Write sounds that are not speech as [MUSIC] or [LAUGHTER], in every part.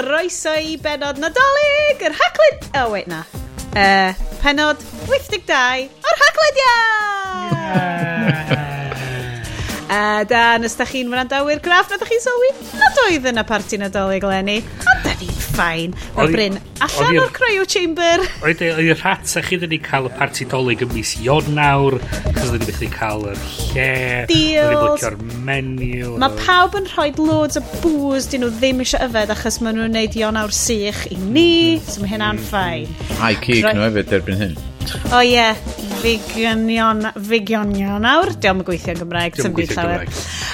chroeso i benod nadolig, yr hacled... Oh, wait, na. Uh, penod 82 o'r haclediad! Yeah. [LAUGHS] A da, nes da chi'n wrandawyr graff, na da chi'n sylwi nad oedd yn y parti nadolig lenni arwain o'r bryn allan o'r cryo chamber. Oedd y e, rhat a chi ddyn ni cael y parti dolyg ym mis Ionawr, cos ddyn ni beth cael yr lle, ddyn ni blicio'r menu. Mae pawb yn rhoi loads o bŵs dyn nhw ddim eisiau yfed achos maen nhw'n neud Ionawr sych i ni, mhm. so mae hynna'n mhm. ffain. A'i cig nhw hefyd erbyn hyn. O oh, ie, yeah. Figionion, Figionion nawr. Diolch yn gweithio yn Gymraeg, dim byd llawer.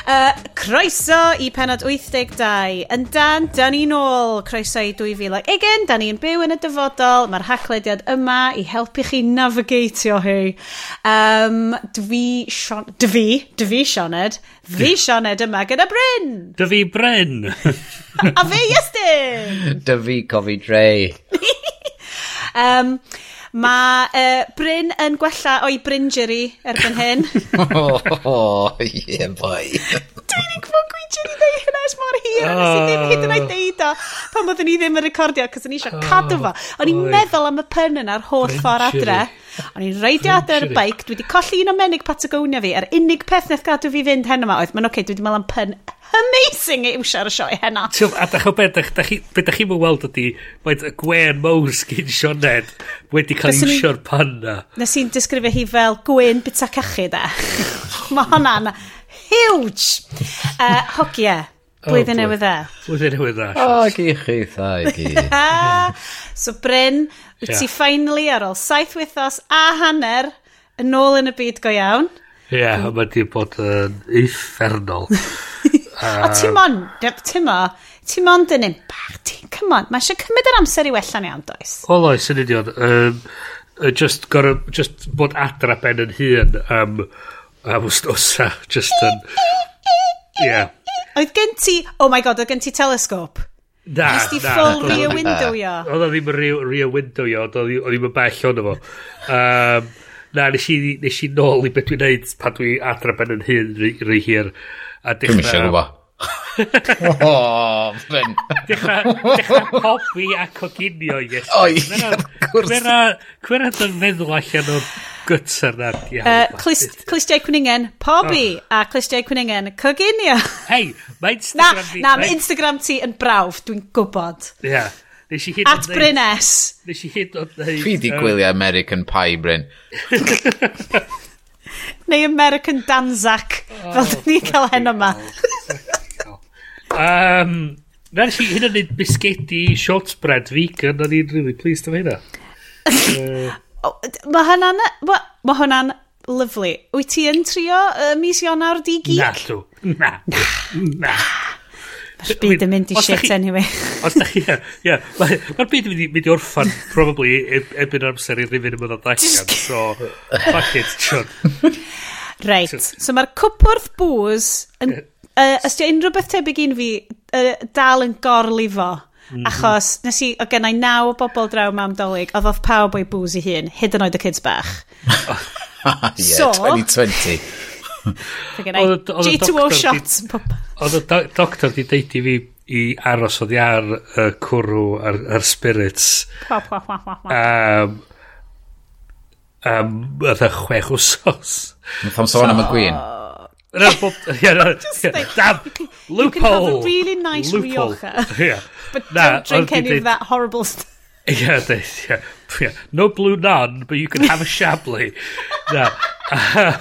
Uh, croeso i penod 82. Yn dan, da ni nôl. Croeso i 2020, Da ni'n byw yn y dyfodol. Mae'r haclediad yma i helpu chi navigatio hi. Um, dwi, Sion... dwi, dwi Sioned, fi Sioned yma gyda Bryn. Dwi Bryn. A fe, Iestyn. Dwi Cofi Dre. [LAUGHS] um, Mae uh, Bryn yn gwella o'i Bryngery erbyn hyn. [LAUGHS] oh, yeah, boy. Dwi'n i gwybod Bryngery ddeu hynna es mor hir. Oh. Nes i ddim hyd yn oed deud o pan oeddwn ni ddim yn recordio, cos o'n i eisiau cadw fo. O'n i'n meddwl am y pun yna'r holl ffordd adre. O'n i'n reidio adre ar y beic, dwi wedi colli un o menig Patagonia fi. Yr unig peth nath gadw fi fynd hen yma oedd, mae'n oce, okay, dwi wedi meddwl am pun amazing i wsio ar y sioe hena. Ti'n a dach o beth, beth da chi'n weld ydi, mae Gwen Mose gyn Sioned wedi cael ei wsio'r panna. Nes i'n disgrifio hi fel Gwen bita cachu da. [LAUGHS] mae hwnna'n huge. Uh, hogia. Oh, e. Blwyddyn newydd dda. Blwyddyn newydd dda. O, gi chi thai gi. [LAUGHS] so Bryn, wyt yeah. ti finally ar ôl saith wythnos a hanner yn ôl yn y byd go iawn. Ie, yeah, mae di bod yn uffernol. [LAUGHS] A ti mon, ti mo, ti mon dyn un bach, ti'n on, mae eisiau cymryd yr amser i wella'n iawn, does? Wel oes, yn union. Um, just, gora, just bod adra ben yn hun am, am wsnosa, just yn... Yeah. Oedd gen ti, oh my god, oedd gen ti telescope? Na, Nes di ffôl rear window ia. Oedd o ddim yn rear window ia, oedd o ddim yn bell ond efo. Um, na, nes i, nes i nôl i beth dwi'n neud pan dwi adra ben yn hyn rhy hir. A dechrau... Dwi'n eisiau gwybod. o, oh, fy'n... Dechrau, dechrau pobi a coginio, yes. O, ie, gwrs. Cwera dyn meddwl allan o'r gytser na. diawl. Clustiau Cwningen, pobi oh. a Clistiau Cwningen, coginio. Hei, mae Instagram na, fi... Na, mae Instagram ti yn brawf, dwi'n gwybod. Ie. Nes i hyd At Bryn Nes i hyd o'n... ddeud... Dwi di gwylio American Pie, Bryn. [LAUGHS] neu American Danzac, oh, fel dyn ni'n cael hen yma. um, na, nes i hyn yn neud bisgedi shortbread vegan, o'n i'n really pleased am hynna. [LAUGHS] Mae hwnna'n... Mae hwnna'n lyflu. Wyt ti yn trio uh, mis Ionawr di geek? Na, dw. Na. [SIGHS] Na. na. [LAUGHS] Byd yn mynd i shit anyway. Os da chi, ie. Yeah, yeah, Mae'r byd yn mynd i orffan, probably, ebyn amser i rifin yn mynd o ddachan. So, fuck it, John. Reit, so mae'r cwpwrdd bŵs yn... Uh, os di unrhyw beth tebyg un fi, uh, dal yn gorlifo. Mm -hmm. Achos, nes i, o gennau naw o bobl draw mam dolyg, oedd oedd pawb o'i bŵs i hun, hyd yn oed y kids bach. yeah, [LAUGHS] so, [LAUGHS] 2020. G2O shots. Oedd y doctor di deud i fi i aros oddi ar y cwrw ar, ar spirits. um, um, oedd y chwech wsos. Nath am sôn am y gwyn. No, but, yeah, no, yeah. Damn, loophole. You can have a really nice loophole. Rioja, [LAUGHS] yeah. but nah, don't drink any did, of that horrible stuff. Yeah, they, yeah, yeah. No blue nun, but you can have a [LAUGHS] Chablis. no. [LAUGHS]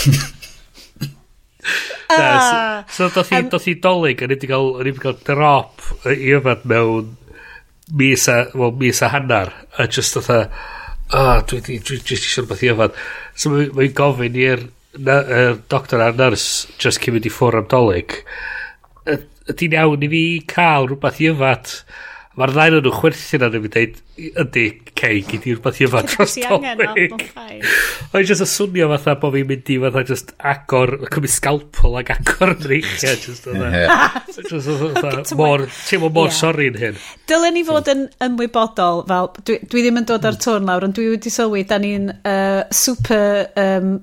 Um, Ah, so so doth hi, um, doth hi dolyg, yn i wedi cael, yn wedi cael drop i yfad mewn mis a, well, mis a hannar, a just doth a, ah, dwi wedi, dwi wedi eisiau rhywbeth i yfad. So mae'n mae gofyn i'r er doctor a'r nurs just cyn mynd i ffwr am dolyg. Ydy'n iawn i fi cael rhywbeth i yfad? Mae'r ddain o'n nhw chwerthin arno fi dweud, ydy, cei, gyd i'r beth i yma dros topic. O'n i [LAUGHS] jyst y swnio fatha bod fi'n mynd i fatha just agor, cymryd scalpel ag agor yn reichiau. Just e. e fatha, mor, teimlo mor sori yn hyn. Dylen ni fod yn ymwybodol, fel, dwi, dwi ddim yn dod ar tôn lawr, ond dwi wedi sylwi, da ni'n uh, super um,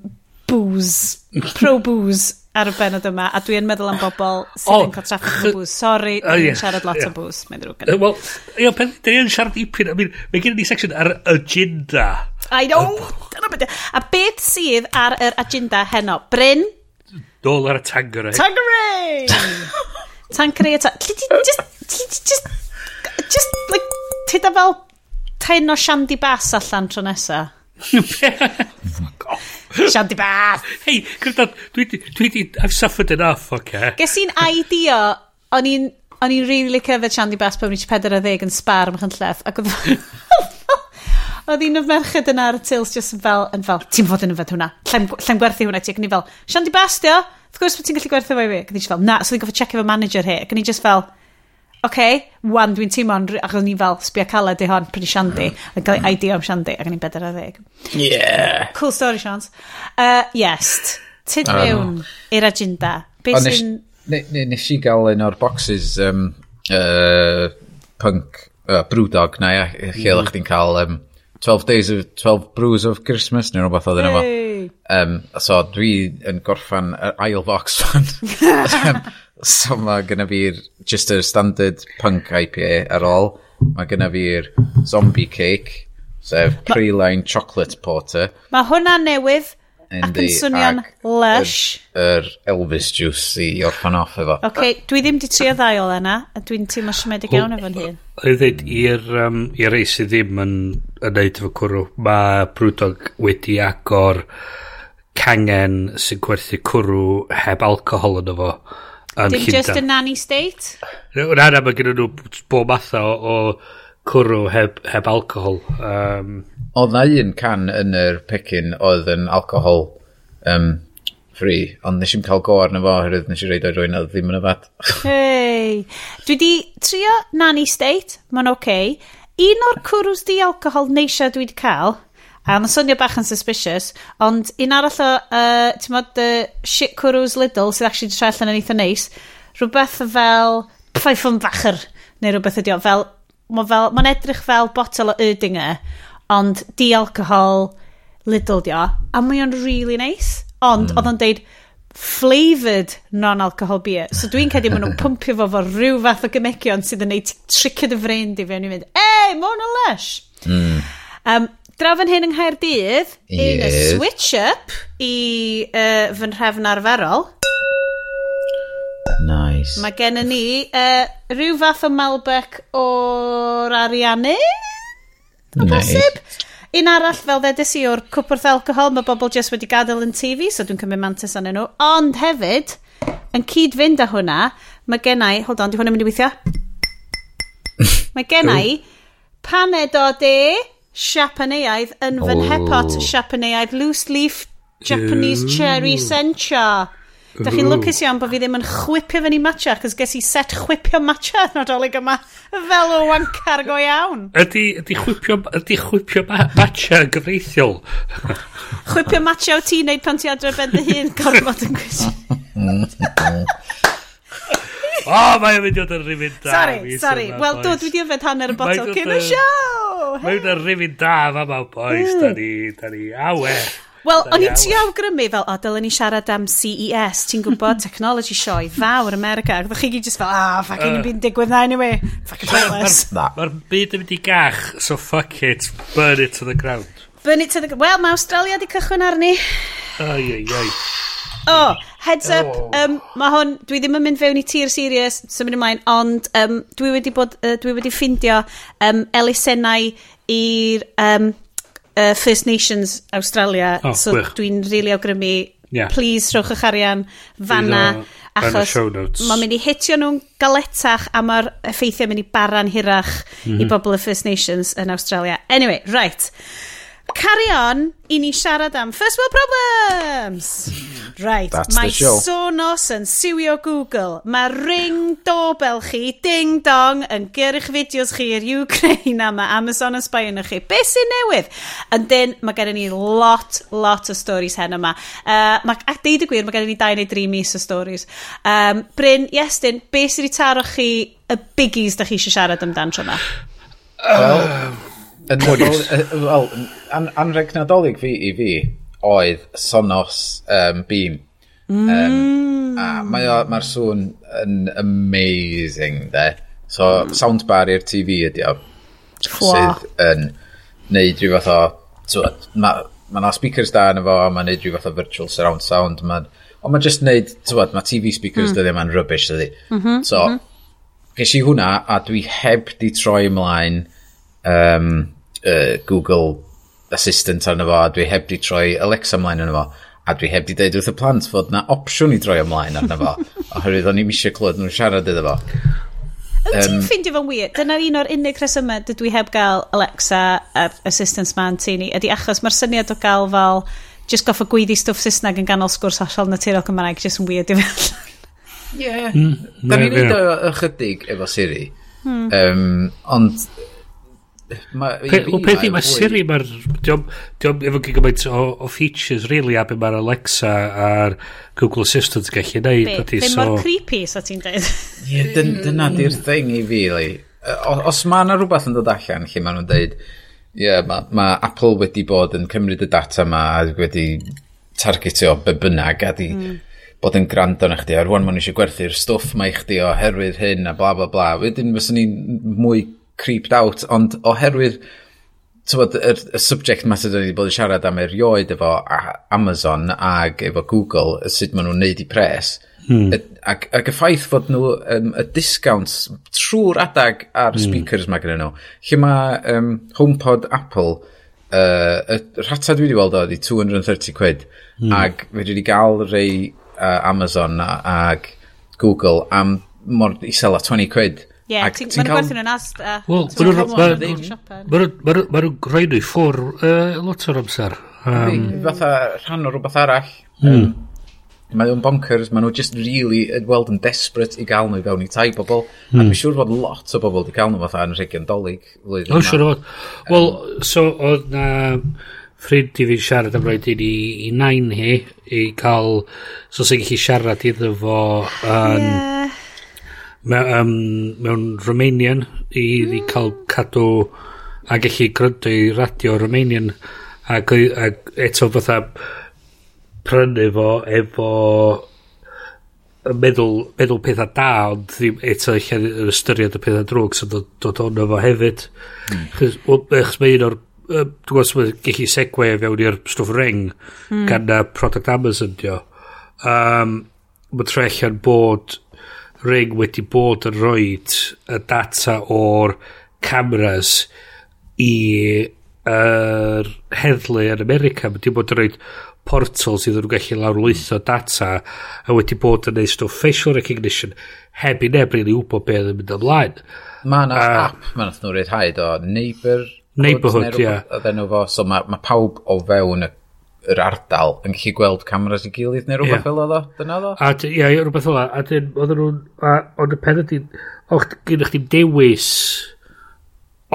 booze, pro booze ar y benod yma, a dwi'n meddwl am bobl sydd oh, yn cael traffic yn bws. Sorry, uh, dwi'n yeah, siarad lot yeah. o bws, mae'n ddrwg yn. Wel, ie, pen, dyn ni'n siarad dipyn, I mean, mae gen i ni section ar agenda. I know, dyna beth. A beth sydd ar yr agenda heno? Bryn? Dol ar y tangerai. Tangerai! [LAUGHS] tangerai a tangerai. Just, just, just, like, tyda fel ten o shandy bass allan tro nesa. Fuck off. Sian bath. Hei, gwrdd dwi di, dwi di, I've suffered enough, oce. Okay. Ges i'n idea, o'n i'n, o'n i'n really licio fe Sian di bath pan o'n i'n 40 yn spar ym Mchanlleth, ac oedd... [LAUGHS] Oedd un o'r merched yna ar y tils just yn fel, yn fel, ti'n fod yn yfed hwnna, lle'n gwerthu hwnna ti, ac ni fel, Sian di bath di gwrs bod ti'n gallu gwerthu fo i fi. Ac yn i just fel, na, so ni'n gofio check efo manager hi, Ac ni'n just fel, okay, wan dwi'n teimlo'n... Ac o'n i fel, sbio caled i hon, pryd i Shandy. Hmm. Ac gael ei idea am Shandy, ac o'n i'n bedair a ddeg. Yeah. Cool story, Sians. Uh, yes. Tyd mewn um, i'r agenda. Nes, sy'n... Nes i gael un o'r boxes um, uh, punk uh, brewdog na, ia. lle mm. chdi'n cael um, 12 days of 12 brews of Christmas neu rhywbeth oedd yna fo. Um, so dwi yn gorffan yr ail box fan. [LAUGHS] [LAUGHS] Um, So mae gyda fi'r just yr standard punk IPA ar ôl. Mae gyda fi'r zombie cake, sef so pre-line chocolate porter. Mae hwnna newydd ac yn swnio'n lush. Yr er, Elvis juice i orffan off efo. Oce, okay, dwi ddim di trio ddau o yna, a dwi'n teimlo siomedig iawn efo'n hun. Oedd dweud, i'r um, i rei sydd ddim yn, yn neud efo cwrw, mae Brwdog wedi agor cangen sy'n gwerthu cwrw heb alcohol yn efo. Yn Dim just a nanny state? Na, na, mae gen nhw bob matha o, o cwrw heb, heb alcohol. Um, oedd na un can yn yr pecyn oedd yn alcohol um, free, ond nes i'n cael go arno fo, hyrwydd nes i reid o'i rwy'n oedd ddim yn y fat. [LAUGHS] Hei, dwi di trio nanny state, mae'n oce. Okay. Un o'r cwrws di alcohol neisio dwi di cael, A yn swnio bach yn suspicious, ond un arall o, uh, ti'n modd, uh, shit cwrws Lidl, sydd actually troi allan yn eitha neis, rhywbeth fel pfeif yn neu rhywbeth ydi o, fel, mae'n fel, ma edrych fel botol o Erdinger, ond di-alcohol Lidl di o, a mae o'n really nice. Ond, mm. oedd o'n deud, flavoured non-alcohol beer. So dwi'n cedi maen nhw'n [LAUGHS] pumpio fo fo rhyw fath o gymegion sydd yn neud tricio'r y frein di fewn i fynd, ei, mae hwn lush. Mm. Um, Drafod hyn yng Nghaerdydd, yes. un switch-up i uh, fy nhrefn arferol. Nice. Mae gen ni uh, rhyw fath o Malbec o'r Ariannu. O nice. bosib. Un arall fel ddedes i o'r cwpwrth alcohol, mae bobl jyst wedi gadael yn TV, so dwi'n cymryd mantis anyn nhw. Ond hefyd, yn cyd fynd â hwnna, mae gennau... Hold on, di hwnna'n mynd i weithio? [LAUGHS] mae gennau paned o de, Siapaneaidd yn fy nhepot oh. Siapaneaidd loose leaf Japanese Ooh. cherry sencha. Da chi'n lwcus iawn bod fi ddim yn chwipio fyny matcha, cos ges i set chwipio matcha yn odolig yma fel o wancar go iawn. Ydy, ydy chwipio, ydy chwipio ma matcha yn gyfreithiol? [LAUGHS] chwipio matcha o ti wneud pan ti adre ben dy hun gorfod yn gwisi. [LAUGHS] [LAUGHS] O, oh, mae'n mynd i fod yn rhywun da. Sorry, sorry. Wel, do, dwi wedi yfed hanner y botol cyn y siow. Mae'n mynd yn rhywun da, fama, boys. Hmm. Da ni, da ni, awe. Wel, o'n i'n trio awgrymu fel, o, dylen ni siarad am CES, ti'n gwybod, [LAUGHS] technology sioe, fawr America. Ac chi gyd just fel, ah, fucking uh, byd digwydd na, anyway. Fucking pointless. Mae'r byd yn mynd i gach, so fuck it, burn it to the ground. Burn it to the ground. Wel, mae Australia di cychwyn arni. Ai, ai, ai. O, heads up, oh. um, mae hwn, dwi ddim yn mynd fewn i tir serious, symud ymlaen, ond um, dwi wedi bod, uh, dwi wedi ffindio um, elusennau i'r um, uh, First Nations Australia, oh, so dwi'n rili really awgrymu, yeah. please rhowch eich arian fanna, achos mae'n mynd i hitio nhw'n galetach a mae'r effeithiau mynd i baran hirach mm -hmm. i bobl y First Nations yn Australia. Anyway, right carry on i ni siarad am First World Problems. Right, That's mae Sonos yn siwio Google. Mae ring dobel chi, ding dong, yn gyrru'ch fideos chi i'r Ukraine a mae Amazon yn sbio yn chi. Be sy'n newydd? And then, mae gen ni lot, lot o stories hen yma. Uh, mae, a deud y gwir, mae gen ni 2 neu 3 mis o stories. Um, Bryn, Iestyn, be sy'n ei taro chi y biggies da chi eisiau siarad amdan tro yma? Wel, Yn Wel, an, anreg nadolig fi i fi oedd Sonos um, Beam. Mm. Um, a mae'r mae sŵn yn amazing, de. So, mm. soundbar i'r TV ydi o. Sydd yn neud rhyw fath o... So, mae ma speakers da yn efo, a mae'n neud rhyw fath o virtual surround sound. Ma, ond mae'n just neud, tywed, mae TV speakers mm. dyddi ma'n rubbish dyddi. Mm -hmm, so, mm -hmm. ges i hwnna, a dwi heb di troi ymlaen um, uh, Google Assistant arno fo, a dwi heb di troi Alexa ymlaen arno fo, a dwi heb di deud wrth y plant fod na opsiwn i droi ymlaen arno fo, [LAUGHS] oherwydd o'n i'm eisiau clywed nhw'n siarad iddo fo. Wyt um, ti'n ffeindio fo'n wir? Dyna un o'r unig resymau dydw i heb gael Alexa a'r assistance man ti ni, ydy achos mae'r syniad o gael fel just goffa gweiddi stwff Saesneg yn ganol sgwrs hollol naturiol Cymraeg, just yn weird i fel. Ie, mm, da ni'n neud o ychydig efo Siri. Hmm. Um, ond O peth i, mae Siri, mae'r... Diolch efo gyd gymaint o, o features, really, a be mae'r Alexa a'r Google Assistant gallu neud. Be, be so... mor creepy, so ti'n dweud? Ie, [LAUGHS] dyna di'r thing i fi, li. Os mae yna rhywbeth yn dod allan lle maen nhw'n dweud, ie, yeah, mae ma Apple wedi bod yn cymryd y data yma a wedi targetio be bynnag a di... Hmm. Bod yn grando na chdi, a rwan ma'n eisiau gwerthu'r stwff mae chdi oherwydd hyn a bla bla bla. Wedyn fyswn ni'n mwy creeped out, ond oherwydd tywod, y, y subject matter dwi wedi bod yn siarad am erioed efo Amazon ag efo Google, sut maen nhw'n neud i pres, hmm. ac, ac y ffaith fod nhw um, y discounts trwy'r adag ar y speakers hmm. mae gen nhw. Lle mae um, HomePod Apple, uh, y rhata dwi wedi weld o, 230 quid, hmm. ac fe wedi gael rei uh, Amazon ag Google am mor isel a 20 quid. Ie, yeah, ti'n cael... gwerthu nhw'n asta. Wel, mae nhw'n rhoi nhw i ffwr uh, lot o'r amser. Um, Fatha rhan o rhywbeth arall. Mm. Mae nhw'n bonkers, mae nhw just really yn weld yn desperate i gael nhw i fewn i tai bobl. Mm. A hmm. dwi'n siŵr bod lot o bobl wedi cael nhw fatha yn rhegion dolyg. O, siŵr o fod. Wel, so oedd na ffrind i fi siarad am roed i ni i nain hi i cael so sy'n gallu siarad iddo fo yn... Um, yeah me, um, mewn Romanian i, mm. i cael cadw a gallu gryndo i radio Romanian ac, ac eto fatha prynu fo efo meddwl, meddwl pethau da ond ddim eto lle yr ystyried y pethau drwg sy'n dod, dod ono fo hefyd mm. chys, chys mae un o'r dwi'n gwybod sy'n gallu segwe fewn i'r stwff ring mm. gan y product Amazon dio um, mae trellian bod Ring wedi bod yn rhoed y data o'r cameras i yr heddlu yn America. Mae wedi bod yn rhoed portal sydd yn gallu lawrlwytho data a wedi bod yn neud stwff facial recognition heb i neb rili wybod beth yn mynd ymlaen. Mae yna uh, app mae mae'n nhw'n rhaid o Neighbor Neighborhood, ie. Yeah. Oedd enw fo, so mae ma pawb o fewn y yr ardal yn gallu gweld cameras i gilydd neu rhywbeth yeah. fel oedd o? Dyna oedd o? A, ia, yeah, rhywbeth fel. A dyn, oedd nhw'n... Ond y pen ydy... Och, gyn chdi dewis...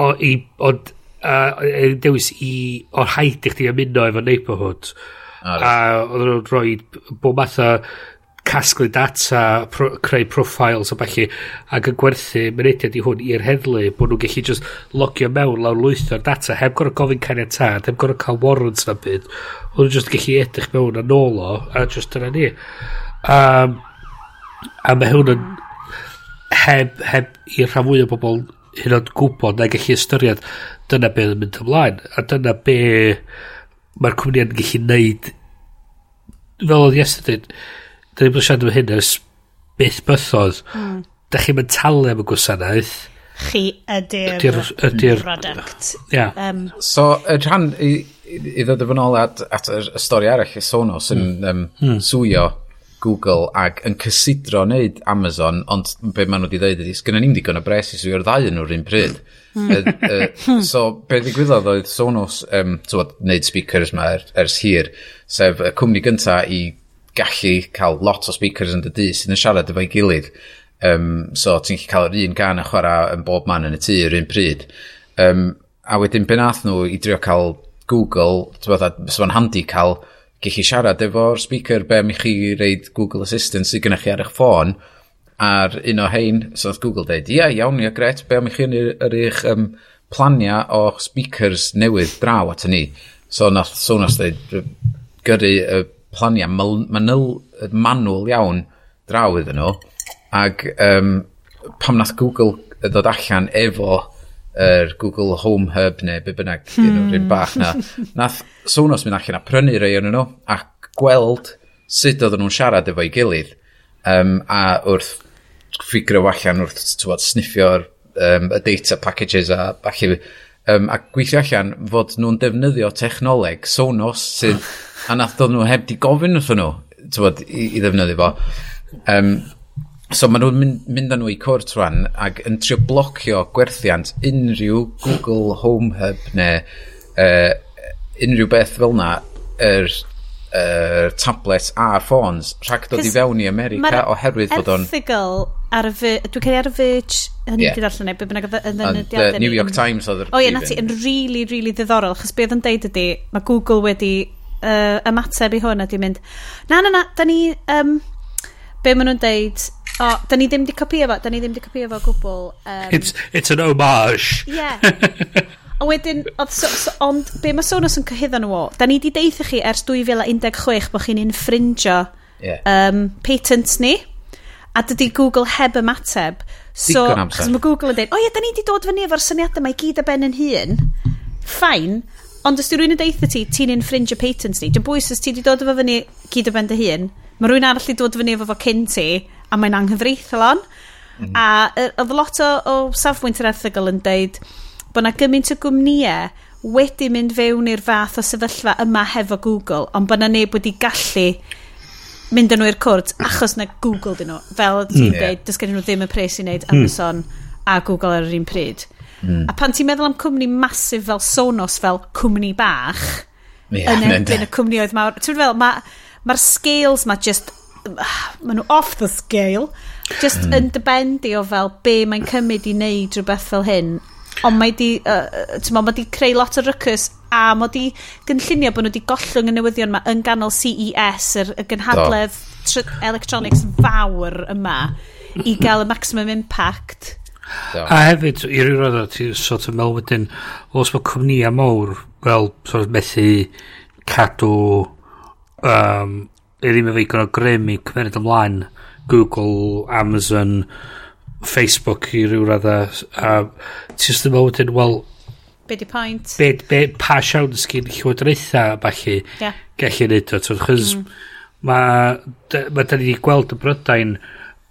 O, i... Ond... Uh, dewis i... O'r haid i chdi ymuno efo neighborhood. A oedd nhw'n rhoi bob math o, casglu data, pro, creu profiles a falle, ac yn gwerthu mynediad i hwn i'r heddlu, bod nhw'n gallu just logio mewn lawr lwytho'r data, heb gorau gofyn caniatad, heb gorau cael warrants na byd, oedd nhw'n just gallu edrych mewn yn ôl o, a just dyna ni. Um, a mae hwn yn heb, heb i'r rhan fwy o bobl hyn o'n gwybod na gallu ystyried dyna be yn mynd ymlaen a dyna be mae'r cwmni yn gallu neud fel oedd yesterday da ni'n siarad am hyn ys byth bythodd. Mm. Da chi'n mynd talu am y gwasanaeth. Chi ydy'r ydy, r, product. Yeah. Um, so, y rhan, i, i ddod yn ôl at, at y stori arall i Sonos yn mm. um, swio Google ac yn cysidro wneud Amazon, ond be maen nhw wedi dweud ydy, sgynna ni'n digon o bres i swio'r ddau yn nhw'r un pryd. uh, uh, so, be ddigwyddodd oedd Sonos, um, tywod, wneud speakers ma er, ers hir, sef y cwmni gyntaf i gallu cael lot o speakers yn dy dŷ sydd yn siarad efo'i gilydd. Um, so ti'n gallu cael yr un gan a chwarae yn bob man yn y tŷ yr un pryd. Um, a wedyn be nath nhw i drio cael Google, bod, so fo'n handi cael gallu siarad efo'r speaker be mi chi reid Google Assistant sydd gennych chi ar eich ffôn ar un o hein, so oedd Google dweud, ia, iawn, ia, gret, be mi chi yn yr eich um, planiau o speakers newydd draw at ni. So nath Sonos dweud, gyrru y uh, planiau manwl, manwl iawn draw iddyn nhw. Ac um, pam nath Google ddod allan efo er Google Home Hub neu be bynnag hmm. un bach na. Nath Sonos mynd allan a prynu rei o'n nhw ac gweld sut oedden nhw'n siarad efo'i gilydd um, a wrth ffigur o allan wrth tywod, sniffio'r um, y data packages a falle um, a gweithio allan fod nhw'n defnyddio technoleg Sonos sydd [LAUGHS] a nath dod nhw heb di gofyn wrth nhw tywod, i, i ddefnyddio fo. Um, so maen nhw'n mynd, mynd â nhw i cwrt rwan ac yn trio blocio gwerthiant unrhyw Google Home Hub neu uh, unrhyw beth fel na yr er, er, tablets a'r ffôns rhag dod i fewn i America oherwydd bod o'n... Erthigol ar y... Dwi'n cael ar y Verge hynny yeah. di darllen ei, be bynnag oedd y ddynodiadau. ni. New York Times oedd yr... O ie, na ti, yn really, really ddiddorol, chos beth yn deud ydy, mae Google wedi uh, ymateb i hwn a di mynd, na, na, na, da ni, um, be maen nhw'n deud, o, oh, da ni ddim di copio fo, da ni ddim di copio fo gwbl. Um, it's, it's an homage. Yeah. [LAUGHS] A wedyn, oedd, so, so, ond be mae Sonos yn cyhyddo nhw o, da ni di deitha chi ers 2016 bod chi'n infringio yeah. um, patents ni a dydy Google heb ymateb. So, Digon chos mae Google yn dweud, o ie, da ni wedi dod fyny efo'r syniadau mae gyd y ben yn hun. Fine. Ond os di rwy'n yn deitha ti, ti'n infringe y patents ni. Dwi'n bwys os ti wedi dod efo fyny gyd y ben dy hun, mae rwy'n arall i dod fyny efo fo cyn ti, a mae'n anghyfreithlon. Mm. A oedd lot o, o safbwynt yr erthigol yn deud bod na gymaint o gwmnïau wedi mynd fewn i'r fath o sefyllfa yma hefo Google, ond bod na neb wedi gallu mynd â nhw i'r cwrt achos na Google dyn nhw. Fel ti'n mm, yeah. dys gen nhw ddim y pres i wneud hmm. Amazon mm. a Google ar yr un pryd. Mm. A pan ti'n meddwl am cwmni masif fel Sonos fel cwmni bach yeah, yn erbyn y cwmnioedd mawr. Ti'n fel, mae'r ma, scales mae just maen nhw off the scale just mm. yn debendi o fel be mae'n cymryd i wneud rhywbeth fel hyn ond mae di uh, ma, mae di creu lot o rycus a mod di gynllunio bod nhw wedi gollwng y newyddion yma yn ganol CES, yr, y gynhadledd tr electronics fawr yma, i [CLEARS THROAT] gael y maximum impact. Do. A hefyd, i ryw roedd o, ti'n sort of meddwl wedyn, os mae cwmnïa mawr, wel, sort of methu cadw, um, i ddim efo igon o grym i cymerid ymlaen, Google, Amazon, Facebook i ryw radda, a ti'n sort yn meddwl wedyn, wel, Be di pwynt? Be, be, pa siawns gyn llywodraetha, falle, yeah. gallu neud o. Chos mm. mae, ma da ni wedi gweld y Brydain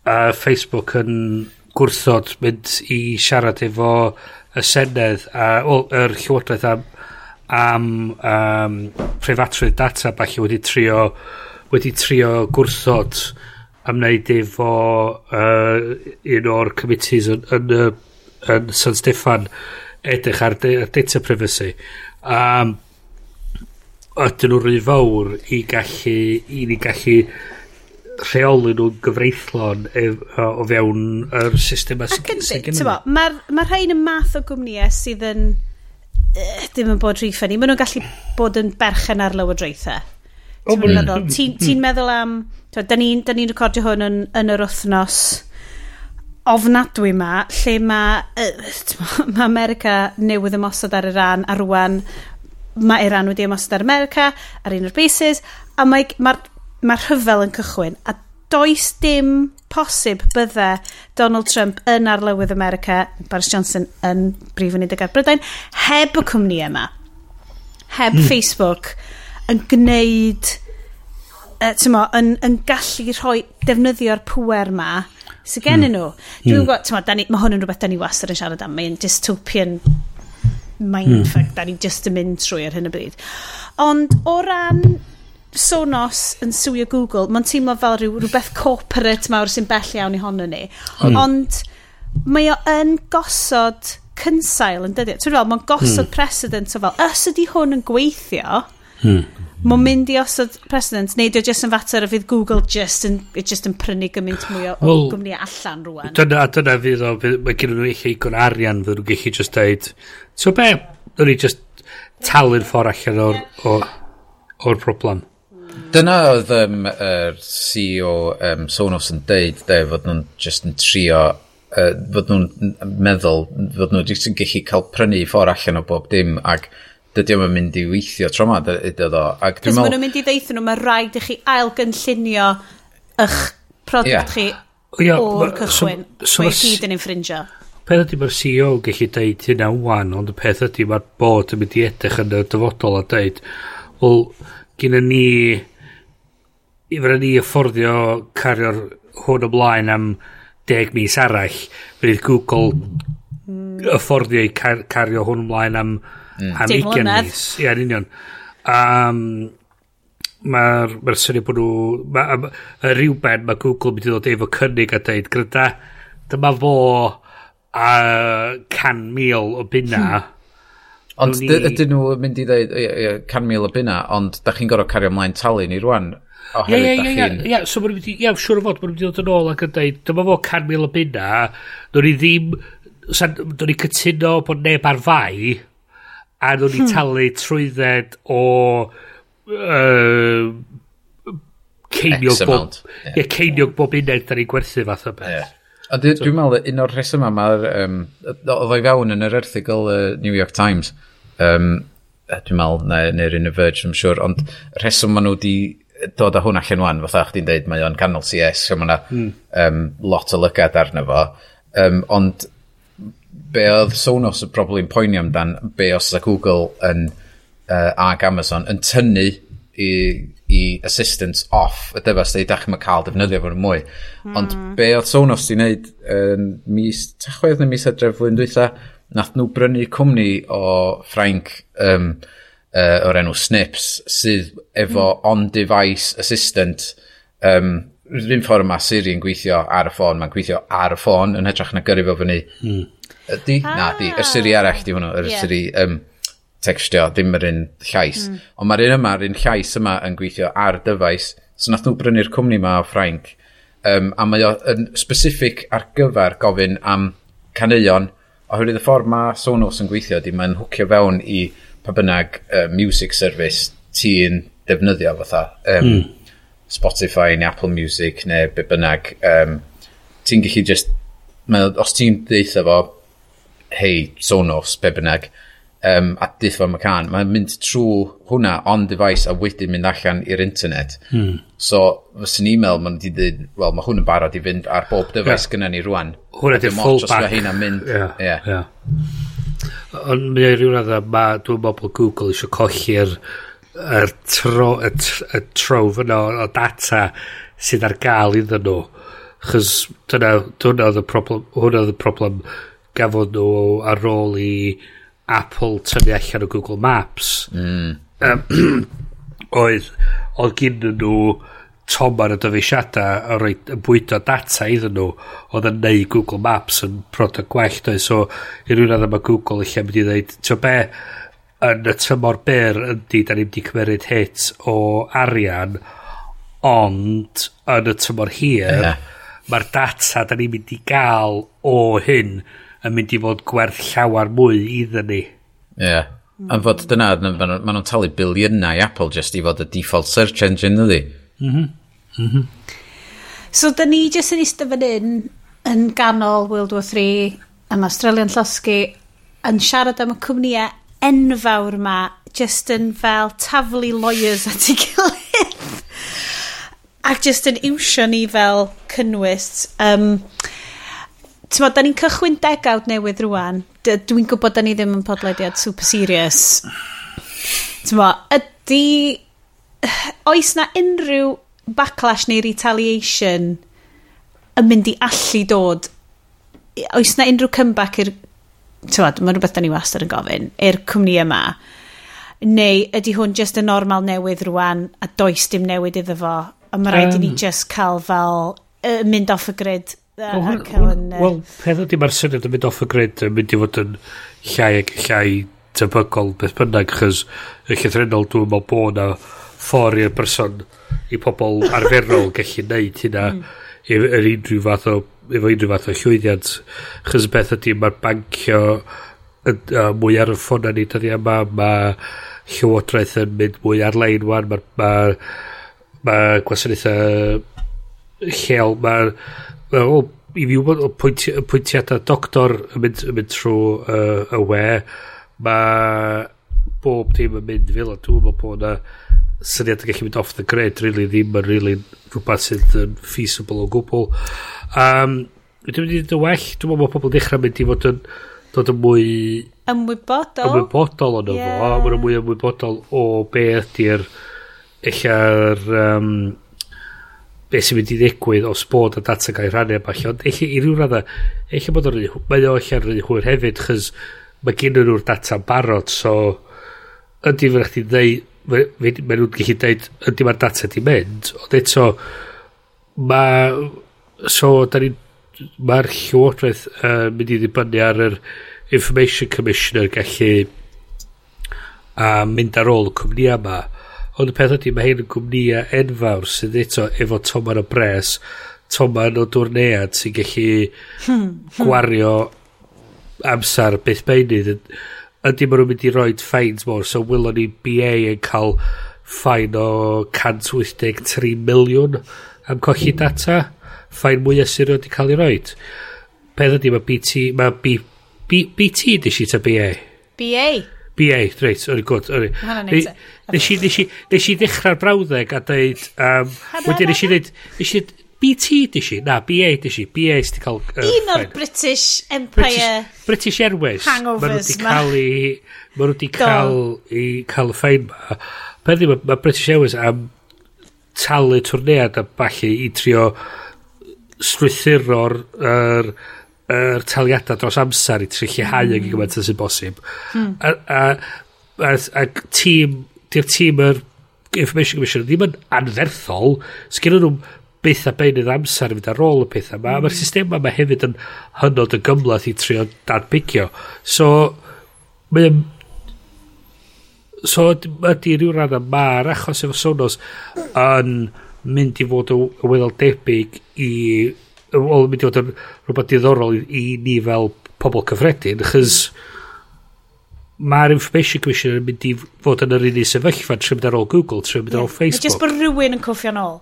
a Facebook yn gwrthod mynd i siarad efo y Senedd a o, yr llywodraeth am, am um, preifatrwydd data falle wedi trio wedi trio gwrthod ymwneud efo uh, un o'r committees yn, yn, yn, yn San Steffan edrych ar, de, ar data privacy. Um, ydyn nhw'n rhy fawr i gallu, i ni gallu rheoli nhw'n gyfreithlon ef, o, o fewn yr system sy'n gynnu. Mae'r ma rhain yn math o gwmnïau sydd yn uh, ddim yn bod rhy ffynnu. Maen nhw'n gallu bod yn berchen ar lywodraethau. Ti'n meddwl am... Da ni'n ni recordio hwn yn, yn yr wythnos ofnadwy ma, lle mae uh, ma America newydd ymosod ar Iran a rwan mae Iran wedi ymosod ar America ar un o'r bases a mae'r ma, ma rhyfel yn cychwyn a does dim posib bydde Donald Trump yn arlywydd America Boris Johnson yn brif unig ar Brydain heb y cwmni yma heb mm. Facebook yn gwneud uh, mo, yn, yn gallu rhoi defnyddio'r pwer ma sy gennyn hmm. nhw. Dwi'n hmm. gwybod, ti'n ma, hwn yn rhywbeth da ni wastad yn siarad am, mae'n dystopian hmm. mindfuck mm. da ni just yn mynd trwy ar hyn o bryd. Ond o ran Sonos yn swio Google, mae'n teimlo fel rhyw, rhywbeth corporate mawr sy'n bell iawn i honno ni. Mm. Ond mae o yn gosod cynsail yn dydy. Ti'n fel, mae'n gosod mm. precedent o fel, ys ydy hwn yn gweithio, mm Mae'n mynd i osod precedent, neu dwi'n just yn fater o fydd Google just yn, just yn prynu gymaint mwy o well, gwmni allan rwan. Dyna, dyna fydd o, mae gen nhw eich eicon arian, fydd nhw'n gallu just deud, so be, dyn ni just talu'r ffordd allan o'r, o'r, or problem. Dyna oedd um, er CEO um, Sonos yn deud, de, fod nhw'n just yn trio uh, fod nhw'n meddwl fod nhw'n gallu cael prynu ffordd allan o bob dim ac dydy o'n mynd i weithio tro ma, ydy o. Ac dwi'n meddwl... Cos maen mynd i ddeithio nhw, mae rhaid i chi ail gynllunio eich product yeah. chi yeah, o'r cychwyn. So, so mae gyd yn infringio. Peth ydy mae'r CEO yn gallu deud hynna wan, ond y peth ydy mae'r bod yn mynd i edrych yn y dyfodol a deud, wel, gyda ni, i fyrra ni afforddio cario'r hwn ymlaen am deg mis arall, bydd Google mm. afforddio i car cario hwn ymlaen am Mm. Am 20 mis. Ie, yn union. Um, Mae'r ma syniad bod nhw... Ma, ma, rhywben mae Google mynd i ddod efo cynnig a dweud, gryda, dyma fo a can mil o bunna. Hmm. Ond ni... ydyn nhw yn mynd i ddeud, can mil o bunna, ond da chi'n gorfod cario ymlaen talu ni rwan. Ie, ie, ie, ie, so mae'n mynd i, ie, siwr o fod, mae'n mynd i ddod yn ôl ac yn dweud, dyma fo can mil o bunna, dwi'n ni ddim, dwi'n ni cytuno bod neb ar fai, a nhw'n i hmm. talu trwydded o uh, ceiniog bob, yeah. yeah, ceiniog bob uned da ni'n gwerthu fath o beth. Yeah. A dwi'n so, dwi meddwl, un o'r rheswm yma, um, oedd o'i fewn yn yr erthigol uh, New York Times, um, dwi'n meddwl, neu'r neu un o Verge, I'm sure, ond rheswm maen nhw di dod â hwn allan wan, fatha chdi'n deud, mae o'n canol CS, so mae yna mm. um, lot o lygad arno fo, um, ond be oedd Sonos y probabl poeni amdan, be os oedd Google yn, uh, ag Amazon yn tynnu i, i assistance off y dyfas dweud dach chi'n cael defnyddio fo'n mwy. Mm. Ond be oedd Sonos di wneud yn um, mis tachwedd neu mis adref flwyddyn dwytha, nath nhw brynu cwmni o Frank um, uh, o'r enw Snips sydd efo mm. on-device assistant um, rhywun ffordd mae Siri yn gweithio ar y ffôn, mae'n gweithio ar y ffôn yn hytrach na gyrru fo fyny mm. Ydy? Ah. Na, di. Yr ah. siri arall di hwnnw. Yr yeah. siri um, textio, ddim yr un llais. Mm. Ond mae'r un yma, yr un llais yma yn gweithio ar dyfais. So nath nhw brynu'r cwmni yma o Ffrainc. Um, a mae o'n specific ar gyfer gofyn am caneuon oherwydd y ffordd mae Sonos yn gweithio di mae'n hwcio fewn i pa bynnag uh, music service ti'n defnyddio fatha um, mm. Spotify neu Apple Music neu be bynnag um, ti'n gallu just mae, os ti'n deitha fo hei, Sonos, be bynnag, um, a dydd diffo Macan, mae'n mynd trwy hwnna on device a wedyn mynd allan i'r internet. Hmm. So, fysyn e-mail, mae'n di dweud, wel, mae hwn yn barod i fynd ar bob device yeah. gyda ni rwan. Hwna di'r fallback. Mae hynna'n mynd. Yeah. Yeah. yeah. Ond mi o'i rhyw radda, mae dwi'n meddwl bod Google eisiau colli'r y tro, y, y trof yno o data sydd ar gael iddyn nhw. Chos dyna, dyna oedd y problem, hwnna oedd y problem gafodd nhw ar ôl i Apple tyfu allan o Google Maps mm. um, [CLEARS THROAT] oedd oedd gyn nhw tomar y dyfeisiadau a roi bwydo data iddyn nhw oedd yn neud Google Maps yn product gwell doedd so i rhywun adeg mae Google eich mynd i ddeud tio be yn y tymor byr ydy da ni'n wedi cymeryd hit o arian ond yn y tymor hir yeah. mae'r data da ni'n mynd i gael o hyn yn mynd i fod gwerth llawer mwy iddyn ni. Ie. Yeah. Mm. Am fod dyna, maen nhw'n talu biliynau Apple just i fod y default search engine ydi. Mm -hmm. Mm -hmm. So, da ni jyst yn eistedd fan hyn yn ganol World War 3 am Australian Llosgu yn siarad am y cwmnïau enfawr ma jyst yn fel taflu lawyers at ei gilydd ac jyst yn iwsio ni fel cynnwys um, ti'n modd, da ni'n cychwyn degawd newydd rwan. Dwi'n gwybod da ni ddim yn podlediad super serious. Ti'n modd, ydy... Oes na unrhyw backlash neu retaliation yn mynd i allu dod? Oes na unrhyw comeback i'r... Ti'n modd, mae rhywbeth da ni wastad yn gofyn, i'r cwmni yma. Neu ydy hwn just y normal newydd rwan a does dim newid iddo fo a mae rhaid um, i ni just cael fel uh, mynd off y grid well, a cael yn... Wel, peth ydy mae'r syniad yn mynd off y grid yn mynd i fod yn llai ac llai tebygol beth bynnag, chys y llythrenol dwi'n meddwl bod na ffordd i'r person i pobl [LAUGHS] arferol gallu neud hynna mm. yr unrhyw fath o efo unrhyw fath o llwyddiant. Chys beth ydy mae'r bancio yn, uh, mwy ar y ffôn ni dyddi yma mae llywodraeth yn mynd mwy ar-lein wan mae ma, ma, ma gwasanaethau lleol mae'r Wel, o, i fi wybod o pwynti, pwyntiadau doctor yn mynd, yn mynd trwy uh, y we, mae bob dim yn mynd fel, a dwi'n meddwl bod na syniad yn gallu mynd off the grid, really ddim yn really rhywbeth sydd yn feasible o gwbl. Um, dwi'n mynd i ddod yn well, dwi'n meddwl bod pobl dechrau mynd i fod yn dod yn mwy... Ymwybodol. Ymwybodol o'n yeah. fo, mae'n mwy ymwybodol o be ydy'r eich ar um, beth sy'n mynd i ddigwydd os bod y data gael rhannu yma ond Eich i ryw radda, eich bod o'n rydyn, mae o allan rydyn hwyr hefyd, chys mae gen nhw'r data barod, so ydy fy'n chdi ddeud, mae nhw'n gallu dweud, ydy mae'r data di mynd, ond eto, mae, so, da ni, mae'r llywodraeth uh, mynd i ddibynnu ar yr Information Commissioner gallu a mynd ar ôl y cwmni yma, Ond y peth ydy, mae hyn yn gwmnïa enfawr sydd eto efo toman o bres, toman o dwrnead sy'n gallu hmm, hmm. gwario amser beth beinydd. Ydy maen nhw'n mynd i roed ffains mor, so wylwn ni BA yn cael ffain o 183 miliwn am colli hmm. data. Ffain mwyaf sy'n rhaid i cael ei roed. Peth ydy, mae BT, mae B, B, BT ddysgu ta BA? BA. BA, reit, o'n i'n gwrdd, o'n i'n... Nes i ddechrau'r brawddeg a dweud... Um, wedyn nes i dweud... Nes i BT dys i, na, BA dys i, BA sydd cael... Uh, Un o'r British Empire... British, British Airways. Hangovers ma. Maen nhw wedi cael i... Maen nhw wedi cael i cael y ffain ma. Peth mae ma British Airways am talu twrnead a falle i trio strwythuro'r... Er, er taliadau dros amser i tri lleihau mm. yn gymaint sy'n bosib. Mm. A, a, a, a tîm, di'r tîm yr Information Commission ddim yn anferthol, sgyn nhw'n byth a beinydd amser i fynd ar ôl y pethau yma. Mm. Mae'r system yma hefyd yn hynod y gymlaeth i trio dadbygio. So, mae So, ydy rhyw rhan ma'r achos efo Sonos yn mynd i fod yn weddol debyg i wel, mynd i fod yn rhywbeth diddorol i ni fel pobl cyffredin, achos mae'r Information Commission yn mynd i fod yn yr un i sefyllfa trwy mynd ar ôl Google, trwy mynd ar ôl Facebook. Mae jyst bod rhywun yn cwffio nôl.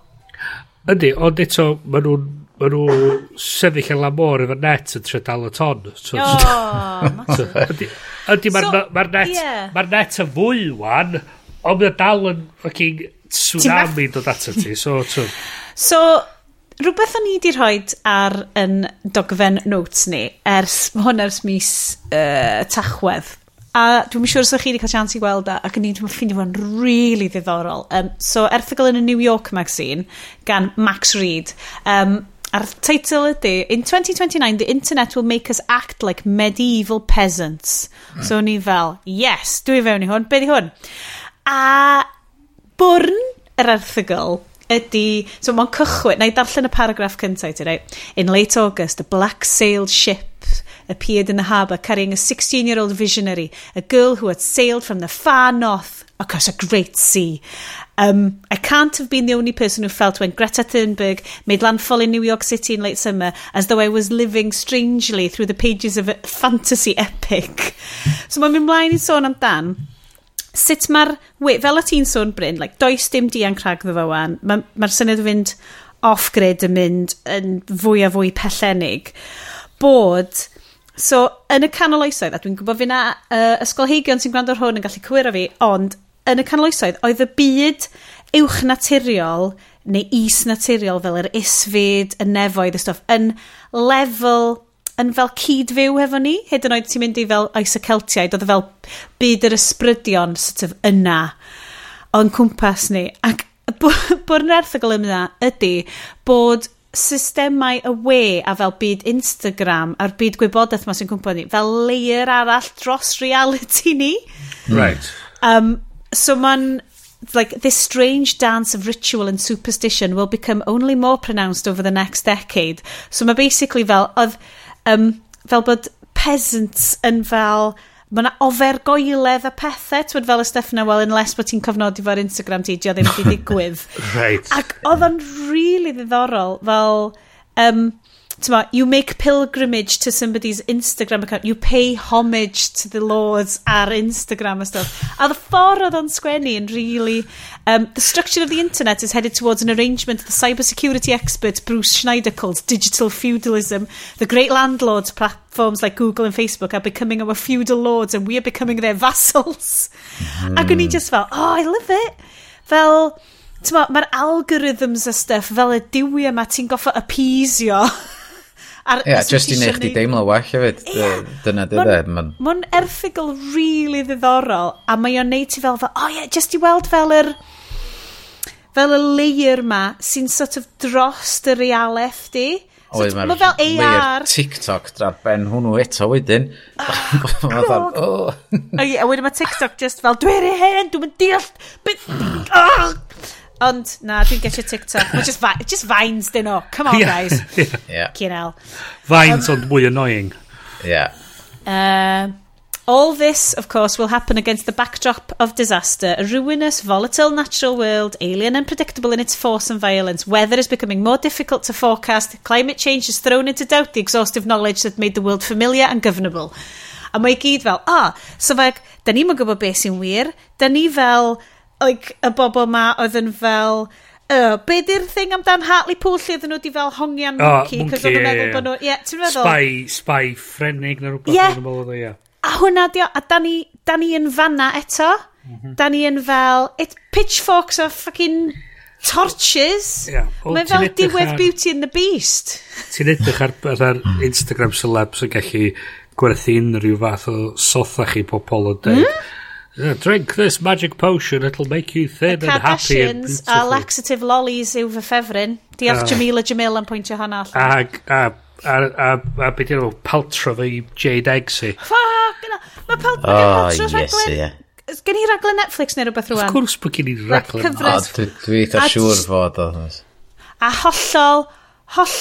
Ydy, ond eto, maen nhw'n ma nhw sefyll yn la môr efo net yn trwy dal y ton. So, oh, [LAUGHS] so, ydy, ydy mae'r so, ma net, yeah. ma net yn fwy wan, ond mae'n dal yn fucking tsunami dod ato ti. So, so, so rhywbeth o'n i wedi rhoi ar yn dogfen notes ni ers hwn ers mis uh, tachwedd. A dwi'n siŵr sure os chi wedi cael chance i weld a ac yn un dwi'n ffeindio fo'n really ddiddorol. Um, so erthigol yn y New York magazine gan Max Reed um, a'r teitl ydy In 2029 the internet will make us act like medieval peasants. Mm. so ni fel yes dwi fewn i hwn. Be di hwn? A bwrn yr erthigol ydy... So mae'n cychwyn... Na i darllen y paragraff cyntaf ti, right? In late August, a black sailed ship appeared in the harbour carrying a 16-year-old visionary, a girl who had sailed from the far north across a great sea. Um, I can't have been the only person who felt when Greta Thunberg made landfall in New York City in late summer as though I was living strangely through the pages of a fantasy epic. [LAUGHS] so mae'n mynd mlaen i sôn amdan sut mae'r... Fel y ti'n sôn, Bryn, like, does dim dianc rhagddo fo wan. Mae'r ma, syniad o fynd off-grid yn mynd yn fwy a fwy pellenig. Bod... So, yn y canol oesoedd, a dwi'n gwybod fi na uh, ysgolheigion sy'n gwrando ar hwn yn gallu cywiro fi, ond yn y canol oesoedd, oedd y byd uwch naturiol neu is naturiol fel yr isfyd, y nefoedd, y stwff, yn lefel yn fel cyd-fyw hefo ni, hyd yn oed ti'n mynd i fel isoceltiaid, oedd e fel byd yr ysbrydion sort of yna o'n cwmpas ni. Ac bod yn [LAUGHS] erthigol yna ydy bod systemau y we a fel byd Instagram a'r byd gwybodaeth ma sy'n cwmpa ni fel layer arall dros reality ni hmm. right um, so ma'n like this strange dance of ritual and superstition will become only more pronounced over the next decade. So mae basically fel, oedd um, fel bod peasants yn fel mae yna ofergoeledd a pethau, twyd fel y stuff yna, well, unless bod ti'n cofnodi fo'r Instagram ti, di o ddim wedi digwydd. right. Ac oedd o'n really ddiddorol, fel, um, ma, you make pilgrimage to somebody's Instagram account, you pay homage to the lords ar Instagram a stuff. A the ffordd oedd o'n sgwennu yn really... Um, the structure of the internet is headed towards an arrangement of the cybersecurity expert Bruce Schneider called digital feudalism, the great landlords platforms like Google and Facebook are becoming our feudal lords and we are becoming their vassals. Mm. Ac o'n i just fel, oh, I love it. Fel mae'r algorithms a stuff fel y diwy yma ti'n goffa appeasio [LAUGHS] Ar, yeah, just i neud chdi deimlo well hefyd. Yeah. Dyna dy dde. Mae'n erthigol really ddiddorol a mae o'n neud ti fel fel, oh yeah, just i weld fel yr... fel y layer ma sy'n sort of drost y realaeth di. So Oedd mae'n fel AR. TikTok dra ben hwnnw eto wedyn. [LAUGHS] Oh, God. oh. oh a wedyn mae TikTok just fel, dwi'n ei hen, dwi'n deall. Oh, [SIGHS] Ond, na, dwi'n gesio TikTok. Mae just, just vines dyn nhw. Come on, [LAUGHS] yeah. guys. yeah. yeah. Cyn Vines um, ond mwy annoying. Yeah. Uh, all this, of course, will happen against the backdrop of disaster, a ruinous, volatile natural world, alien and predictable in its force and violence. Weather is becoming more difficult to forecast. Climate change has thrown into doubt the exhaustive knowledge that made the world familiar and governable. A mae gyd fel, ah, so fe, da ni'n gwybod beth sy'n wir, da ni fel like, y bobl ma oedd yn fel... Uh, be di'r thing amdan Hartley Pool lle ydyn nhw di fel hongian monkey? Oh, mwnci, ie, yeah, nhw, Yeah, ti'n meddwl? Spy, spy ffrenig na rhywbeth. Ie. Yeah. A hwnna di a da ni, da ni yn fanna eto. Mm -hmm. Da ni yn fel, it pitchforks a fucking torches. Yeah. Mae'n fel diwedd Beauty and the Beast. Ti'n edrych ar, ar Instagram celebs yn gallu gwerthu unrhyw fath o sotha chi pobol o dweud. Mm? Yeah, drink this magic potion, it'll make you thin and happy and beautiful. a laxative lollies yw fy ffefryn. Diolch uh, ah. Jamila Jamil yn pwyntio hwnna. allan. Ah, a, ah, a, a, a, a beth yw'n paltro fi Jade Eggsy. Fuck! Mae paltro oh, paltro yes, rhaglen... Yeah. Gen i raglen Netflix neu rhywbeth rwan? Of course bod gen i raglen. Dwi eitha siŵr fod o. A hollol, holl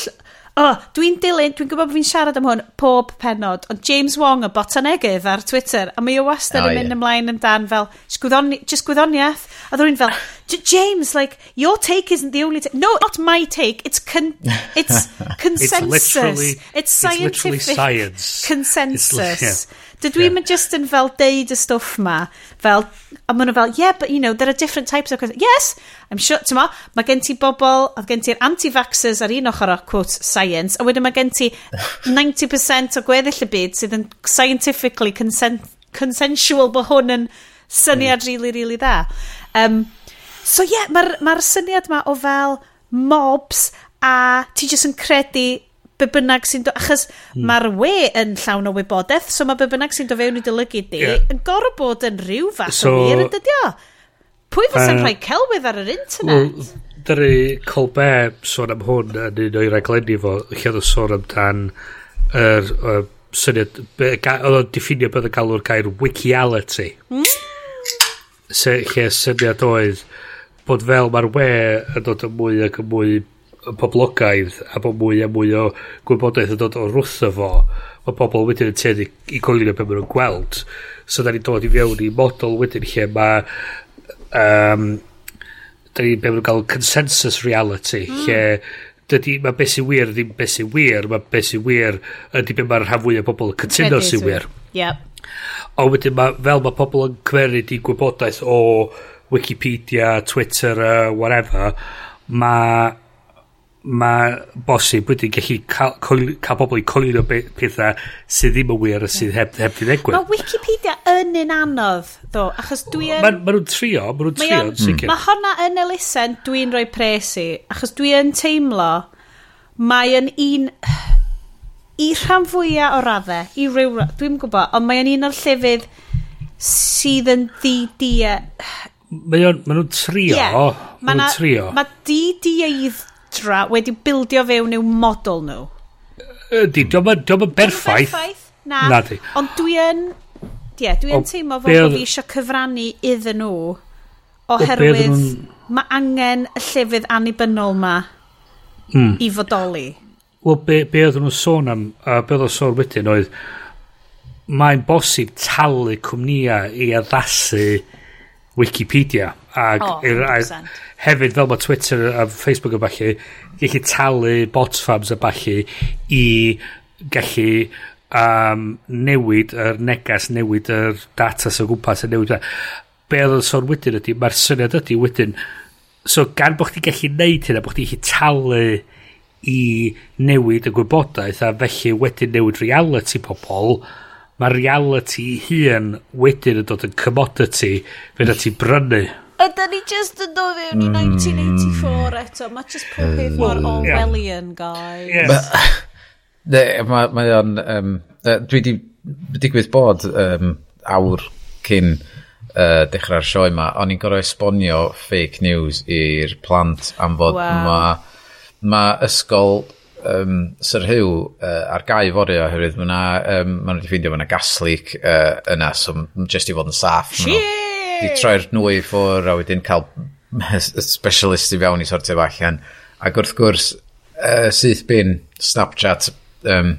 oh, dwi'n dilyn, dwi'n gwybod bod fi'n siarad am hwn pob penod, ond James Wong y botanegydd ar Twitter, a mae o wastad oh, yn mynd yeah. ymlaen amdan fel, just gwyddoniaeth, a ddwy'n fel, James, like, your take isn't the only take. No, not my take, it's, con it's [LAUGHS] consensus. it's literally, it's scientific it's literally science. consensus. It's, yeah. Dydw yeah. just yn fel deud y stwff ma, fel, a maen nhw fel, yeah, but you know, there are different types of... Yes, I'm sure, ti'n ma, mae gen ti bobl, a gen ti'r anti-vaxxers ar un ochr o, quote, science, a wedyn mae gen ti [LAUGHS] 90% o gweddill y byd sydd yn scientifically consen consensual bod hwn yn syniad mm. really, really dda. Um, so yeah, mae'r ma syniad ma o fel mobs a ti jyst yn credu be bynnag sy'n do... Achos mm. mae'r we yn llawn o wybodaeth, so mae be bynnag sy'n do fewn i dylygu di yeah. yn gorau bod yn rhyw fath so, o wir yn dydio. Pwy fysa'n uh, rhoi celwydd ar yr internet? Well, Dyna Colbert sôn am hwn yn un o'i raglenni fo, lle oedd sôn amdan yr er, syniad, oedd o'n diffinio bydd yn galw'r gair wikiality. Mm. Se, lle syniad oedd bod fel mae'r we yn dod yn mwy ac yn mwy poblogaidd a bod mwy a mwy o gwybodaeth yn dod o wrtho fo mae pobl wedyn yn teddu i coelio beth maen nhw'n gweld so da ni'n dod i fewn i model wedyn lle mae um, da ni'n beth maen gael consensus reality mm. lle dydy, mae beth sy'n wir ddim beth sy'n wir mae beth sy'n wir ydy beth mae'r rhan fwy o bobl yn cytuno sy'n wir yep. o wedyn ma, fel mae pobl yn cymeryd i gwybodaeth o Wikipedia, Twitter, uh, whatever mae mae bosib wedyn gallu cael, coel, cael bobl i coelio pethau sydd ddim yn wir a sydd heb, heb di ddigwydd. Mae Wikipedia yn un anodd, ddo, achos dwi yn... Mae ma nhw'n trio, mae nhw'n trio, yn sicr. Mae honna yn elusen dwi'n rhoi presi, achos dwi yn teimlo mae yn un... I rhan fwyaf o raddau, i ryw... Dwi'n gwybod, ond mae yn un o'r llefydd sydd yn ddi-dia... Mae nhw'n trio, yeah, mae nhw'n trio. Mae di-diaidd adra wedi bildio fewn i'w model nhw. Ydy, diolch yn berffaith. berffaith. Na, Na di. ond dwi yn, ie, dwi yn teimlo fod bod fi eisiau cyfrannu iddyn nhw oherwydd mae angen y llefydd annibynnol ma mm. i fodoli. Wel, be, be oedden nhw'n sôn am, a be oedden nhw'n sôn wedyn oedd, mae'n bosib talu cwmnïau i addasu Wikipedia. Ag, oh, 100%. Hefyd fel mae Twitter a Facebook a falle, gallu talu bot farms a falle i gallu um, newid yr negas, newid yr data sy'n gwmpas, a newid... Be oedd yn sôn wedyn ydy, mae'r syniad ydy wedyn, so gan bod chdi gallu neud hynna, bod chdi gallu talu i newid y gwybodaeth a felly wedyn newid reality pobl, mae reality hun wedyn yn dod yn commodity fyna ti brynu. Ydy ni just yn dod fewn i hmm. 1984 eto. Mae just pob peth mor Orwellian, guys. Yes. Ne, mae ma o'n... Um, dwi di digwydd bod um, awr cyn uh, dechrau'r sioe yma, o'n i'n gorau esbonio fake news i'r plant am fod wow. mae ma ysgol um, Sir Hugh uh, ar gau fori oherwydd mae yna, um, ma nhw wedi ffeindio mae yna gas leak uh, yna, so jyst i fod yn saff. Di troi'r nwy ffwr a wedyn cael [LAUGHS] specialist i fewn i sortio fo allan. Ac wrth gwrs, uh, syth bin Snapchat um,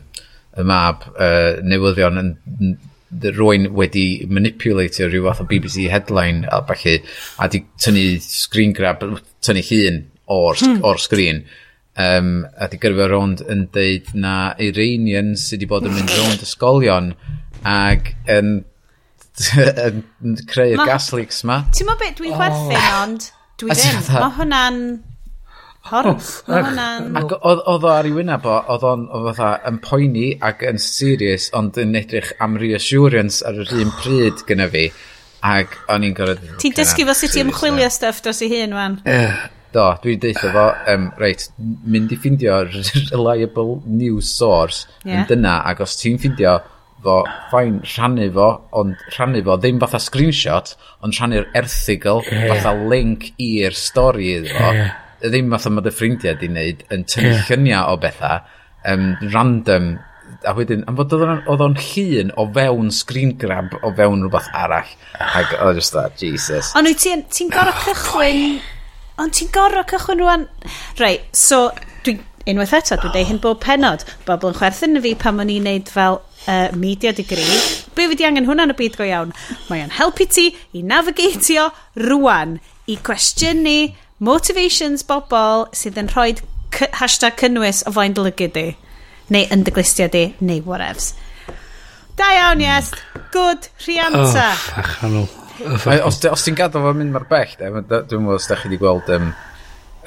y mab uh, newyddion yn rwy'n wedi manipulatio rhyw fath o BBC headline a falle a di tynnu screen grab, tynnu llun o'r, hmm. o'r sgrin um, a di gyrfa rownd yn deud na Iranians sydd wedi bod yn mynd rownd [LAUGHS] ysgolion ac yn, [LAUGHS] yn creu'r gas leaks ma. Ti'n ma beth dwi'n chwerthin oh. ond dwi ddim. Mae hwnna'n horf. Oh. Mae hwnna'n... Ac oedd o ar ei wynaf o, oedd o'n fatha yn poeni ac yn serious ond yn edrych am reassurance ar yr un pryd gyda fi. Ac o'n i'n gorfod... Ti'n dysgu fo sut i ymchwilio stuff dros i hun, wan. Do, dwi'n deitha fo, um, reit, mynd i ffindio reliable news source yeah. yn dyna, ac os ti'n ffindio fo, ffain rhannu fo, ond rhannu fo, ddim fatha screenshot, ond rhannu'r erthigol, yeah. fatha link i'r stori iddo fo, yeah. ddim fatha mae dy ffrindiau di wneud yn tynnu yeah. lluniau o bethau, um, random, a wedyn, am fod oedd o'n llun o fewn screen grab o fewn rhywbeth arall, ac oedd just that, Jesus. Ond wyt ti'n ti gorau cychwyn ond ti'n gorau cychwyn rwan. Rai, so, dwi'n unwaith eto, dwi'n deud hyn bob penod. Bobl yn chwerthin na fi pan o'n i'n neud fel uh, media degree. Be fi di angen hwnna yn y byd go iawn? Mae o'n helpu ti i navigatio rwan, i gwestiynu motivations bobl sydd yn rhoi hashtag cynnwys o flaen dylygu di, neu yn dyglistiau di, neu whatevs. Da iawn, yes. Good rhianta. Oh, ffachanol os, os ti'n gadw fo mynd mae'r bell, de, dwi'n meddwl os da chi wedi gweld um,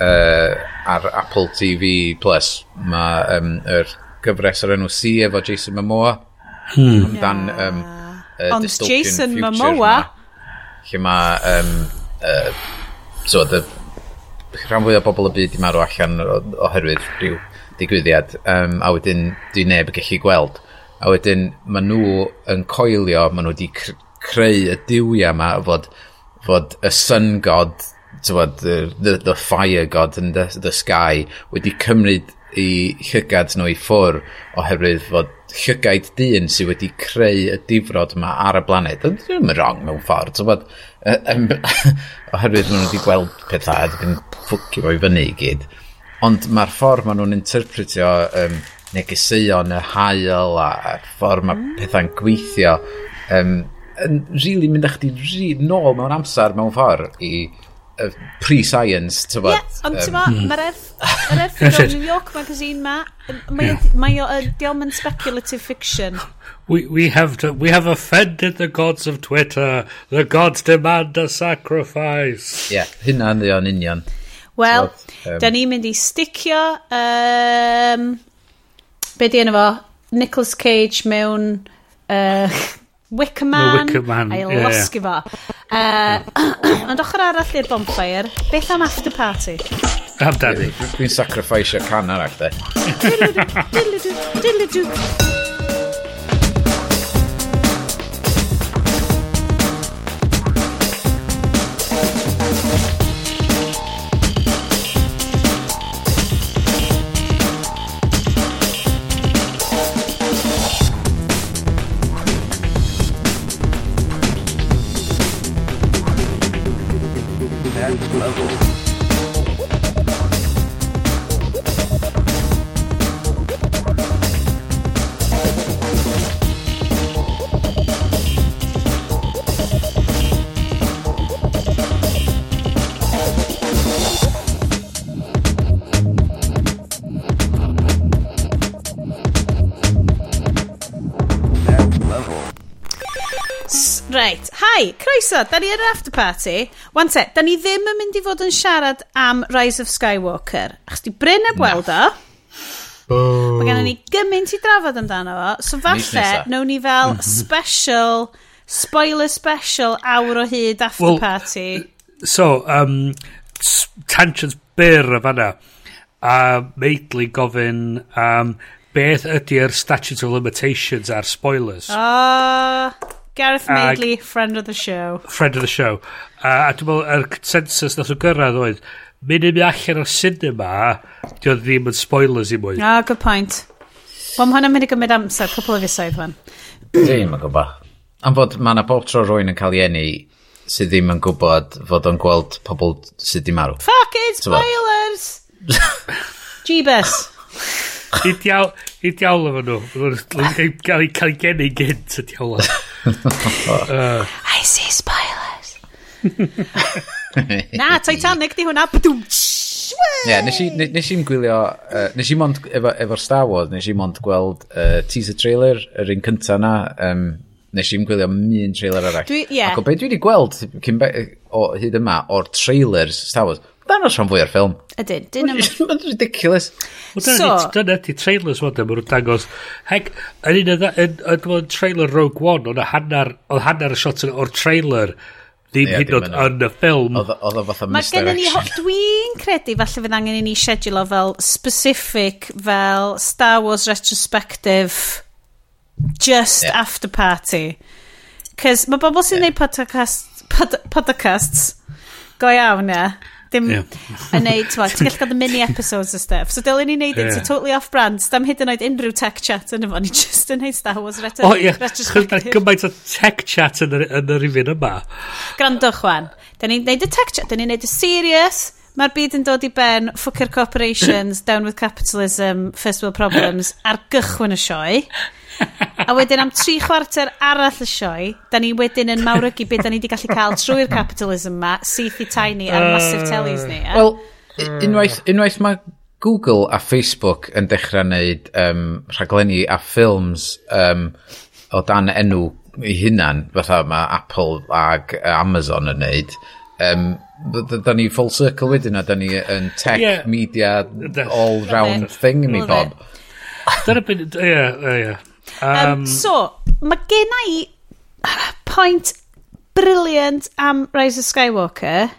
uh, ar Apple TV Plus, mae um, er gyfres o'r enw C efo Jason Momoa. Hmm. Amdan, um, uh, Ond Jason Momoa... Lle mae... Um, uh, so, the, rhan fwy o bobl y byd i marw allan oherwydd rhyw digwyddiad. Um, a wedyn, di neb yn gallu gweld. A wedyn, maen nhw yn coelio, maen nhw wedi creu y diwia yma, fod, fod y sun god, tywod, the, the fire god in the, the sky wedi cymryd i llygad nhw i ffwr oherwydd fod llygaid dyn sydd wedi creu y difrod yma ar y blaned. Dwi'n mynd wrong mewn ffordd. Tywod, bod, um, oherwydd maen nhw wedi gweld pethau a yn ffwcio fo i fyny i gyd. Ond mae'r ffordd maen nhw'n interpretio um, negeseuon y hael a ffordd mae mm. pethau'n gweithio um, yn really mynd â chdi ri, nôl mewn amser mewn ffordd i uh, pre-science, ti'n bod? Ie, ond ti'n bod, mae'r erth [LAUGHS] o'r New York magazine ma, mae yeah. o diolch yn speculative fiction. We, we, have to, we have offended the gods of Twitter. The gods demand a sacrifice. Ie, yeah, hynna yn ddion union. Wel, so, um, da ni'n mynd i sticio... Um, be di enw fo? Nicolas Cage mewn... Uh, Wicker Man, no, Wicker Man. a'i yeah. losgu fo. Uh, [CLEARS THROAT] ond ochr arall i'r bonfire, beth am after party? Amdani. Dwi'n sacrifice can arall, de. Hei, croeso, da ni yn yr after party. Wan te, da ni ddim yn mynd i fod yn siarad am Rise of Skywalker. Achos di Bryn heb weld o. Oh. Mae gennym ni gymaint i drafod amdano fo. So falle, nawn ni fel mhm. special, spoiler special, awr o hyd after well, party. So, um, tangents byr y fanna. A meidlu gofyn um, beth ydy'r statute of limitations ar spoilers. Uh... Gareth Madeley, friend of the show. Friend of the show. Uh, a dwi'n meddwl, yr er consensus nath o gyrraedd oedd, mynd i mi allan o'r cinema, di oedd ddim yn spoilers i mwy. Ah, good point. Wel, mae hwnna'n mynd i gymryd amser, cwpl o fisoedd fan. Ddim yn gwybod. Am fod mae yna bob tro rwy'n yn cael ei enni sydd ddim yn gwybod fod o'n gweld pobl sydd ddim marw. Fucking spoilers! [LAUGHS] Jeebus! I diawl, i diawl efo nhw. Mae'n Cael ei geni gynt y diawl. I see spoilers. Na, Titanic di hwnna. Ie, yeah, nes i'n nes i gwylio, uh, nes i mond, efo'r efo Star Wars, nes i mond gweld uh, teaser trailer, yr un cynta na, um, nes i'n gwylio mi'n trailer arall. Dwi, yeah. Ac o beth dwi wedi gweld cyn, o hyd yma o'r trailers Star Wars, Dyna rhan fwy o'r ffilm. Ydyn, dyn nhw... Mae'n ridiculous. So... Dyna ti trailers fod yma nhw'n dangos. Heg, yn un yn, yn, yn trailer Rogue One, oedd hanner, oedd hanner y shot o'r trailer ddim yeah, hyd yn oed yn y ffilm. Oedd o fatha misdirection. Dwi'n credu falle fydd angen i ni schedule o fel specific, fel Star Wars retrospective, just yeah. after party. Cys mae bobl sy'n yeah. neud podcast, pod, podcasts go iawn, ie. Yeah dim yeah. yn neud, ti'n gallu cael y mini episodes o stuff. So dylen ni neud yeah. into totally off-brand, dam hyd yn oed unrhyw tech chat yn efo, ni just yn neud Star Wars retro. O oh, ie, yeah. gymaint o tech chat yn yr yn un yma. Grandwch, Wan. Da ni'n neud y tech chat, da ni'n neud y serious, Mae'r byd yn dod i ben, ffwcio'r corporations, [LAUGHS] down with capitalism, first world problems, ar gychwyn y sioe. A wedyn am tri chwarter arall y sioe, da ni wedyn yn mawrygu beth da ni wedi gallu cael trwy'r capitalism ma, syth i tiny ar massive tellies ni. Eh? Wel, unwaith, unwaith mae Google a Facebook yn dechrau wneud um, rhaglenni a ffilms um, o dan enw i hunan, fatha mae Apple ag Amazon yn wneud, um, da ni full circle wedyn a da ni yn tech, yeah. media, all round thing mi bob. [LAUGHS] Dyna byd, ie, ie. So, mae gen i ah, point brilliant am Rise of Skywalker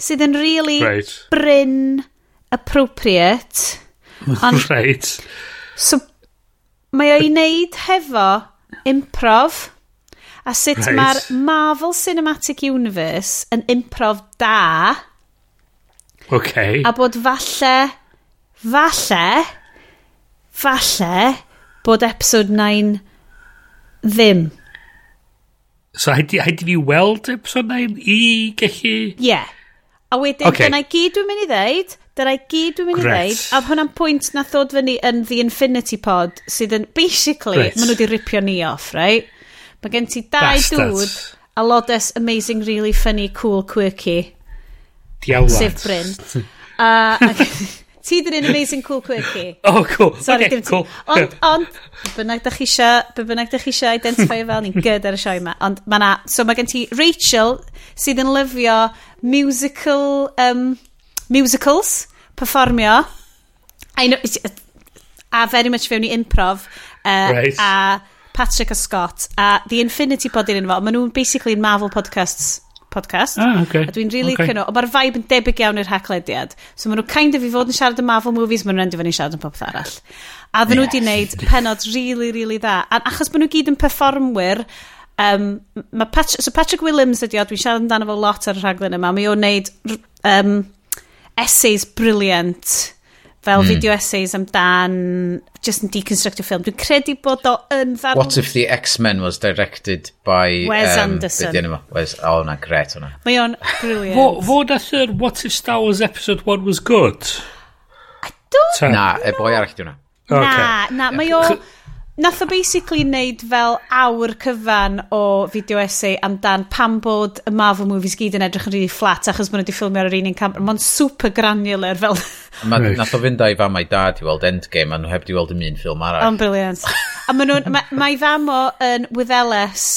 sydd yn really right. bryn appropriate. [LAUGHS] Ond, right. So, mae o'i wneud hefo improv A sut right. mae'r Marvel Cinematic Universe yn improv da. Okay. A bod falle, falle, falle bod episode 9 ddim. So haid i fi weld episode 9 i gallu... Yeah. A wedyn, okay. dyna i gyd dwi'n mynd i ddeud, dyna i gyd dwi'n mynd i ddeud, a hwnna'n pwynt na ddod fyny yn The Infinity Pod, sydd yn, basically, Great. maen nhw wedi ripio ni off, right? Mae gen ti dau Bastard. dŵr a lodes amazing, really funny, cool, quirky. Diawlad. Sef Bryn. [LAUGHS] a, [LAUGHS] ti dyn yn amazing, cool, quirky. Oh, cool. Sorry, okay, dim cool. Ond, ond, bynnag da chi eisiau, bynnag da chi eisiau identifio fel ni'n gyd ar y sioe yma. Ond mae na, so mae gen ti Rachel sydd yn lyfio musical, um, musicals, performio. I know, uh, a very much fewn i improv. Uh, right. A Patrick a Scott, a The Infinity Pod yn fo Maen nhw'n basically yn Marvel Podcasts podcast. Ah, okay. A dwi'n really okay. cynnw. Ond mae'r vibe yn debyg iawn i'r haclediad So maen nhw kind of i fod yn siarad yn Marvel movies, maen nhw'n endio fyny siarad yn popeth arall. A dyn nhw wedi yes. wneud penod really, really dda. A achos maen nhw gyd yn performwyr, um, mae Patrick, so Patrick Williams ydi o, dwi'n siarad amdano fo lot ar y rhaglen yma, mae o'n wneud um, essays brilliant fel mm. video essays amdan just yn deconstructive film. Dwi'n credu bod o yn ddarn... What if the X-Men was directed by... Wes um, Anderson. Wes, oh, na, gret hwnna. Mae o'n brilliant. fo, fo nath yr What if Star Wars Episode 1 was good? I don't na, know. e boi arall di hwnna. Okay. Na, na, mae o... Nath o basically wneud fel awr cyfan o fideo essay amdan pam bod y Marvel movies gyd yn edrych yn really flat achos bod nhw wedi ffilmio ar yr un un camera. Mae'n super granular fel... Ma, nath o fynd a'i fam a'i dad i weld Endgame a nhw heb di weld ym un ffilm arall. Ond brilliant. a mae nhw'n... Mae ma fam o yn Wyddeles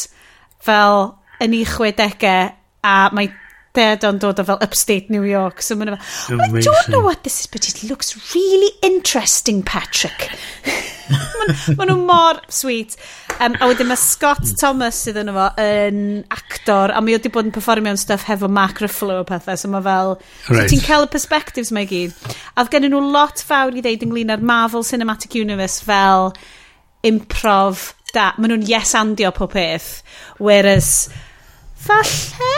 fel yn ei chwedegau a mae dad o'n dod o fel upstate New York. So mae'n fel, oh, I don't know what this is, but it looks really interesting, Patrick. [LAUGHS] Maen nhw mor sweet. Um, a wedyn mae Scott Thomas sydd yn efo yn actor, a mi wedi bod yn performio'n stuff hefo Mark Ruffalo o pethau, so mae fel... Right. So ti'n cael y perspectives mae gyd. A oedd gen nhw lot fawr i ddeud ynglyn â'r Marvel Cinematic Universe fel improv da. Maen nhw'n yes-andio pob peth. Whereas, falle...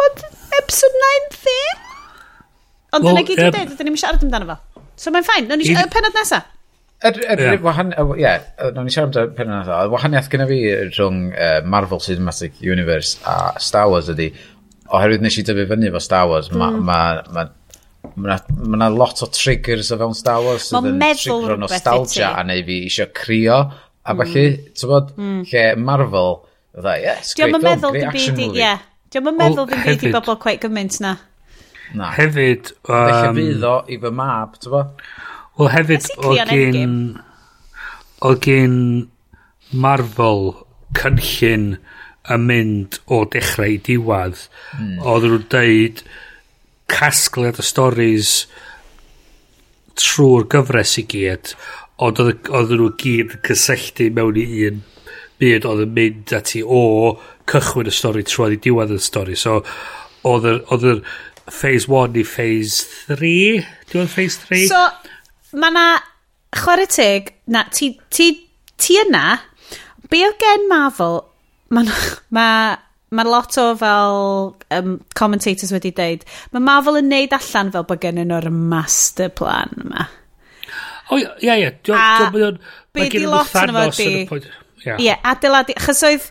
Bod episode 9 ddim? Ond well, dyna gyd i um, dweud, ydyn ni'n siarad amdano fo. So mae'n ffain. Nog ni y penod nesa. Yr er, er, wahan... Ie, yeah, nog ni siarad am penod Y Wahaniaeth gyda fi rhwng uh, Marvel Cinematic Universe a Star Wars ydy, oherwydd nes i dyfu fyny efo Star Wars, mae... Mm. Ma, ma, Mae yna lot o triggers o fewn Star Wars sydd yn trigger o nostalgia a neu fi eisiau crio a mm. falle, ti'n bod, mm. lle Marvel, dda, yes, great film, great action movie. Yeah. Diolch yn meddwl ddim byd i bobl quite gymaint na. Na. Hefyd... Um, Felly fydd o i fy mab, ti'n bo? Wel hefyd o gyn... O gyn Marvel cynllun yn mynd o dechrau i diwad. Mm. Oedden nhw'n deud casgliad o stories trwy'r gyfres i gyd, ond oedden nhw gyd yn cysylltu mewn i un byd oedd yn mynd ati o cychwyn y stori trwy i diwad y stori. So, oedd yr... oedd yr phase 1 i phase 3. Dwi'n phase 3. So, mae na chwarae teg, na, ti, ti, ti yna, be o gen Marvel, mae ma, ma lot o fel um, commentators wedi deud, mae Marvel yn neud allan fel bod gen nhw'r master plan yma. O, oh, ia, ia. A, be di lot yn efo di? Ie, adeiladu, achos oedd,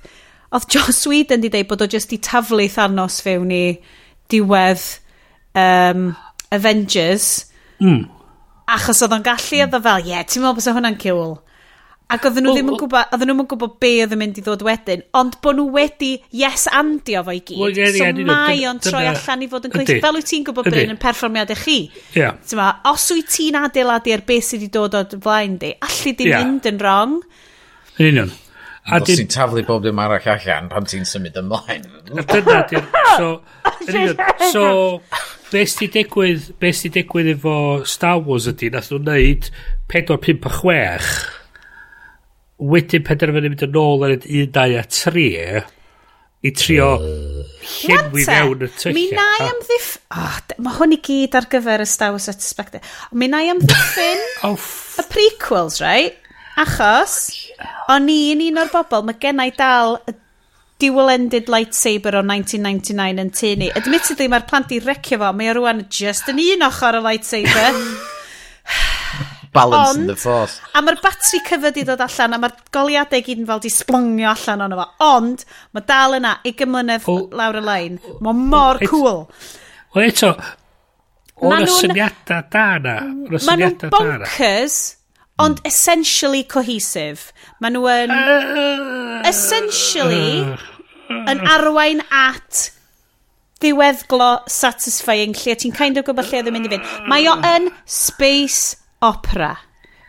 oedd Joss Whedon di deud bod o jyst i taflu Thanos fewn i diwedd um, Avengers mm. achos oedd o'n gallu mm. oedd o fel ie, yeah ti'n meddwl bod hwnna'n cool ac oedden nhw well, ddim yn gwybod oedden nhw'n gwybod be oedd yn mynd i ddod wedyn ond bod nhw wedi yes andio fo i gyd well, yeah, yeah, so yeah, mae o'n troi allan i fod yn gweithio fel wyt ti'n gwybod bryn yn perfformiadau chi yeah. ma, os wyt ti'n adeiladu ar beth sydd wedi dod o'r flaen di allu di yeah. mynd yn wrong yn union A Os ti'n taflu bob dim arall allan pan ti'n symud ymlaen. Dyna, so, [LAUGHS] so, [LAUGHS] Beth sy'n digwydd, beth sy'n digwydd efo Star Wars ydy, nath nhw'n neud 4, 5 a 6, wedyn penderfynu mynd yn ôl ar 1, 2 a 3, i trio uh, llenwi mewn y tyllau. Mi na i amddiff... Oh, mae hwn i gyd ar gyfer y Star Wars Retrospective. Mi na i amddiffyn [LAUGHS] oh, y prequels, right? Achos, oh, o'n i'n un o'r bobl, mae gennau dal y dual-ended lightsaber o 1999 yn tu ni. Admittedly, mae'r plant i recio fo, mae o rwan just yn un ochr o lightsaber. [LAUGHS] Balance Ond, in the force. A mae'r batri cyfyd i ddod allan, a mae'r goliadau gyd yn fel di splongio allan ono fo. Ond, mae dal yna i gymlynedd oh, lawr y lein. Mae mor oh, cool. O eto, o'r syniadau da na. Mae nhw'n bonkers, ond essentially cohesive. Mae nhw yn... Uh, essentially yn arwain at ddiweddglo satisfying lle ti'n kind of gwybod lle ddim mynd i fynd. Mae o yn space opera.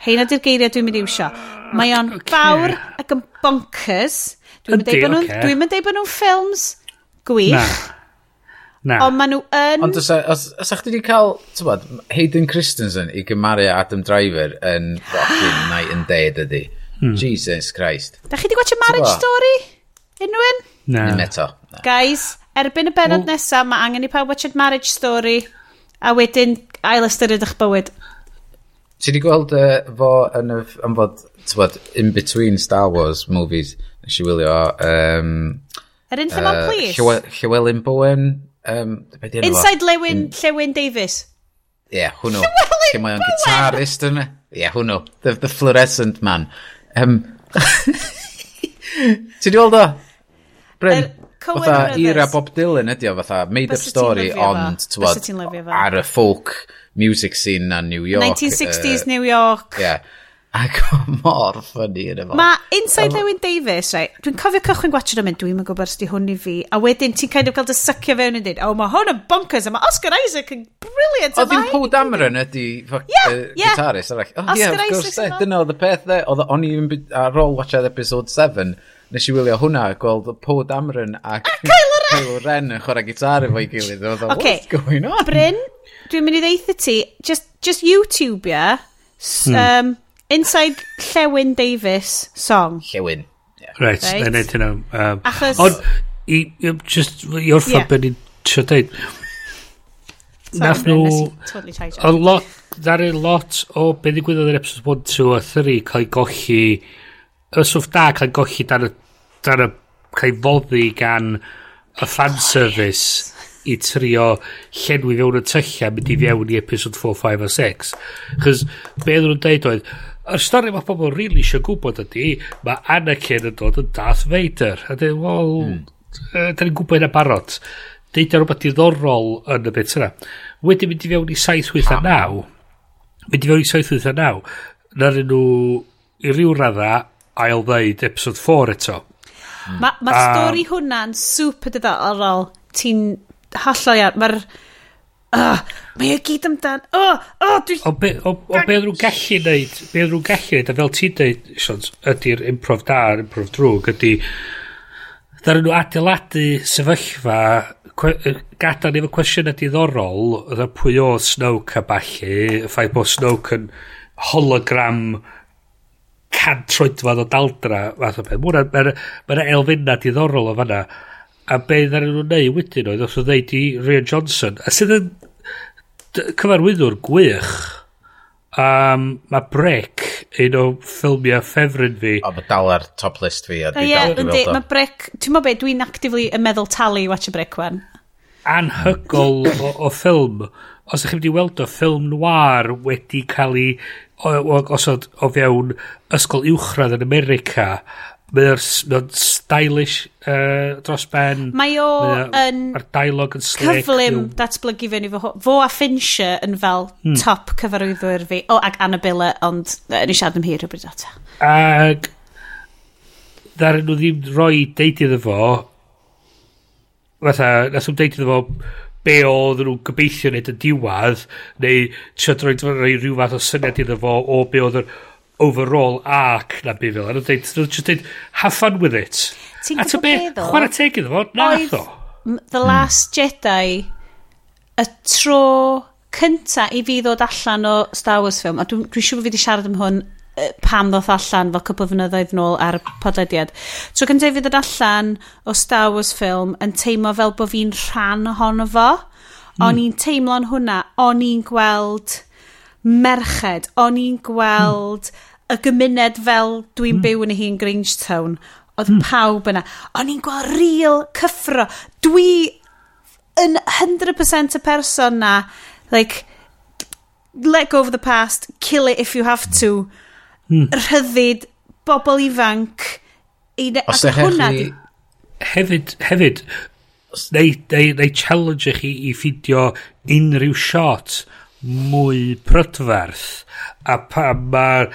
Heina di'r geiriau dwi'n mynd i wsio. Mae o'n okay. fawr ac yn bonkers. Dwi'n mynd deud okay. dwi bod nhw'n ffilms gwych. Na. Ond maen nhw yn... Ond os, e- os, os chdi wedi cael, ti'n bod, Hayden Christensen i gymaru Adam Driver yn [GASPS] fucking night and day, dydy. Hmm. Jesus Christ. Da chi wedi gwachio Marriage Sbo? Story? Unwyn? Na. Dim eto. Na. Guys, erbyn y benod nesaf, mae angen i pawb watchad Marriage Story a wedyn ail ystyried eich bywyd. Ti wedi gweld uh, fo yn y, yn fod, bod, in between Star Wars movies, nes i wylio, um, Yr un ffilm uh, please? Llywelyn Bowen, um, Inside Lewin, in... Llewyn Davis. Ie, yeah, hwnnw. Lle mae o'n gitarist yna. Ie, yeah, hwnnw. The, the fluorescent man. Um, Ti di weld o? Bryn? Er, fatha era Bob Dylan ydi o, fatha made up story, ond twod, ar y folk music scene na New York. 1960s uh, New York. Yeah. Ac [LAUGHS] mor ffynnu yn efo. Mae Inside Lewin Davis, right, dwi'n cofio cychwyn gwachio nhw'n mynd, dwi'n gwybod os di hwn i fi, a wedyn ti'n kind of cael dy sycio fewn yn dweud, oh, mae hwn yn bonkers, a mae Oscar Isaac yn brilliant. Oedd ddim Paul Dameron ydi gitarist arall. Oh, yeah, of course, dyna oedd y peth dde. Oedd o'n i'n ar ôl watchad episode 7, nes i wylio hwnna, gweld Paul Dameron a Kylo Ren yn chwarae gitar efo'i gilydd. Okay. What's going on? Bryn, dwi'n mynd i ddeitha ti, just, just YouTube, yeah? Hmm. Um, Inside Llewyn Davis song. Llewyn. Yeah. Right, right. na wneud hynna. Um, Achos... Ond, i, i, just, i wrth yeah. ben i'n trio deud. Nath nhw... A lot, ddaru lot o beth ddigwyddodd yn episode 1, 2 a 3 cael ei golli... Y swff da cael ei golli dan y... Dan y cael ei foddi gan y fan oh, service i trio llenwi fewn y tyllia mynd i fewn i episode 4, 5 a 6. Chos beth nhw'n deud oedd y stori mae pobl rili really eisiau gwybod ydy, mae Anakin yn dod yn Darth Vader. A dweud, wel, mm. da ni'n gwybod yna barod. Deud rhywbeth diddorol yn y bit yna. Wedyn mynd i fewn i 7, 8 a 9. Mynd i fewn i 7, 8 a 789. Na'r nhw i ryw radda ail ddeud episode 4 eto. Mm. Mae ma, ma stori hwnna'n super diddorol. Ti'n hollol iawn. Mae'r oh, mae o gyd amdan, oh, oh, dwi... O, be, o, o be oedd nhw'n gallu neud, be oedd nhw'n gallu neud, a fel ti'n neud, Sions, ydy'r improv da, improv drwg, ydy, ddaren nhw adeiladu sefyllfa, gadael efo cwestiynau diddorol, ydy pwy o Snoke a balli, y ffaith bod Snoke yn hologram cantroedfad o daldra, fath o beth. Mae'n ma elfennau diddorol o fanna a be ddaru nhw'n neud wedyn oedd os oedd ddeud i Rian Johnson a sydd yn cyfarwyddwr gwych Um, mae Brick un o ffilmiau ffefryn fi. O, mae dal ar top list fi. A dwi dal yn gweld Mae Brick, ti'n meddwl beth, dwi'n actively yn meddwl talu i watch a Brick wan. Anhygol o, o ffilm. Os ydych chi wedi weld o ffilm noir wedi cael ei... Os oedd o fewn ysgol uwchradd yn America Mae o'n stylish uh, dros ben. Mae o yn... Mae'r dialog yn slick. Cyflym datblygu fe ni fo. Fo a Fincher yn fel hmm. top cyfarwyddwyr fi. O, ag Annabella, ond uh, ni siarad am hir rhywbryd bryd data. Ag... Ddaren nhw ddim roi deud iddo fo... Fatha, nes nhw'n deud iddo fo be oedd nhw'n gobeithio wneud y diwad, neu trio droi rhyw fath o syniad iddo fo o be oedd yr overall arc na byd fel. Yn dweud, just dweud, have fun with it. Ti'n gwybod beth o? Chwarae teg iddo fo, na o. The Last Jedi, y tro cynta i fi ddod allan o Star Wars film, a dwi'n dwi siŵr bod fi wedi siarad am hwn pam ddoth allan fel cwbl fynyddoedd nôl ar podlediad. Tro cynta i fi ddod allan o Star Wars film yn teimlo fel bod fi'n rhan ohono fo. Hmm. O'n mm. i'n teimlo'n hwnna, o'n i'n gweld merched, o'n i'n gweld mm y gymuned fel dwi'n mm. byw yn hi'n Grangetown, oedd mm. pawb yna. O'n i'n gweld real cyffro. Dwi yn 100% y person na, like, let go of the past, kill it if you have to, mm. rhyddid bobl ifanc. I, Os ac e hwnna... Di... Hefyd, hefyd, neu, neu, neu challenge chi i ffidio unrhyw shot mwy prydferth a pa mae'r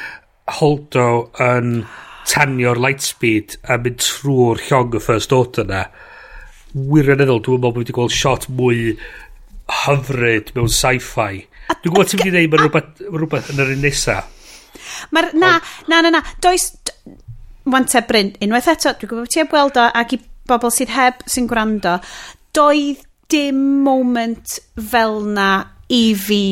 Holdo yn tanio'r lightspeed a mynd trwy'r llong y first order na wirioneddol dwi'n meddwl bod wedi gweld shot mwy hyfryd mewn sci-fi. Dwi'n gwybod ti'n mynd i ddeud mae rhywbeth, rhywbeth yn yr un nesa. Mae'r, na, na, na, na, does, wan te Bryn, unwaith eto, dwi'n gwybod ti heb weld o, ac i bobl sydd heb sy'n gwrando, doedd dim moment fel na i fi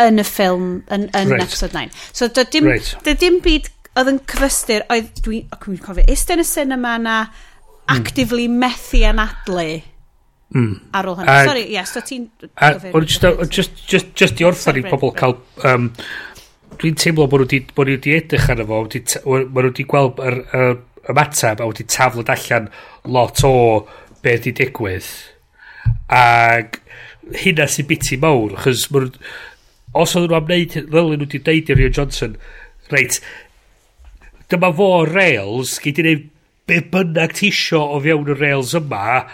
yn y ffilm yn, yn right. episode 9 so dy dim, right. dy dim byd oedd yn cyfystyr oedd dwi'n dwi cofio eistedd yn y cinema na hmm. actively mm. methu anadlu mm. ar ôl hynny sorry yes so ti'n just, just, just, just i orffan i pobl cael um, dwi'n teimlo bod nhw wedi bod nhw wedi edrych arno fo bod nhw wedi gweld yr, yr ymateb a wedi taflod allan lot o beth wedi digwydd ac hynna sy'n biti mawr chos os oedd nhw am wneud, fel nhw wedi deud i Rian Johnson, reit, dyma fo rails, gei di wneud be bynnag tisio o fewn y rails yma,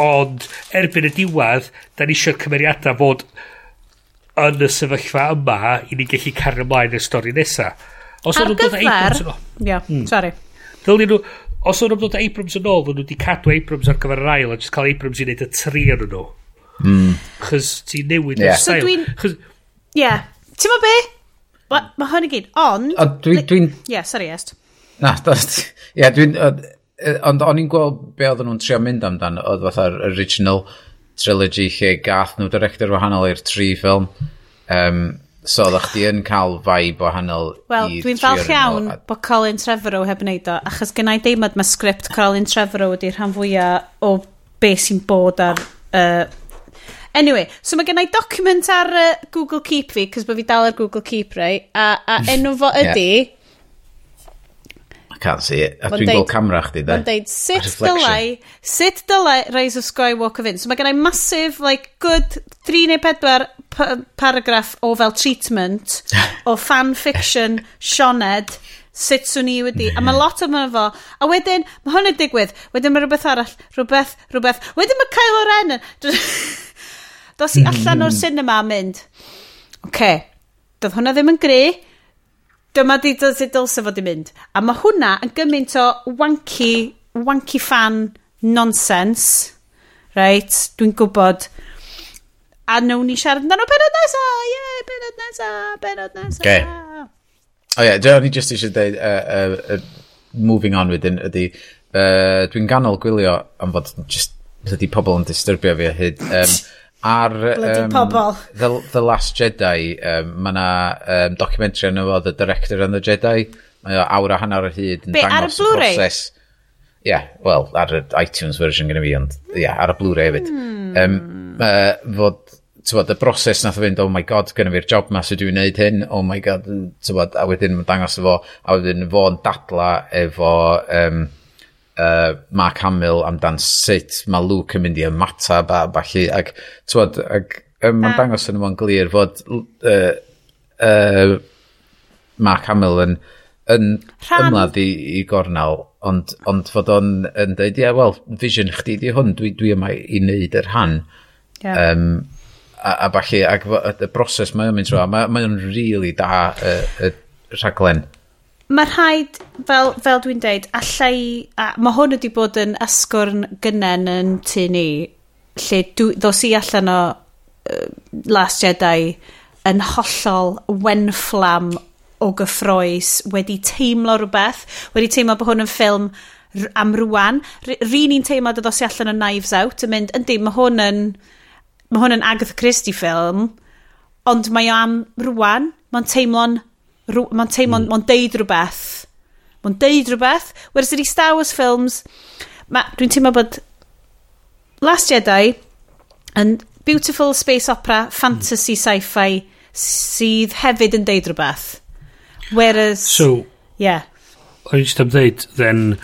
ond erbyn y diwedd, da ni eisiau'r cymeriadau fod yn y sefyllfa yma i ni gallu cario ymlaen y stori nesa Os Ar gyfer... Ia, mm. sorry. Dylun nhw, os o'n nhw'n dod Abrams yn ôl, hmm. dyn nhw wedi cadw Abrams ar gyfer yr ail a jyst cael Abrams i wneud y tri yn nhw. Hmm. Chos ti'n newid yeah. So dwi'n... Ie. Ti'n ma be? Mae hwn i gyd. Ond... Dwi'n... Dwi yeah, sorry, est. Na, Ie, dwi'n... E, ond o'n i'n gweld be oedden nhw'n trio mynd amdan, oedd fatha'r original trilogy lle gath nhw director wahanol i'r tri ffilm. Um, so oedd chdi yn cael vibe wahanol Wel, dwi'n falch iawn a... bod Colin Trevorrow heb wneud o, achos gynnau deimlad mae sgript Colin Trevorrow ydy'r rhan fwyaf o be sy'n bod ar uh, Anyway, so mae gennau document ar uh, Google Keep fi, cos bod fi dal ar Google Keep, rai, a, a [LAUGHS] enw fo ydy... yeah. I can't see it. A dwi'n gweld camera chdi, de. Mae'n deud, sut dylai, sut dylai Rise of Skywalker fynd? So mae gennau massive, like, good 3 neu 4 paragraff o fel treatment [LAUGHS] o fan fiction Sioned sut swn i wedi, a mae lot yma fo, a wedyn, mae hwn yn digwydd, wedyn mae rhywbeth arall, rhywbeth, rhywbeth, wedyn mae Kylo Ren yn... [LAUGHS] Dos i allan o'r cinema mynd, oce, okay, doedd hwnna ddim yn gre, dyma di dod i dylse fod i mynd. A mae hwnna yn gymaint o wanky, wanky fan nonsense, right, dwi'n gwybod, a nawn ni siarad amdano penod nesa, ie, yeah, penod nesa, penod nesa. Okay. O oh, ie, yeah, dwi'n just eisiau dweud, uh, uh, uh, moving on wedyn, ydy, uh, dwi'n ganol gwylio am fod just, ydy pobl yn disturbio fi a hyd, um, ar... Bloody um, pobl. The, the Last Jedi, um, mae yna um, documentary yna fo, The Director and the Jedi. Mae o awr a hanner o hyd yn Be, dangos y broses. Ie, yeah, wel, ar y iTunes version gyda fi, ond ie, yeah, ar y Blu-ray hefyd. Hmm. Um, uh, fod, tywod, y broses nath o fynd, oh my god, gyda fi'r job ma, so dwi'n neud hyn, oh my god, tywod, a wedyn mae'n dangos efo, a wedyn fo'n dadla efo... Um, uh, Mark Hamill amdan sut mae Luke yn mynd i ymatab a falle ac twod ac um, mae'n dangos yn ymwneud glir fod uh, uh, Mark Hamill yn, yn ymladd i, i gornel ond, ond fod o'n yn dweud ie yeah, wel vision chdi di hwn dwi, dwi yma i wneud yr han yeah. um, a, a falle ac y broses mae o'n mynd trwy mae mae o'n rili really da y, y rhaglen mae rhaid, fel, fel dwi'n deud, allai, a, mae hwn wedi bod yn asgwrn gynnen yn tu ni, lle dwi, ddos i allan o uh, Last Jedi yn hollol wenfflam o gyffroes, wedi teimlo rhywbeth, wedi teimlo bod hwn yn ffilm am rwan. Rhi ni'n teimlo dod os i allan o Knives Out yn mynd, yndi, mae hwn yn, mae hwn yn Agatha Christie ffilm, ond mae o am rwan, mae'n teimlo'n mae'n teimlo, mm. mae'n deud rhywbeth. Mae'n deud rhywbeth. Whereas ydy Star Wars films, dwi'n teimlo bod Last Jedi yn beautiful space opera, hmm. fantasy sci-fi sydd hefyd yn deud rhywbeth. Whereas... So, yeah. O'n i just am ddeud, then,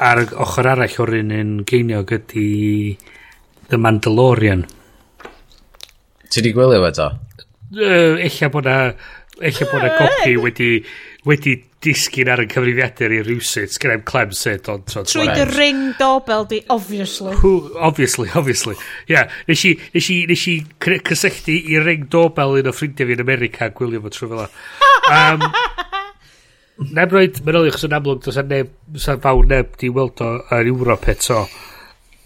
ar ochr arall o'r un yn geiniog ydy The Mandalorian. Ti di gwylio fe to? Uh, Ella bod na eich bod y copi wedi, wedi disgyn ar y cyfrifiadur i rhywsyd. Sgen i'm clem sut, ond... Trwy dy ring dobel di, obviously. Who, obviously, obviously. Ie, yeah, nes i, nes i, nes i cysylltu i ring dobel un o ffrindiau fi yn America gwylio fo trwy fel Um, [LAUGHS] neb roed meddwl i, chos yn amlwg, does neb, sa'n fawr neb di weld o yn Ewrop eto.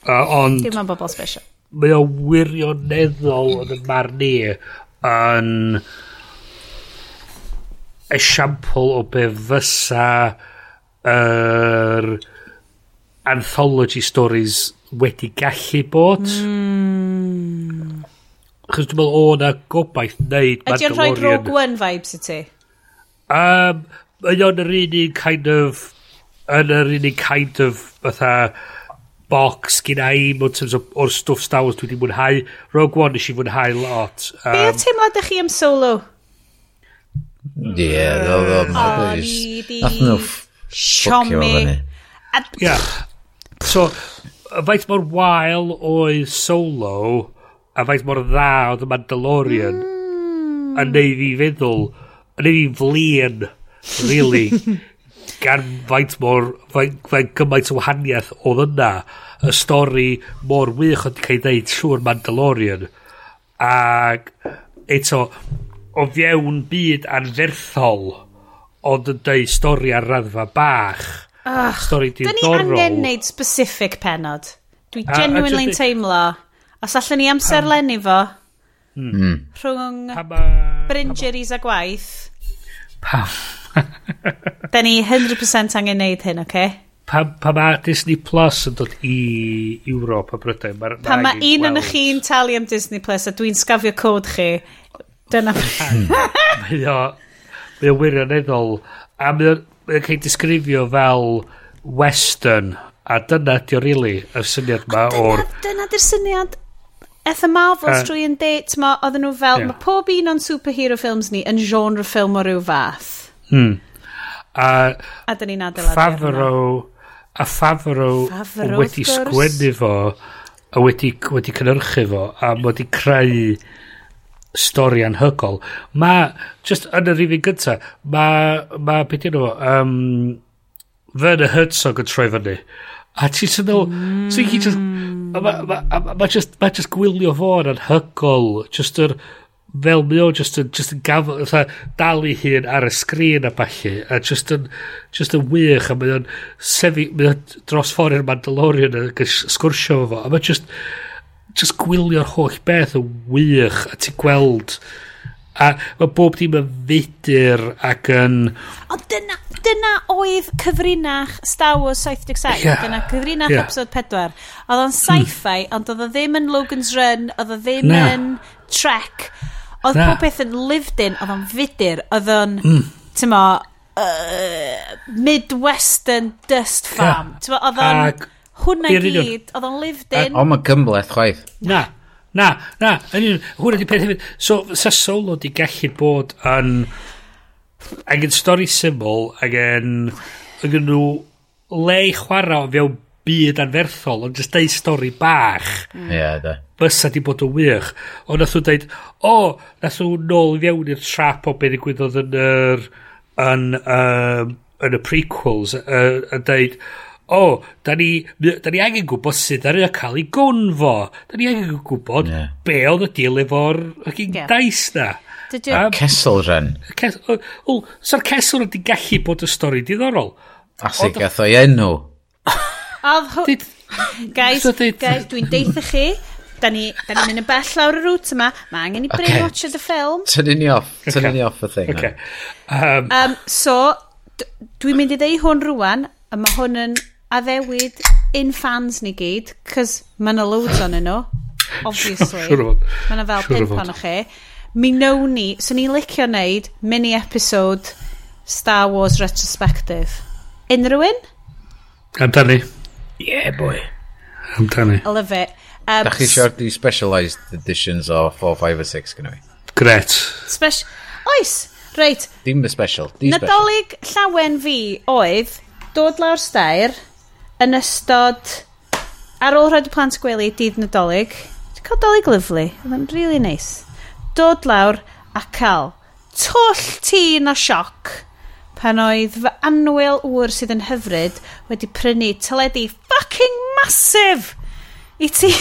Uh, ond... Dim ond bobl special. Mae o wirioneddol yn y marn ni yn... Uh, esiampl o be fysa yr er anthology stories wedi gallu bod. Mm. Chos dwi'n meddwl o na gobaith wneud Mandalorian. o'n rhoi Rogue One vibes i ti? Um, Ydy o'n yr un kind of yn yr un kind of fatha box gyda i mewn terms of, o'r stwff Star Wars dwi wedi mwynhau. Rogue One nes i mwynhau lot. Um, Be o teimlad ych chi am solo? Ie, ddo, ddo. Nath nhw ffwcio fyny. Ie. So, faint mor wael oedd Solo a faint mor dda oedd y Mandalorian mm. a neu fi feddwl a neu fi flin really [LAUGHS] gan faint mor faint, faint gymaint o wahaniaeth oedd yna y stori mor wych oedd cael ei ddeud trwy'r Mandalorian ac eto o fiewn byd anferthol ond yn dweud stori ar raddfa bach. Ugh, stori diddorol. Da ni angen neud specific penod. Dwi a, genuinely'n a, teimlo. Os allan ni amser lenni fo, mm. rhwng bringeries a gwaith. Pam? [LAUGHS] da ni 100% angen neud hyn, oce? Okay? Pam pa mae Disney Plus yn dod i Ewrop a Brydain? Ma, Pam mae un yn eich chi'n talu am Disney Plus a dwi'n sgafio cod chi, Dyna hmm. Mae o... Mae o wirioneddol. A mae o'n cael disgrifio fel western. A dyna di o really, y syniad ma o'r... Dyna di'r syniad. Eth y Marvels drwy yn date ma, oedden nhw fel, yeah. mae pob un o'n superhero films ni yn genre ffilm o ryw fath. Hmm. A, a dyn ni'n adeiladu Favreau a Favreau Favro wedi sgwennu fo, a wedi, wedi cynhyrchu fo, a wedi creu stori anhygol. Mae, just yn yr un gynta, mae, ma beth yna fo, um, Werner Herzog yn troi fyny. A ti'n sy'n mm. so i just, mae ma, ma, ma, just, ma just gwylio fo yn anhygol, just yr, fel mi o just yn, just yn gaf, fatha, dal i hun ar y sgrin a balli, a just yn, just yn wych, a mae o'n sefi, mae o'n dros ffordd i'r Mandalorian yn sgwrsio fo, a mae just, just gwylio'r holl beth yn wych a ti'n gweld a mae bob dim yn fudur ac yn ond dyna, dyna oedd cyfrinach Star Wars 77 yeah. dyna cyfrinach yeah. episode 4 oedd o'n sci-fi mm. ond oedd o ddim yn Logan's Run oedd o ddim Na. yn Trek oedd Na. pob beth yn lived in oedd o'n fudur oedd o'n mm. mo, uh, Midwestern Dust Farm yeah. oedd o'n ac Hwna i gyd, oedd o'n lived in. O, mae gymleth chwaith. Na, na, na. hwnna di peth hefyd. So, sa solo di gallu bod yn... ag yn stori syml, ag angen... Angen nhw le i chwarae o fewn byd anferthol, ond jyst deud stori bach. Mm. Ie, mm. yeah, da. Bysa di bod yn wych. Ond nath nhw dweud, o, oh, nath nhw nôl i fewn i'r trap o beth i gwydoedd yn yr... yn, um, yn y prequels, uh, a dweud, o, da ni, da ni angen gwybod sut ar y cael ei gonfo. Da ni angen gwybod yeah. be oedd y dil efo'r hygin yeah. dais na. Dydy... Um, Cesl ren. Ces, o, so'r Cesl wedi gallu bod y stori diddorol. A sy gath o'i enw. Oedd hw... Guys, guys dwi'n deitha chi, da ni, da ni mynd yn bell lawr y rŵt yma, mae angen i brainwatch okay. y ffilm. Tynnu ni off, tynnu okay. ni off y thing. Okay. Um, um, so, dwi'n mynd i ddeu hwn rwan, a mae hwn yn addewid in fans ni gyd, cys mae yna loads o'n nhw, [LAUGHS] obviously. Siwr o fod. Mae yna fel pimp o'n chi. Mi wnawn ni, so ni'n licio wneud mini-episode Star Wars Retrospective. Unrhyw un? Amdani. Yeah, boy. Amdani. I love it. Um, da chi siarad di specialised editions o 4, 5 a 6 gyda fi. Gret. Spec Oes, reit. Dim y special. Nadolig llawen fi oedd dod lawr stair, yn ystod... Ar ôl rhaid y plant gwely dydd nadolig, ti'n cael dolig lyflu, oedd yn really nice. Dod lawr a cael twll tîn a sioc pan oedd fy anwyl wr sydd yn hyfryd wedi prynu teledu fucking massive i ti.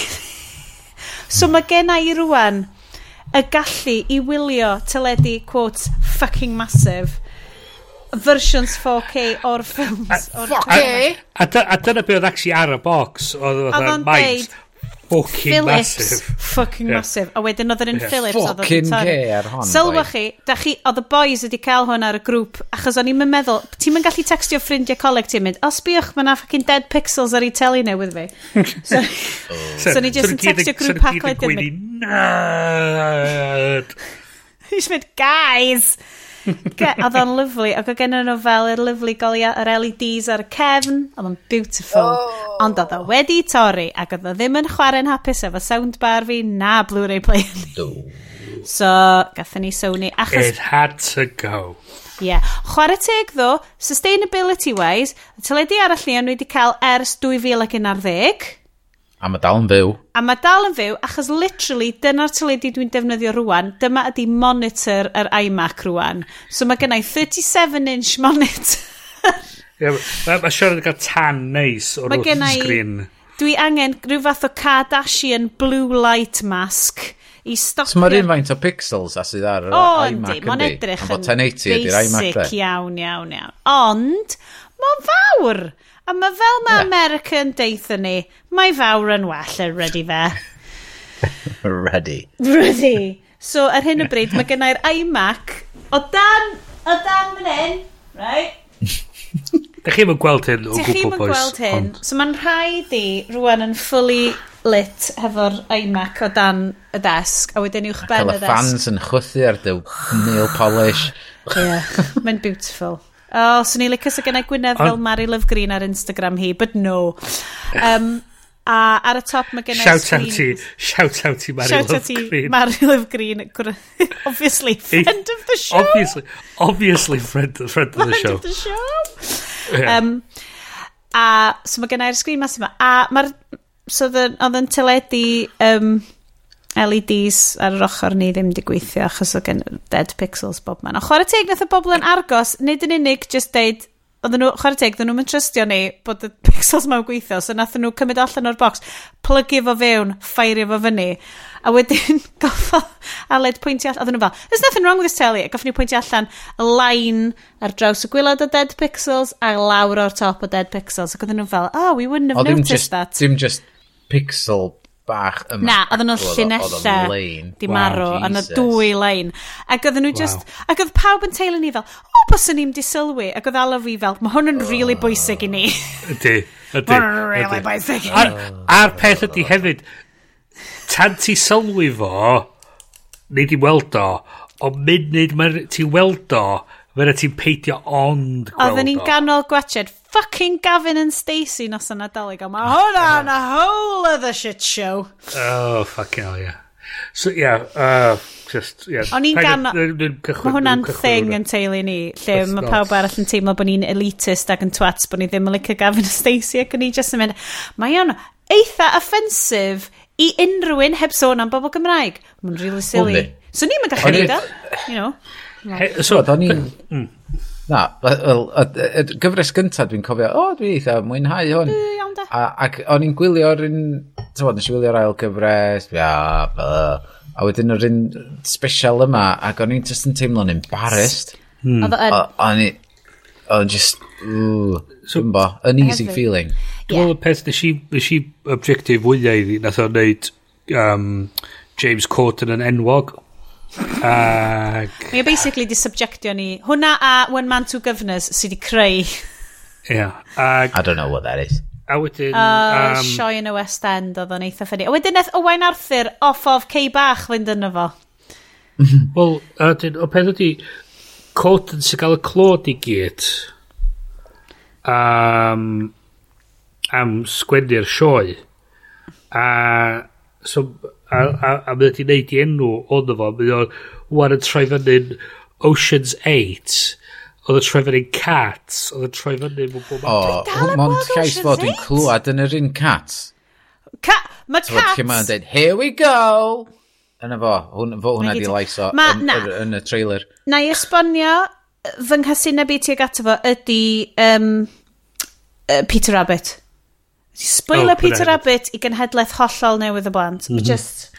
[LAUGHS] so mae gen i rwan y gallu i wylio teledu, quote, fucking massive versions 4K o'r ffilms. Okay. A, a, a dyna beth oedd actually ar y box. Oedd oedd o'n maint. Fucking Phillips, massive. Fucking yeah. massive. A wedyn oedd yr un yeah. Phillips. Fucking care hon. Sylwa chi, da chi, oedd y boys wedi cael hwn ar y grŵp, achos o'n i'n meddwl, ti'n mynd gallu textio ffrindiau coleg ti'n mynd, o sbiwch, mae na fucking dead pixels ar ei teli newydd fi. [LAUGHS] So, oh. so ni jyst yn textio grŵp hacled yn mynd. Nerd! [LAUGHS] He's mynd, guys! Oedd o'n lyflu, ac oedd gen nhw fel yr lyflu golia, yr LEDs ar y cefn, oedd o'n beautiful. Oh. Ond oedd o wedi torri, ac oedd o ddim yn chwarae'n hapus efo soundbar fi na Blu-ray player Do. So, gathen ni Sony. Achos... It had to go. Ie. Yeah. Chwarae teg ddo, sustainability-wise, y teledu arall ni o'n wedi cael ers 2011 A mae dal yn fyw. A mae dal yn fyw, achos literally, dyna'r teledu dwi'n defnyddio rwan, dyma ydy monitor yr iMac rwan. So mae gennau 37-inch monitor. yeah, mae ma siarad yn cael tan neis o'r gennau, sgrin. Dwi angen rhyw fath o Kardashian blue light mask i stopio... So mae'r un faint o pixels a sydd ar o, iMac yndi. Mae'n edrych yn basic iawn, iawn, iawn. Ond, mae'n fawr! A mae fel mae yeah. America yn deitha ni, mae fawr yn well e, yn rydy fe. [LAUGHS] Ready. Ready. So, ar hyn o bryd, mae gennau'r iMac o dan, o dan fan hyn, right? Dych chi'n gweld hyn o gwbl, boys. gweld hyn. Ond... So, mae'n rhaid i rwan yn fully lit hefo'r iMac o dan y desg, a wedyn uwch ben y desg. Cael y fans yn chwythu ar dy nail polish. yeah, mae'n beautiful. Oh, swn i'n licio sy'n gennau Gwynedd fel Mary Love Green ar Instagram hi, but no. Um, a ar y top mae gennau... Shout out ti. Shout out ti Mary Shout Love Green. Shout out Mary Love Green. [LAUGHS] obviously, friend of the show. Obviously, obviously friend, friend of the show. Friend of the show. Yeah. Um, a so mae gennau'r sgrin mas yma. A mae'r... So oedd yn teledu... Um, LEDs ar yr ochr ni ddim di gweithio achos o gen dead pixels bob man. O chwarae teg nath y bobl yn argos, nid yn unig just deud, oedden nhw, chwarae teg, oedden nhw'n mynd trystio ni bod y [LAUGHS] pixels ma'n gweithio, so nath nhw cymryd allan o'r box, plygu fo fewn, ffairio fo fyny, a wedyn [LAUGHS] goffo Aled pwyntio allan, oedden nhw fel, there's nothing wrong with this telly, a goffo ni pwyntio allan y line ar draws y gwylod o dead pixels a lawr o'r top o dead pixels, ac oedden nhw fel, oh, we wouldn't have o, noticed just, that. Dim just pixel bach yma. Na, oedden nhw'n llinellau di marw, wow, yna dwy lein. Ac oedden nhw wow. just, ac oedd pawb yn teulu ni fel, o, oh, bys ni'n di sylwi, ac oedd ala fi fel, mae hwn yn really bwysig i ni. Ydy, [LAUGHS] ydy. Mae hwn yn really bwysig i ni. A'r peth ydy hefyd, tan ti sylwi fo, neu di weld o, o munud ti weld o, fe ti'n peidio ond gweld o. Oedden ni'n ganol gwachod fucking Gavin and Stacey nos yna dalig a Mae hwnna'n a whole other shit show. Oh, fucking hell, yeah. So, yeah, uh, just, yeah. O'n i'n gan... Mae hwnna'n thing yn teulu ni, lle mae pawb arall yn teimlo bod ni'n elitist ac yn twats, bod ni ddim yn licio Gavin a Stacey ac o'n i just yn mynd, mae o'n eitha offensif i unrhyw un heb sôn am bobl Gymraeg. Mae'n really silly. So ni'n mynd gallu neud o. You know. So, o'n i'n... Na, wel, y gyfres gyntaf dwi'n cofio, o, dwi eitha mwynhau hwn. Mm, iawn da. A, ac o'n i'n gwylio'r un, ti'n bod, nes i gwylio'r ail gyfres, ia, bia, a wedyn yr un special yma, ac o'n i'n just yn teimlo'n embarrassed. Hmm. O'n i, o'n just, ooh, so, bo, uneasy heavy. feeling. Dwi'n meddwl y peth, nes i nes i objective wyliau iddi, nath o'n neud um, James Corden yn enwog, Ag... Mae o basically di subjectio ni. Hwna a One Man Two Governors sydd wedi creu. yeah. Ag... I don't know what that is. A wedyn... Uh, um, Sioe yn y West End oedd o'n eitha ffynnu. A wedyn nath Owain Arthur off of Cei Bach fynd yno fo. [LAUGHS] Wel, a wedyn, o peth ydi, Cotton sy'n cael y clod i gyd um, am sgwennu'r sioe. A so, a, a, a mae wedi neud i enw ond fo, mae o'n wan yn troi fyny'n Ocean's 8, oedd yn troi fyny'n Cats, oedd yn troi fyny'n mwy bob O, mond llais fod yn clywed yn yr un Cats. Ca mae so, Cats... Lle mae'n dweud, here we go! Yna fo, hwn, fo hwnna di lais o ma, yn, na, yn, y trailer. Na i esbonio, fy nghasineb i tuag ato fo ydy um, uh, Peter Rabbit. Spoiler oh, Peter Rabbit i genhedlaeth hollol newydd y blant. Mm -hmm. Just...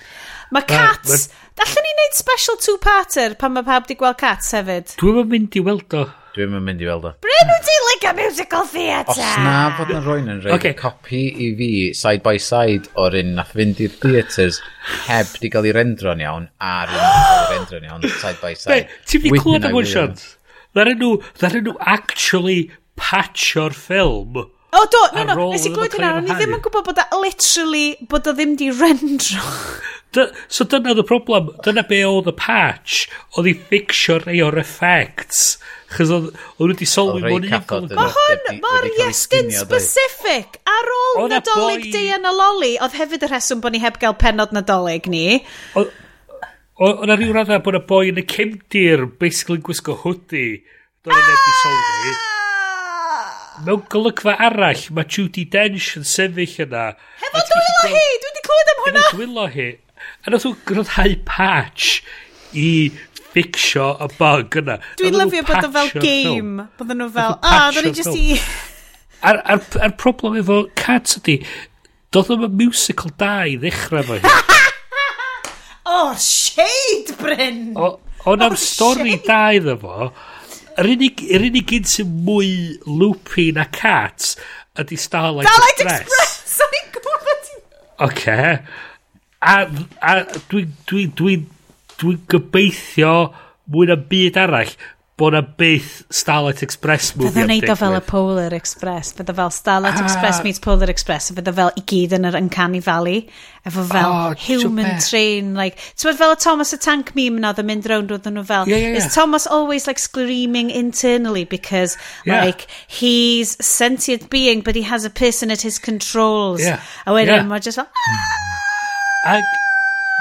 Mae mhm. cats... Uh, ma... Dallen ni wneud special two-parter pan mae pawb di gweld cats hefyd? Dwi'n yn mynd i weld o. Dwi'n yn mynd i weld o. Bryn nhw di like a musical theatre! Os na fod yn rhoi'n yn rhaid okay. copi i fi side by side o'r un nath fynd i'r theatres heb di gael ei rendro'n iawn a'r un nath gael ei rendro'n iawn side by side. Ti'n fi clywed am one siant? Ddaren nhw actually patch o'r ffilm O, do, no, no, nes i glwyd hynna, o'n i ddim yn gwybod bod o literally, bod o ddim di rendro. so dyna oedd y problem, dyna be oedd y patch, oedd i ffixio rei o'r effects, chos oedd nhw wedi sylwi mewn un golwg. Mae hwn mor iestyn specific, ar ôl e nadolig boi... di yn y loli, oedd hefyd y rheswm bod ni heb gael penod nadolig ni. Oedd yna rhyw raddau bod y boi yn y cymdir, basically gwisgo hwdi, doedd e ah! yn ebdi sylwi mewn golygfa arall, mae Judy Dench yn sefyll yna. Hefo dwylo hi! Dwi wedi clywed am hwnna! Hefo dwylo hi. A nath nhw'n gryddhau patch i fixio y bug yna. Dwi'n lyfio bod o fel game. Bod nhw fel, ah, a, dyn ni jyst i... A'r, ar, ar problem efo Cats ydi, doedd yma musical da i ddechrau fo hi. [LAUGHS] oh, shade, Bryn! O, o'n am oh, stori da iddo fo yr unig, yr unig un sy'n mwy loopy na cat ydy Starlight, Starlight Express. Express! [LAUGHS] O'n i'n gwybod! Oce. A, a dwi'n dwi, dwi, dwi gobeithio mwy na byd arall bod na byth Starlight Express movie Fydda wneud o fel y Polar Express. Fydda fel Starlight ah. Express meets Polar Express. Fydda fel i gyd yn yr Uncanny Valley. Efo fel oh, human train. Like, Ti'n fel y Thomas y Tank meme na, ddim mynd rownd oedd nhw fel. Yeah, yeah, yeah. Is Thomas always like screaming internally because yeah. like he's sentient being but he has a person at his controls. Yeah. A wedyn yeah. mae just fel... Ag...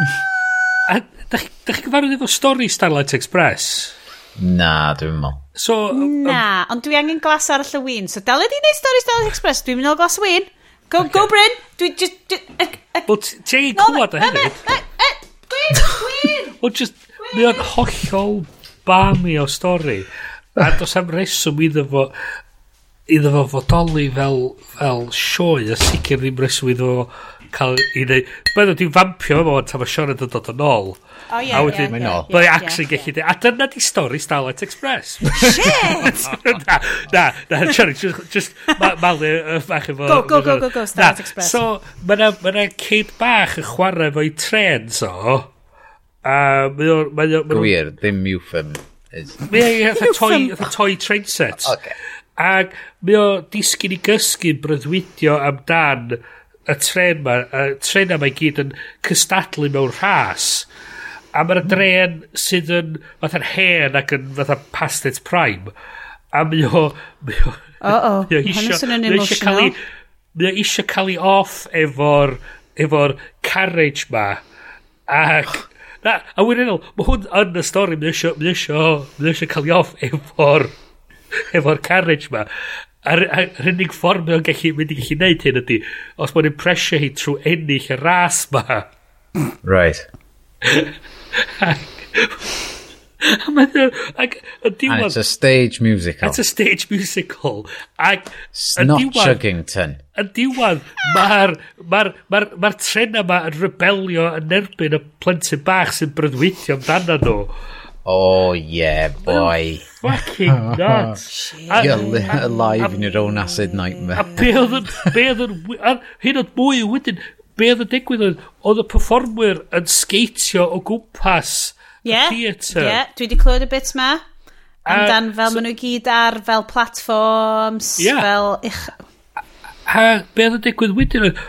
[LAUGHS] Ag... Da chi gyfarwydd efo stori Starlight Express? Na, dwi'n meddwl. So, Na, ond dwi angen glas ar y llywyn. So, dal e ydi neud stori Dallas Express, dwi'n mynd o glas wyn. Go, okay. go Bryn! Dwi just... Wel, ti angen clywed o hefyd. Gwyn! Gwyn! [LAUGHS] Wel, just... Mae o'n hollol bami o stori. A dos am reswm iddo fo iddo fo fodoli fel, fel sioe a sicr ddim reswm iddo fo cael i neud... Mae'n dod i fampio fo tan mae Sean yn dod yn ôl. O ie, ie, ie. Mae'n actually gallu dweud, a dyna di stori Starlight Express. Shit! [LAUGHS] na, na, na, sorry, just, just malu y bach efo... Go, go, go, go, go, Starlight Express. So, mae'na cyd bach yn chwarae fo'i tren, so... A mae o... Wir, ddim Mewfem. Ie, ie, fatha toy train set. Ac mae o disgyn i gysgu breuddwydio amdan y tren ma, y tren yma i gyd yn cystadlu mewn rhas. A mae'r dren sydd yn fatha'n hen ac yn fatha past its prime. A mi o... Mi o, oh, oh. Hannes yn emotional. Mae o eisiau [LAUGHS] cael ei off efo'r efo'r carriage ma. Ac... Na, a wirionol, mae hwn yn y stori, mae eisiau cael ei off efo'r efo'r carriage ma a'r unig ffordd mae'n gallu mynd i gallu neud hyn ydy, os mae'n impresio hi trwy ennill y ras ma. Right. [LAUGHS] Ac, and it's a stage musical. It's a stage musical. Ac, It's not Chuggington. Yn diwan, mae'r ma r, ma ma tren yma yn rebelio yn erbyn y plentyn bach sy'n brydwytio amdano nhw. Oh yeah, boy. Fucking god. [LAUGHS] You're alive in your own acid nightmare. A be oedd yn... be oedd yn... hyn oedd mwy o wedyn, be oedd y digwydd oedd, oedd y performwyr yn sgeitio o gwmpas yeah, y theatr. Ie, yeah, dwi wedi clywed y bit ma. Amdan fel so, maen nhw gyd ar fel platforms, yeah. fel ich... A be oedd y digwydd wedyn oedd,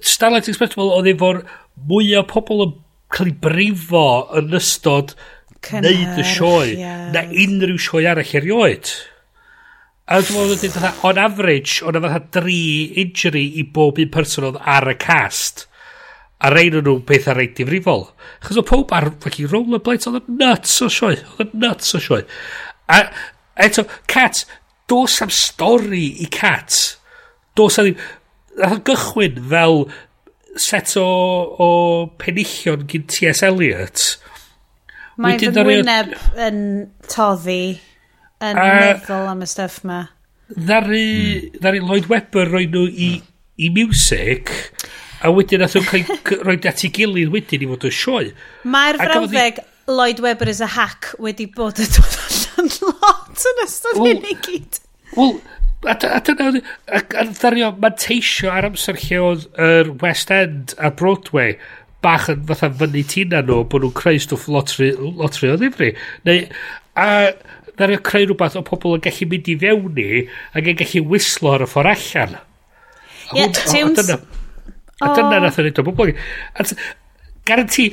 Starlight Express oedd efo'r mwy o pobl yn cael ei brifo yn ystod neud y sioe. yeah. na unrhyw sioe arall erioed. A dwi'n meddwl wedyn fatha on average o'n fatha dri injury i bob un person oedd ar y cast. A rein o'n beth pethau reit difrifol. Chos o pob ar fucking rollerblades oedd yn nuts o sioe oedd yn nuts o sioe. A eto Cat dos am stori i Cat. Dos am ddim gychwyn fel set o, o penillion gyn T.S. Eliot. Mae fy ngwyneb yn toddi yn a, meddwl am y stuff ma. Ddari, mm. ddari Lloyd Webber roi nhw i, i music, a wedyn nath nhw'n cael roi at ei gilydd wedyn i fod yn sioe. Mae'r frawddeg i... Lloyd Webber is a hack wedi bod yn dod allan lot yn ystod well, hyn i gyd. Wel, a dyna, a ddario manteisio ar amser lle oedd yr West End a Broadway, bach yn fatha fyny tina nhw bod nhw'n creu stwff lotri, lotri o ddifri. Neu, a na rhaid creu rhywbeth o pobl yn gallu mynd i fewn i ac yn gallu wislo ar y ffordd allan. Ie, yeah, James... Dyna, a dyna nath o'n edo bobl. Garanti,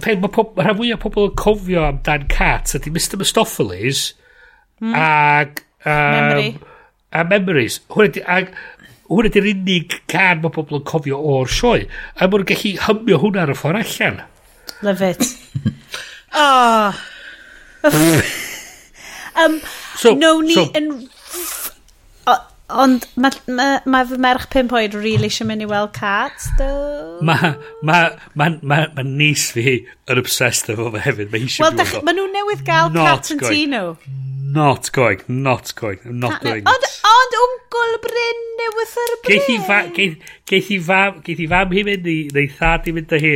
pen, mae pob, rhan fwy o pobl yn cofio amdan cat ydy Mr Mistopheles mm. ac... Um, Memory. A Memories. Hwyd, ag, hwn ydy'r unig can mae pobl yn cofio o'r sioe. A mae'n gallu hymio hwnna ar y ffordd allan. Love it. [LAUGHS] [LAUGHS] oh. um, so, no ni so, yn Ond mae ma, ma fy merch pimp oed really eisiau mynd i weld cats, do? Mae ma, ma, ma, ma nis fi yn obsessed efo fe hefyd. Mae eisiau well, dach, Mae nhw newydd gael cat yn tu nhw. Not going, not going, I'm not going. Ond, ond wngl Bryn newydd ar Bryn. Geith i fam, geith i fam hi mynd i, neu thad i mynd â hi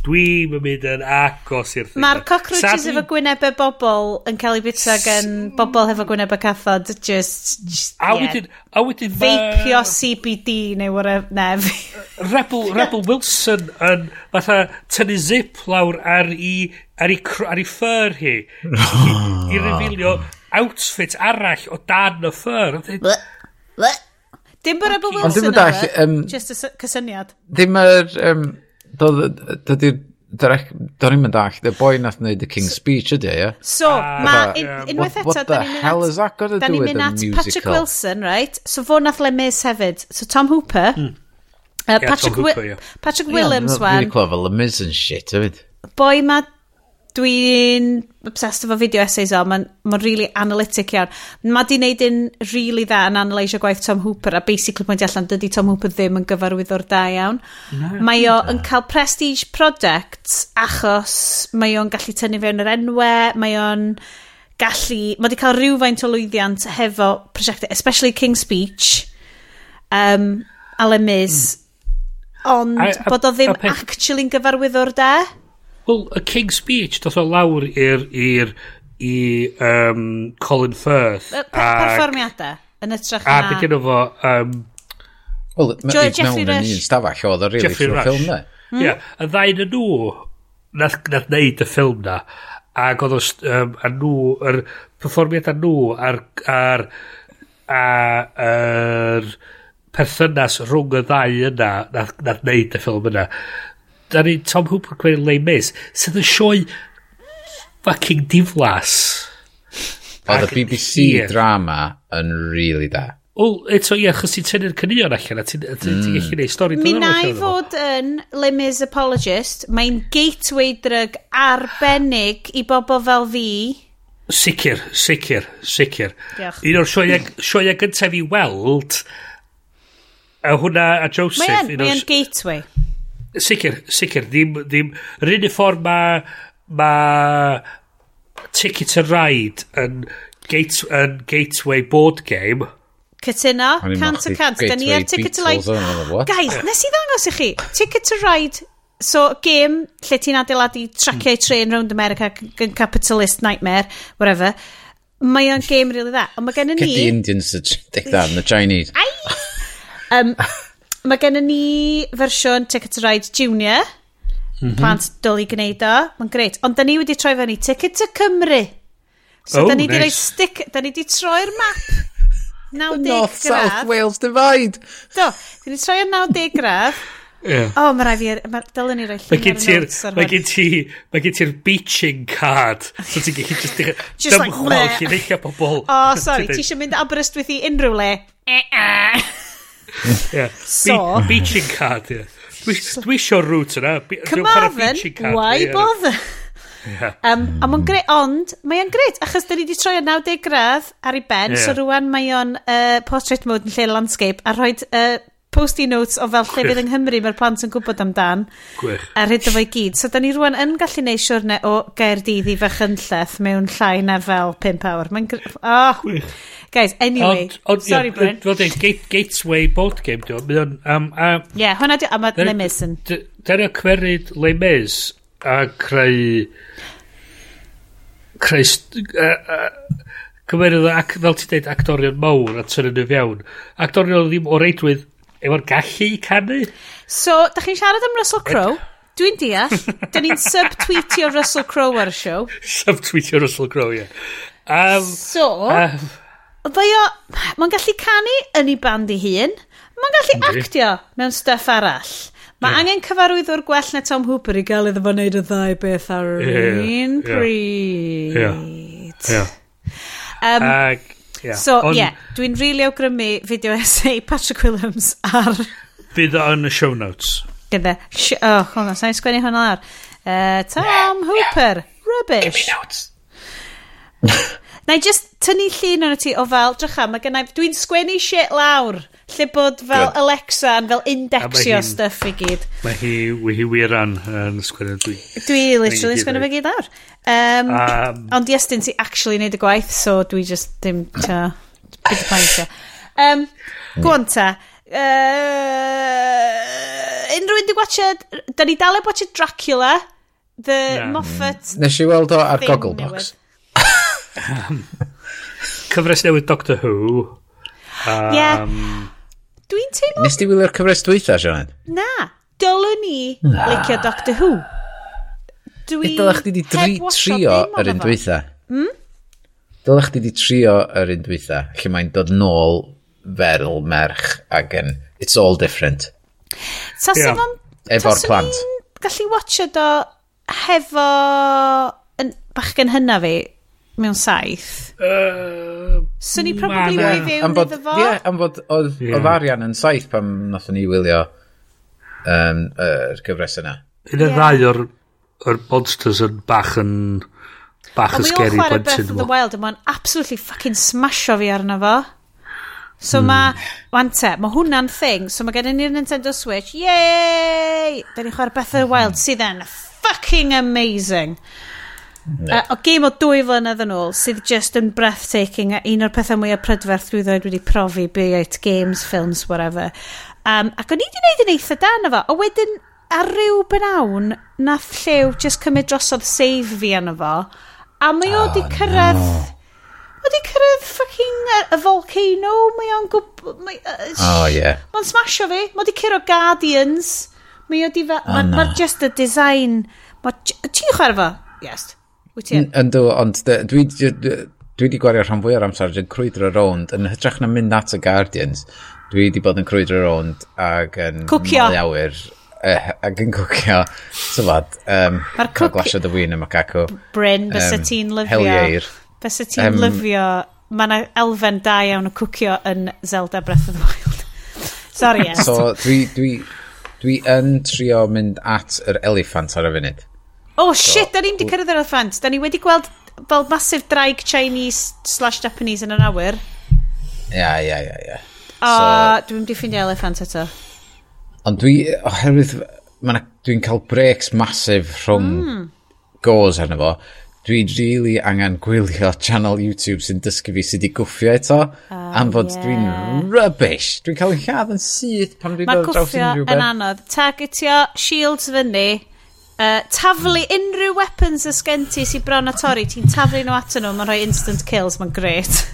Dwi'n mynd yn agos i'r thing. Mae'r cockroaches Sadly... efo gwynebau bobl yn cael eu bita gan bobl efo gwynebau cathod. Just, just a yeah. wedyn... A wedyn Feipio CBD neu whatever. Nef. [LAUGHS] Rebel, Rebel Wilson yn fatha tynnu zip lawr ar i, ar i, ar i ffyr hi. I, i [LAUGHS] refilio outfit arall o dan y ffyr. Dim bod Rebel Wilson yna. Just y cysyniad. Ddim yr... Um, Dydy'r Do'n i'n mynd all, the boi nath wneud y King's Speech ydy, e, ie? So, uh, ma, yeah. unwaith eto, what the hell is that got to do with a musical? Patrick Wilson, right? So fo nath Le Mis hefyd. So Tom Hooper. Hmm. Uh, yeah, Patrick, Tom Hooper, yeah. Patrick Williams, yeah, wan. Really clever, Le Mis and shit, hefyd. Boi ma Dwi'n obsessed efo video essays o, mae'n ma really analytic iawn. Mae di wneud un really dda yn analysio gwaith Tom Hooper, a basically pwynt allan, dydy Tom Hooper ddim yn gyfarwyddo'r da iawn. No, mae o yn cael prestige projects achos mae o'n gallu tynnu fewn yr enwau, mae o'n gallu, mae di cael rhywfaint o lwyddiant hefo prosiectau, especially King's Speech, um, Alem Miz, mm. ond a, a, bod o ddim a, actually'n gyfarwyddo'r da. Wel, y King's Speech, doth o lawr i'r i'r i um, Colin Firth. Pa, perfformiadau, yn ytrach na... A beth yno fo... Um, Wel, mae Jeffrey Rush. Yn un stafell oedd o'r really trwy'r ffilm na. Ie, y ddain yn nhw nath, nath neud y ffilm na ac oedd os um, a nhw yr perfformiad a nhw a'r ar, ar, perthynas rhwng y ddau yna nath, nath neud y ffilm yna da ni Tom Hooper gwneud Lame Miss, sydd yn sioe fucking diflas. Oedd y BBC hir. drama yn really da. Wel, eto ie, chos ti'n tynnu'r cynnion allan a ti'n gallu mm. gwneud stori. Mi na i fod yn Limmy's Apologist, mae'n gateway drug arbennig i bobl fel fi. Sicr, sicr, sicr. Diolch. Un o'r sioia gyntaf i weld, a hwnna a Joseph. Mae'n mae gateway. Sicr, sicr. Ddim, ddim... Yr unig ffordd mae... Ma Ticket to Ride yn, gate, yn Gateway Board Game... Cytuno, cant y cant. Da ni ar Ticket to Ride. Guys, nes i ddangos i chi. Ticket to Ride, so game lle ti'n adeiladu traciau train round America, capitalist nightmare, whatever. Mae o'n game really dda. Ond mae gen i ni... Get the Indians to take that and the Chinese. um, [LAUGHS] Mae gennym ni fersiwn Ticket to Ride Junior. Mm -hmm. Plant dyl i gwneud o. Mae'n greit. Ond da ni wedi troi fe ni Ticket to Cymru. So oh, da ni nice. wedi rhoi stick, da ni wedi troi'r map. [LAUGHS] 90 North graf. South Wales Divide. Do, da ni troi'r 90 graf. Yeah. O, oh, mae rai fi, Ma, dylen ni roi llun ar notes ar hwn. Mae gen ti, mae gen ti'r beaching card. So ti'n gallu just [LAUGHS] just like, lle. Dymchwel, pobl. O, oh, sorry, ti eisiau mynd Aberystwyth i unrhyw le? Eh, eh. [LAUGHS] yeah. So... Be beaching card, ie. Yeah. Dwi isio route yna. Cymarfen, why bother? Yeah. Um, a mae'n greit, ond mae'n greit, achos da ni wedi troi o 90 gradd ar ei ben, yeah. so rwan mae o'n uh, portrait mode yn lle landscape, a rhoi uh, post-it notes o fel lle bydd yng Nghymru mae'r plant yn gwybod amdan. Gwych. A rhaid o fo i gyd. So, da ni rwan yn gallu neud siwrne o Gaerdydd i Fachynlleth mewn llai na fel 5 awr. Mae'n... Oh. Gwych. Guys, anyway. Ond, ond, Sorry, yeah, Bryn. Fel dweud, gate, Gateway board game, dwi'n mynd. Um, um, yeah, hwnna di... A mae Le Mis yn... Dyna cwerid Le Mis a creu... Creu... Uh, uh, Cymerodd ac, fel ti'n dweud, actorion mawr a tynnu nhw fewn. Actorion ddim o reidwydd efo'r gallu i canu. So, da chi'n siarad am Russell Crowe? Dwi'n deall. da ni'n subtweetio Russell Crowe ar y siow. [LAUGHS] subtweetio Russell Crowe, ie. Yeah. Um, so, um, mae o... Mae'n gallu canu yn ei band ei hun. Mae'n gallu ynddi. actio mewn stuff arall. Mae yeah. angen cyfarwyddwr gwell na Tom Hooper i gael iddo fo wneud y ddau beth ar yr yeah, un yeah. pryd. Yeah. Yeah. Um, Ag, Yeah. So, ie, yeah, dwi'n rili really awgrymu fideo essay Patrick Williams ar... [LAUGHS] Fydd yn y show notes. Gynda. Oh, hold on, sa'n sgwennu hwnna ar. Uh, e, Tom Hooper, rubbish. Give me notes. Na i just tynnu llun arno ti o fel, drycha, mae gennau, dwi'n sgwennu shit lawr, lle bod fel Good. Alexa yn fel indexio hi, stuff i gyd. Mae hi, mae hi wir an yn sgwennu dwi. Dwi literally yn sgwennu fe gyd lawr. Um, um, ond yes, dyn ti actually wneud y gwaith, so dwi just ddim ta, byd y paint Um, Gwan ta, uh, unrhyw un di watched, da ni dal e watched Dracula, the yeah. Moffat... Nes i weld o ar Gogglebox. Um, [LAUGHS] [LAUGHS] cyfres newydd Doctor Who. Um, yeah. Dwi'n teimlo... Nes ti wylio'r cyfres dwytha, Sian? Na, dylwn ni na. licio Doctor Who. Dwi... Dylech chdi di tri, trio yr un dwytha. Hmm? Dylech chdi di trio yr un dwytha. lle mae'n dod nôl fel merch ac yn... It's all different. Sa yeah. Sefon, Efo'r plant. Gallu watcha do hefo yn, bach gen hynna fi mewn saith. Uh, so ni probably wei fewn bod, iddo fo. Ie, am bod oedd yeah. arian yn saith pam nathon ni wylio um, er gyfres yna. Un yeah. ddau o'r, or monsters yn bach yn bach yn scary plentyn. Ond mi o'n Breath of the Wild a mae'n absolutely fucking smasho fi arno fo. So mm. mae, wante, mae hwnna'n thing. So mae gen ni'r Nintendo Switch, yay! Da ni'n chwarae Breath of the Wild sydd yn fucking amazing. Uh, o gêm o dwy flynedd yn ôl sydd just yn breathtaking a un o'r pethau mwyaf prydferth dwi ddweud wedi profi be it games, films, whatever um, ac o'n i wedi gwneud yn eitha dan efo a wedyn ar ryw benawn nath llew just cymryd drosodd save fi yn efo a mae o wedi oh, cyrraedd no. wedi cyrraedd fucking y volcano mae o'n gwb... Mae, uh, oh yeah mae'n smasho fi mae wedi cyrraedd Guardians mae o wedi... Fa... Oh, Mae'r no. ma just y design mae... Ti'n chwarae fo? Yes. Wyt ti yn? Yndw, ond dwi wedi gwario rhan fwy o'r amser yn crwydro rownd. Yn hytrach na mynd at y Guardians, dwi wedi bod yn crwydro rownd ac yn... Cwcio. awyr uh, eh, ac yn cwcio, tyfod, um, Mae'r cwcio... Glasio dy wyn y macaco. Bryn, bys um, ti'n lyfio. Heliair. Bys ti'n um, lyfio. Mae yna elfen da iawn o cwcio yn Zelda Breath of the Wild. [LAUGHS] Sorry, yes. So, dwi, dwi, dwi yn trio mynd at yr eliffant ar y funud. Oh shit, da ni'n di cyrraedd yr elephant. Da ni wedi gweld fel massive draig Chinese slash Japanese yn yr awyr. Ia, ia, ia, ia. O, dwi'n di ffeindio elephant eto. Ond dwi, oherwydd, dwi'n cael breaks masif rhwng mm. goes arno fo, dwi really angen gwylio channel YouTube sy'n dysgu fi sydd i gwffio eto. Uh, am fod yeah. dwi'n rubbish. Dwi'n cael yn lladd yn syth pan dwi'n dod draws unrhyw beth. Mae'n gwffio yn anodd. Targetio shields fyny Uh, taflu unrhyw weapons ys gen ti sy'n bron a torri, ti'n taflu nhw atyn nhw, mae'n rhoi instant kills, mae'n great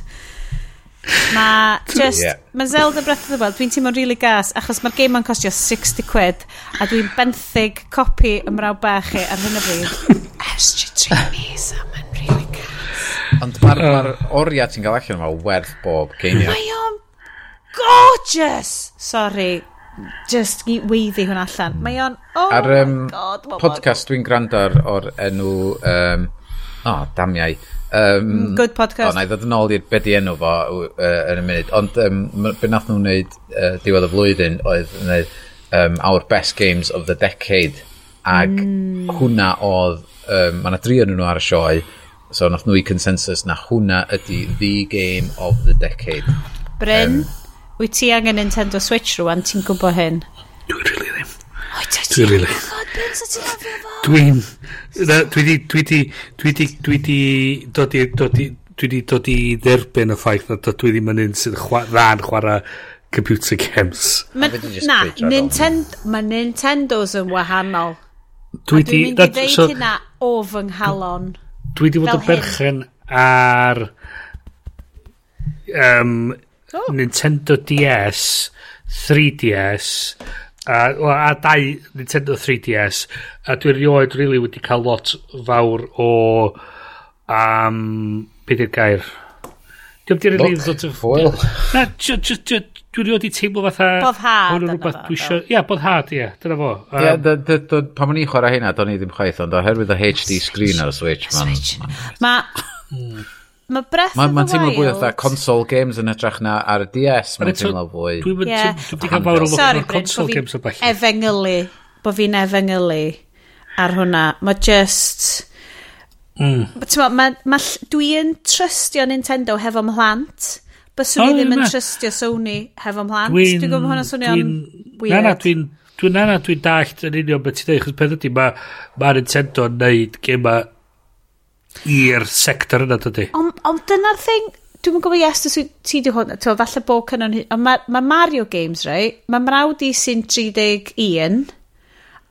Mae just, yeah. mae Zelda Breath of the Wild, dwi'n teimlo'n really gas, achos mae'r game yn costio 60 quid, a dwi'n benthyg copi ymraw bach chi ar hyn o bryd. Ers ti tri mis, a mae'n really gas. Ond mae'r ma, oriau ti'n cael allan yma werth bob geiniau. Mae o'n gorgeous! Sorry, just i weiddi hwn allan. Hmm. Mae o'n, oh Ar, um, my god, bobl. podcast dwi'n gwrando ar o'r enw, um, oh, damiau. Um, Good podcast. O, oh, na i ddod yn ôl i'r beth i enw fo uh, yn y munud. Ond um, be nath nhw'n wneud uh, diwedd y flwyddyn oedd yn wneud um, our best games of the decade. Ac mm. hwnna oedd, um, mae yna dri yn nhw ar y sioe, so nath nhw i consensus na hwnna ydy the game of the decade. Bryn? Um, wyt ti angen Nintendo Switch rwan, ti'n gwybod hyn? Dwi'n really ddim. Dwi'n really. Dwi'n... Dwi di... Dwi di... Dwi di... Dod i... Dod i... Dwi di dod i dderbyn y ffaith na dwi ddim yn un sy'n rhan chwarae computer games. Ma, na, Nintendo, mae Nintendo's yn wahanol. Dwi di... Dwi'n mynd i ddeud so, hynna o fy nghalon. Dwi di fod yn berchen ar... Um, oh. Nintendo DS, 3DS, a, a dau Nintendo 3DS, a dwi'n rioed really wedi cael lot fawr o... Um, Beth yw'r gair? Dwi'n ddim rili ddod o... Foil. Na, dwi'n rioed i teimlo fatha... Boddhad. Hwn yn rhywbeth dwi eisiau... Ia, boddhad, ie, Dyna fo. Ia, pan o'n i'n chwarae hynna, do'n i ddim chwaith, ond oherwydd y HD screen ar y Switch, man... Switch. Ma... Hmm. Mae Breath ma, of the Wild... Mae'n teimlo fwy oedd console games yn ytrach na ar y DS, mae'n teimlo fwy... Dwi'n mynd yeah. i gael fawr o lwch ar console games o bell. Efengylu, bo fi'n efengylu ar hwnna. Mae just... Mm. Ma, ma, dwi'n trystio Nintendo hefo mhlant. Byswn i oh, ddim yn trystio Sony hefo mhlant. Dwi'n dwi gwybod hwnna swnio'n weird. Na, na, dwi'n... Dwi'n na, dwi'n dallt yn union beth ti'n dweud, chos peth ydy, mae ma Nintendo yn neud gema i'r sector yna, dydy. Ond on, dyna'r thing, dwi'n gwybod yes, dwi, ti di hwn, to, falle bod cynnon, ond mae ma Mario games, right? Mae mrawd i sy'n 31,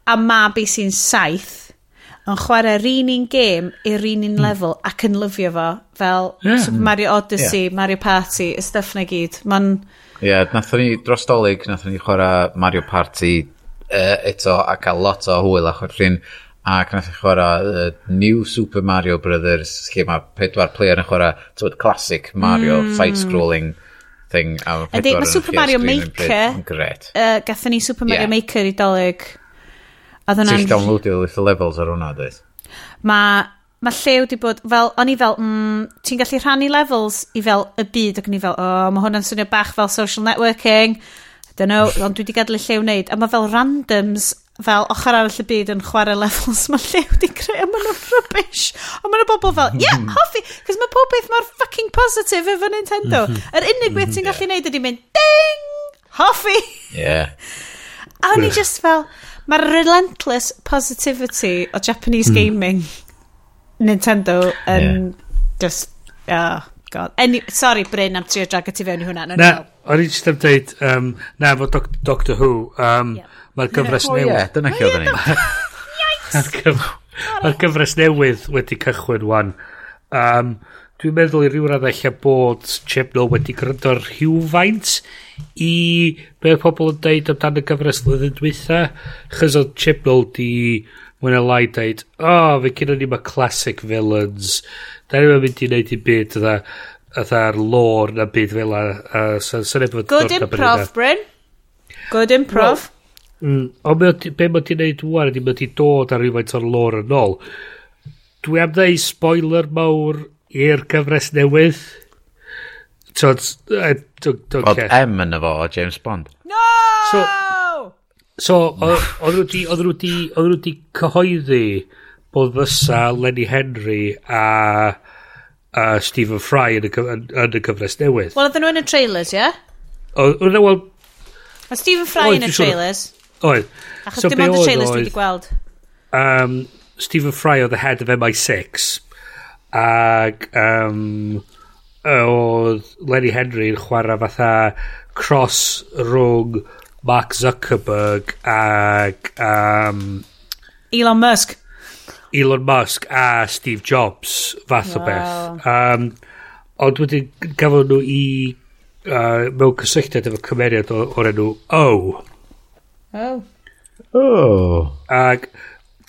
a mab i sy'n 7, yn chwarae'r un un gêm i'r un un hmm. lefel mm. ac yn lyfio fo fel yeah. Super Mario Odyssey, yeah. Mario Party, y stuff na gyd. Mae'n... Ie, yeah, nathon ni dros dolyg, nathon ni chwarae Mario Party uh, eto a cael lot o hwyl achos rhywun ac nath i e chwarae uh, New Super Mario Brothers, lle mae pedwar player yn chwarae, tywed, classic Mario mm. side-scrolling thing. A Ydy, mae Super Mario Maker, gret. Uh, gatho ni Super Mario yeah. Maker i dolyg. Ti'n downloadio little levels ar hwnna, dweud? Mae ma llew di bod, fel, o'n i fel, mm, ti'n gallu rhannu levels i fel y byd, ac o'n i fel, o, oh, mae hwnna'n swnio bach fel social networking, I don't know, ond dwi wedi gadael y llew wneud, a mae fel randoms fel ochr arall y byd yn chwarae levels [LAUGHS] mae llew di creu a maen nhw'n rubbish. A maen nhw bobl fel yeah [LAUGHS] hoffi cos mae pob beth mor fucking positive efo Nintendo. Mhm. Yr er unig beth ti'n mhm. gallu neud ydy mynd ding! Hoffi! Yeah a o'n i just fel mae'r relentless positivity o Japanese hmm. gaming Nintendo yn yeah. just oh god. Any, sorry Bryn am trio drag ti fewn i hwnna no, na no. o'n i just am dweud um, na fo Doctor Who um, yeah Mae'r gyfres yeah. newydd... Ie, dyna lle oedden ni. Mae'r gyfres newydd wedi cychwyn wan. Um, dwi'n meddwl i ryw radd eich bod Chibnall wedi gryndo rhywfaint i be pobl yn deud amdano gyfres flwyddyn dwytha. Chos oedd Chibnall di mwyn a lai deud, o, oh, fe gyda ni mae classic villains. Da ni'n mynd i wneud i byd ydda ydda'r lore na byd fel a, a sy'n so, so, so, Good improv, Bryn. Good improv. Well, Mm. Ond be mae ti'n neud wwan ydy mae ti'n dod ar rhywfaint o'r lore yn ôl. Dwi am ddeu spoiler mawr i'r gyfres newydd. Tod, Bod M yn efo o James Bond. No! So, so oedden nhw wedi cyhoeddi bod fysa Lenny Henry a, a Stephen Fry yn y, yn, y cyfres newydd. Wel, oedden nhw yn y trailers, ie? Yeah? Wel, Mae Stephen Fry yn y trailers? Oedd. Achos so dim ond y trailers dwi wedi gweld. Um, Stephen Fry oedd the head of MI6. Ac um, oedd Lenny Henry yn chwarae fatha cross rhwng Mark Zuckerberg ac... Um, Elon Musk. Elon Musk a Steve Jobs fath wow. o beth. Um, ond wedyn gafon nhw i uh, mewn cysylltiad efo cymeriad o'r enw O. Oh. Oh. Oh. Ac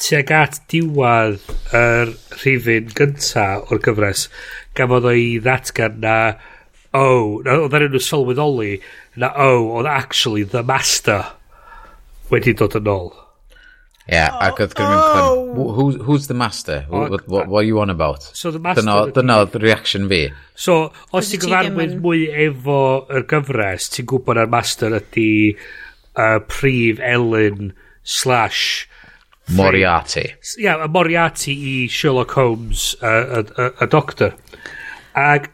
tuag at diwad yr rhifin gynta o'r gyfres, gafodd o'i ddatgan na, oh, na, oedd ar enw sylweddoli, na, oh, oedd actually the master wedi dod yn ôl. Yeah, oh, ac oedd gyda'n mynd, who, who's the master? Who, oh, what, what, what are you on about? So the master... Dyna, dyna oedd reaction fi. So, os ti'n gyfarwydd mwy efo yr gyfres, ti'n gwybod na'r master ydy... Uh, uh, prif Ellen slash Moriarty. Ia, yeah, a Moriarty i Sherlock Holmes, y uh, uh, uh, doctor. Ac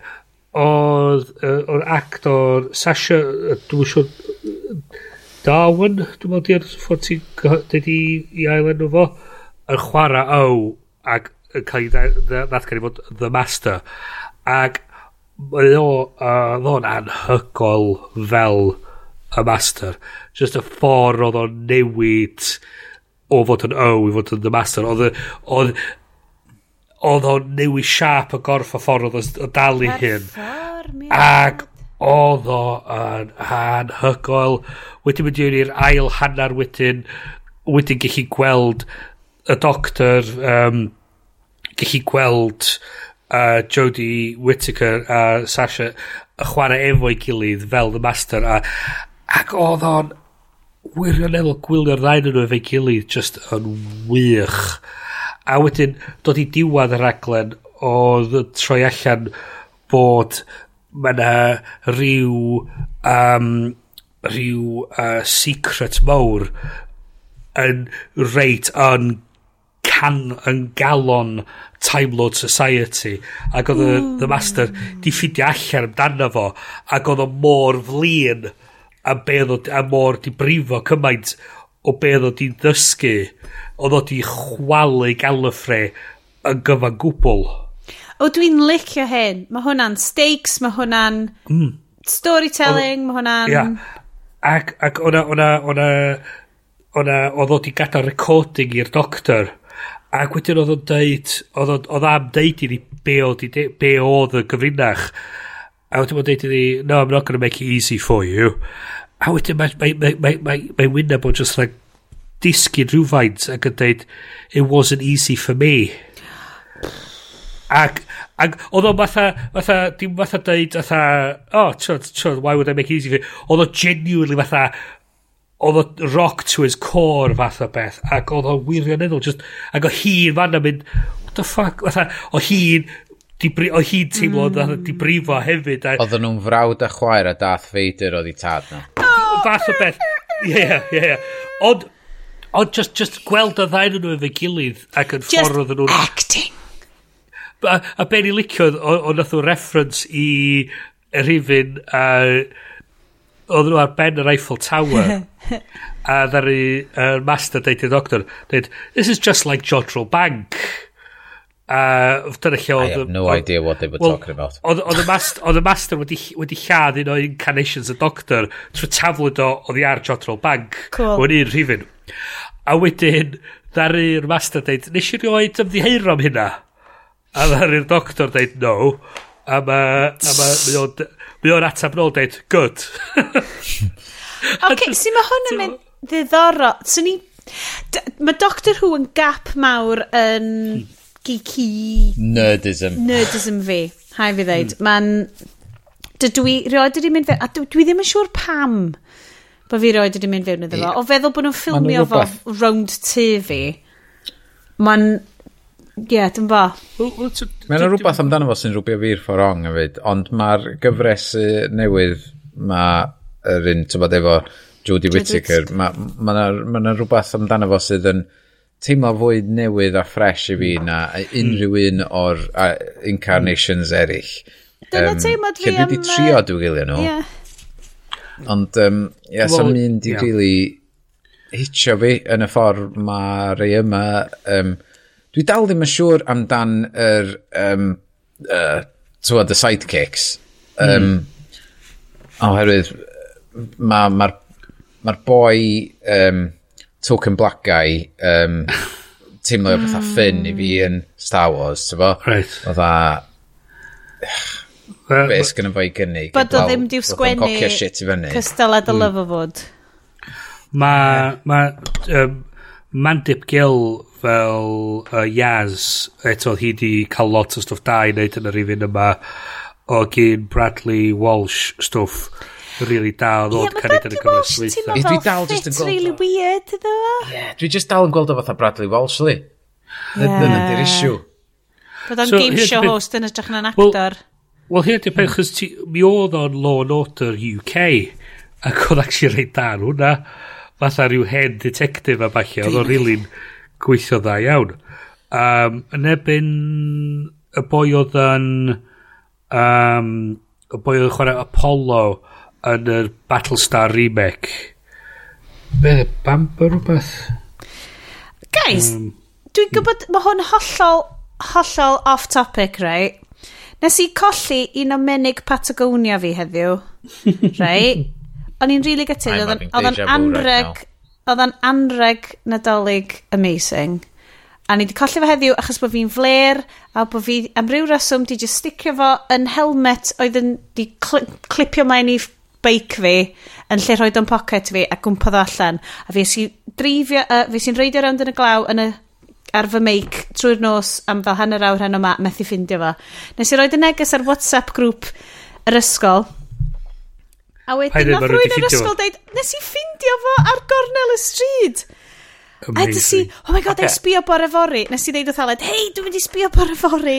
oedd uh, o'r actor Sasha, uh, dwi'n siŵr, Darwin, dwi'n meddwl di'r ffordd ti'n dedi i ailen o fo, yn chwarae o, ac yn cael ei ddat gan i fod The Master. Ac mae o, uh, ddo'n anhygol fel y master. Just y ffordd oedd o'n newid o fod yn O i fod yn the master. Oedd oedd oedd o'n newid siap y gorff y ffordd oedd o dalu hyn. Ac oedd o yn anhygoel. Wedyn mynd i'r ail hanner wedyn, wedyn gallu gweld y doctor, um, gallu gweld uh, Jodie Whittaker a Sasha y chwarae efo'i gilydd fel The Master a Ac oedd o'n wirioneddol gwylio'r ddain nhw efo'i gilydd just yn wych. A wedyn, dod i diwad y raglen, oedd troi allan bod mae yna rhyw um, rhyw uh, secret mawr yn reit yn can, yn galon Time Lord Society ac oedd y, hmm. the master di ffidio allan amdano fo ac oedd o mor flin a be oedd a mor di brifo cymaint o be oedd oedd ddysgu oedd oedd i chwalu galafre yn gyfan gwbl o dwi'n licio hyn mae hwnna'n stakes mae hwnna'n mm. storytelling mae hwnna'n yeah. ac, ac o'na o'na o'na o'na oedd oedd i gadael recording i'r doctor ac wedyn oedd o'n deud oedd am deud i ni be oedd, be oedd y gyfrinach A wedyn mae'n deud iddi, no, I'm not going to make it easy for you. A wedyn mae'n mae, mae, mae, mae, mae wyneb o'n just like disgyn rhywfaint ac yn deud, it wasn't easy for me. Ac, ac oedd o'n fatha, fatha, dim fatha deud, fatha, oh, chod, chod, why would I make it easy for you? Oedd o genuinely fatha, oedd o rock to his core fatha beth, ac oedd o wirioneddol, just, ac o hi'n fan mynd, what the fuck, fatha, o hun o hi'n teimlo mm. di brifo hefyd. A... Oedden nhw'n frawd a chwaer a Darth Vader oedd i tad nhw. Oh, Fath o beth. Ie, ie, ie. Ond, ond just, just gweld y ddain nhw efo'i gilydd ac yn just ffordd oedden nhw'n... acting. A, a ben i licio, ond nath o reference i rhywun a... oedd nhw ar ben yr Eiffel Tower [LAUGHS] a ddari uh, master deud i'r doctor deud this is just like Jodrell Bank A dyna lle oedd... I have no idea what they were well, talking about. Oedd y master, master wedi, wedi lladd un o incarnations y doctor trwy taflwyd o oedd i ar Jotral Bank. Cool. O'n un rhifin. A wedyn, ddaru'r master dweud, nes i rioed ymddiheir am hynna? A ddaru'r doctor dweud, no. A ma, a ma, mi o'n atab nôl dweud, good. [LAUGHS] okay, [LAUGHS] sy'n ma hwn yn mynd ddiddorol. So ni... Mae Doctor Who yn gap mawr yn... Hmm geeky... Nerdism. Nerdism fi. Hai fi ddeud. Mm. Mae'n... Dydw i... Rioed wedi mynd fe... A dwi ddim yn siŵr pam bod fi rioed wedi mynd fewn iddo fo. O feddwl bod nhw'n ffilmio fo rownd tu fi. Mae'n... Ie, yeah, dwi'n bo. Mae'n rhywbeth amdano fo sy'n rhywbeth fi'r ffordd ong hefyd, ond mae'r gyfresu newydd mae'r un, ti'n bod, efo Jodie Whittaker, mae yna ma rhywbeth amdano fo sydd yn... Ma teimlo fwy newydd a fresh i fi hmm. na unrhyw hmm. un o'r uh, incarnations eraill. Dyna um, teimlad fi am... Lle dwi trio dwi gilio nhw. Yeah. Ond, um, yeah, well, so mi'n di yeah. really hitio fi yn y ffordd mae rei yma. Um, dwi dal ddim yn siŵr amdan yr, um, uh, tywed, y sidekicks. Um, mm. Oherwydd, mae'r ma, ma, ma boi... Um, token black guy um, [LAUGHS] teimlo mm. bethau ffyn i fi yn Star Wars, ti'n bo? Right. O dda... Be sgan yn fo i gynnig? Bod o ddim diw sgwennu Cystela dy mm. Loverwood. Mae... Ma, um, Mandip Gill fel uh, Yaz, eto hi di cael lot o stwff da i wneud yn yr un yma o gyn Bradley Walsh stwff really da o ddod cariad yn y gyfres weitha. Ie, dwi dal just yn gweld really weird iddo fo. Ie, dwi just dal yn gweld o fatha Bradley Walsh, li. Dyna di'r issue. Bod o'n game show host yn ydrych yn na'n actor. Wel, hyn ydy'r peth, chys mi oedd o'n Law and Order UK, ac oedd actually reit da yn hwnna. Fatha rhyw hen detective a falle, oedd o'n rili'n gweithio dda iawn. Um, yn ebyn y boi oedd yn... Um, y boi oedd yn chwarae Apollo yn y Battlestar remake. Beth, Bamber rhywbeth? Guys, um, dwi'n hmm. gwybod, mae hwn hollol, hollol off-topic, right? Nes i colli un o menig Patagonia fi heddiw, [LAUGHS] right? O'n i'n really gytid, oedd o'n anreg, oedd o'n anreg nadolig amazing. A ni wedi colli fo heddiw achos bod fi'n fler a bod fi am ryw reswm di just sticio fo yn helmet oedd yn di cl clipio mae'n i beic fi yn lle rhoi o'n pocket fi a gwmpodd allan. A fi sy'n dreifio, uh, fi sy'n reidio rownd yn y glaw yn y ar fy meic trwy'r nos am fel hanner awr heno ma, methu ffindio fo. Nes i roed y neges ar WhatsApp grŵp yr ysgol. A wedyn nath rwy'n yr ysgol deud, nes i ffindio fo ar gornel y stryd. Amazing. A dys i, oh my god, okay. I e sbio bore fori. Nes i ddeud wrth Aled, hei, dwi'n mynd i sbio bore fori.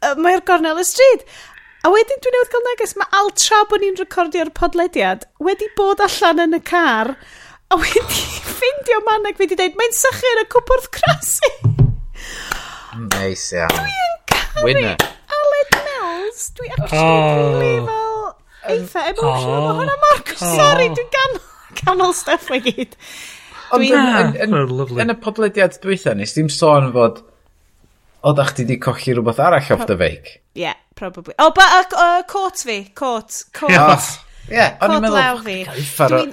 Uh, Mae'r gornel y stryd. A wedyn dwi'n newydd gael neges, mae altra bod ni'n recordio'r podlediad wedi bod allan yn y car a wedi [LAUGHS] ffindio man fi wedi dweud, mae'n sychu yn y cwpwrdd crasi. Neis iawn. Dwi'n caru Aled Mills. Dwi actually oh. fel eitha emotional. Oh. Mae hwnna mor... Oh. Sorry, dwi'n gan canol stuff fe gyd. Ond yn, yn, yn, yn y podlediad dwytha, nes dim sôn fod o da chdi di cochi rhywbeth arall off the feic. Yeah probably. O, oh, ba, uh, uh, cwrt fi, cwrt, coat. Ie, o'n i'n meddwl,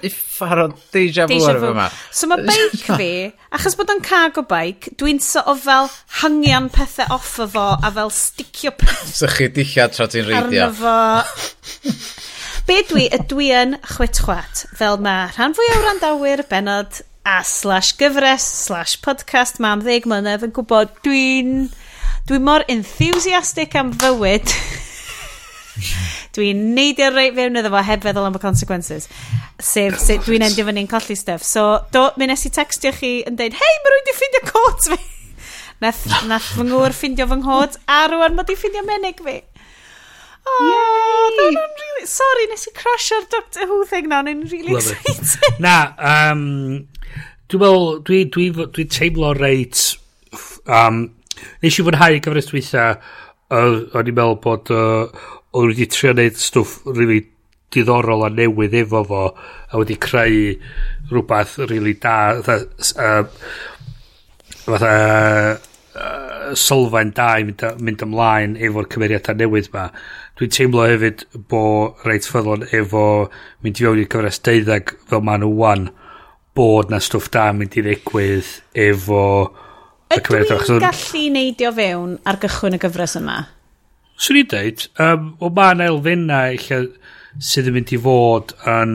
iffar o deja vu ar yma. So mae beic [LAUGHS] fi, achos bod o'n cargo bike, dwi'n so o fel hangian pethau off o fo a fel sticio pethau. So chi dillad tra ti'n reidio. Arno fo. [LAUGHS] Be dwi, y dwi yn chwetchwat, fel mae rhan fwy o randawyr benod a slash gyfres slash podcast mam ddeg mlynedd yn gwybod dwi'n Dwi mor enthusiastic am fywyd. [LAUGHS] dwi'n neidio reit fewn iddo fo heb feddwl am y consequences. Sef, sef dwi'n endio fyny'n colli stuff. So, do, mi nes i textio chi yn deud, hei, mae rwy'n di ffindio cwt fi. [LAUGHS] nath, nath fy ngŵr ffindio fy nghod, a rwan mae di ffindio menig fi. Oh, really... Sorry, nes i crasio'r Doctor Who thing na, o'n really Love excited. na, um, dwi'n meddwl, dwi'n dwi, dwi teimlo reit um, Nes i fwynhau gyfres dwytha, o'n i'n meddwl bod uh, o'n wedi trio wneud stwff really diddorol a newydd efo fo, a wedi creu rhywbeth really da, fatha, fatha uh, sylfaen da i mynd, mynd ymlaen efo'r cymeriadau newydd ma. Dwi'n teimlo hefyd bo reit ffyddlon efo mynd i fewn i'r cyfres deuddeg fel maen nhw wan, bod na stwff da mynd i ddigwydd efo Ydw i'n gallu neidio fewn ar gychwyn y gyfres yma? Swn i'n deud, um, o ma'n elfennau lle sydd yn mynd i fod yn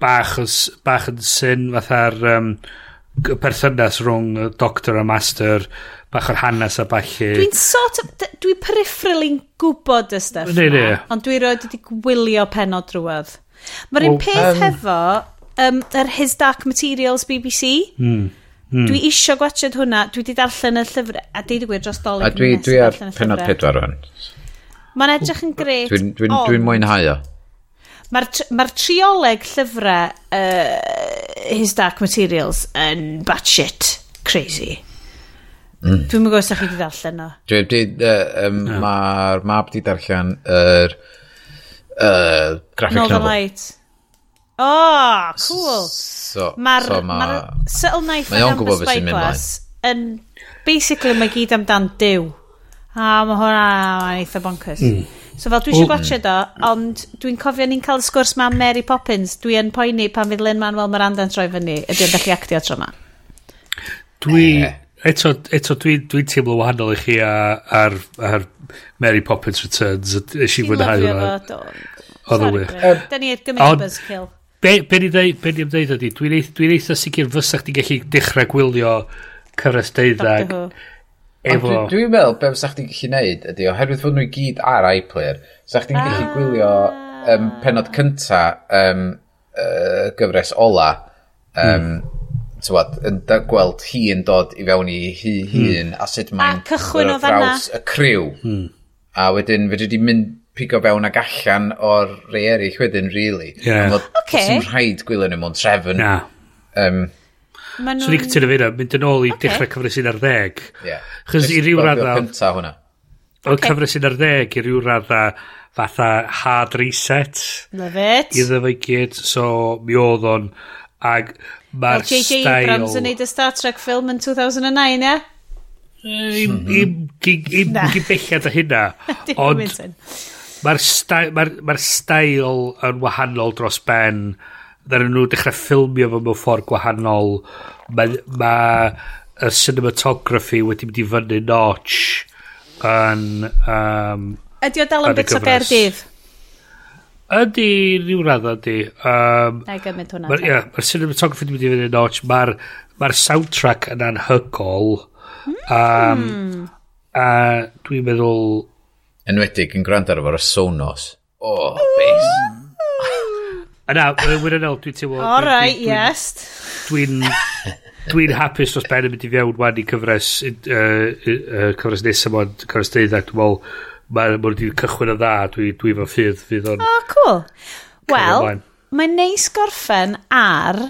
bach, os, bach yn syn fatha'r um, perthynas rhwng doctor a master bach o'r hanes a balli dwi'n sort of dwi peripheraling gwybod y stuff ne, ne. ond dwi roed wedi gwylio penod drwedd. Mae'r well, un peth um, hefo um, yr His Dark Materials BBC mm Hmm. Dwi isio gwachod hwnna, dwi wedi darllen y llyfr, a dwi wedi gwir dros dolyg. A dwi, dwi ar penod pedwar rhan. Mae'n edrych yn gret. Dwi'n dwi, dwi, dwi mwynhau o. Mae'r ma trioleg llyfrau uh, His Dark Materials yn batshit crazy. Mm. Dwi'n gwybod sa'ch chi wedi darllen o. Dwi, dwi, uh, um, no. Mae'r mab wedi darllen yr er, uh, graphic Northern novel. Light. Oh, cool. So, Mae'r so ma, ma subtle knife mae o'n Amber beth sy'n mynd mlaen. Yn, basically, mae gyd amdan diw. A mae hwnna yn eitha bonkers. Mm. So fel dwi eisiau gwachio do, ond dwi'n cofio ni'n cael y sgwrs ma Mary Poppins. Dwi yn poeni pan fydd Lynn Manuel Miranda'n troi fyny. Ydy Ydy'n gallu actio tro ma. Dwi, eto, eto dwi'n dwi teimlo wahanol i chi ar, ar Mary Poppins Returns. Ys i fwynhau hwnna. fo, do. Oedd y wych. Da ni'n gymryd buzzkill. Be, be ni'n dweud, be ni'n dweud ydy, dwi'n eitha, dwi eitha sicr fysa chdi gallu dechrau gwylio cyfres deuddag efo... Dwi'n meddwl be fysa chdi'n gallu neud ydy, oherwydd fod nhw i gyd ar iPlayer, fysa chdi'n gallu ah. gwylio um, penod cynta um, uh, gyfres ola, um, hmm. tywad, yn gweld hi yn dod i fewn i hi hun, hmm. a sut mae'n... A cychwyn o fanna. ...y criw. Hmm. A wedyn, fe dwi wedi mynd pigo fewn ag allan o'r rei eraill wedyn, really. Yeah. Ond okay. sy'n rhaid gwylio nhw mewn trefn. Na. Um, Maen nhw'n... Swn i'n cytuno fi mynd yn ôl i okay. dechrau cyfresu'n ar ddeg. Yeah. Chos i ryw radda... Cynta hwnna. Oedd okay. cyfresu'n ar ddeg i ryw radda fatha hard reset. Love it. Iddo fe gyd, so mi oedd o'n... Ag mae'r style... J.J. Abrams yn neud y Star Trek film yn 2009, ie? Im gybelliad o hynna. Ond Mae'r stael, ma ma stael yn wahanol dros ben. Ddaru nhw dechrau ffilmio fo mewn ffordd gwahanol. Mae ma y cinematography wedi mynd i fyny notch yn... Um, Ydy o dal yn bit o gerdydd? Ydy, rhyw radd ydy. Um, Na i gymryd hwnna. Mae'r yeah, ma cinematography wedi mynd i fyny notch. Mae'r ma soundtrack yn anhygol. Mm. Um, a dwi'n meddwl Enwedig yn gwrando ar efo'r sonos. O, oh, bes. yn wirionel, dwi'n teimlo... All right, yes. Dwi'n... [LAUGHS] Dwi'n hapus dros ben yn mynd i fewn wan i cyfres, uh, uh, cyfres nesaf o'n cyfres deuddeg. Dwi'n meddwl, mae'n ma wedi cychwyn o dda, dwi, dwi fo ffydd fydd o'n... Oh, cool. Wel, mae'n neis gorffen ar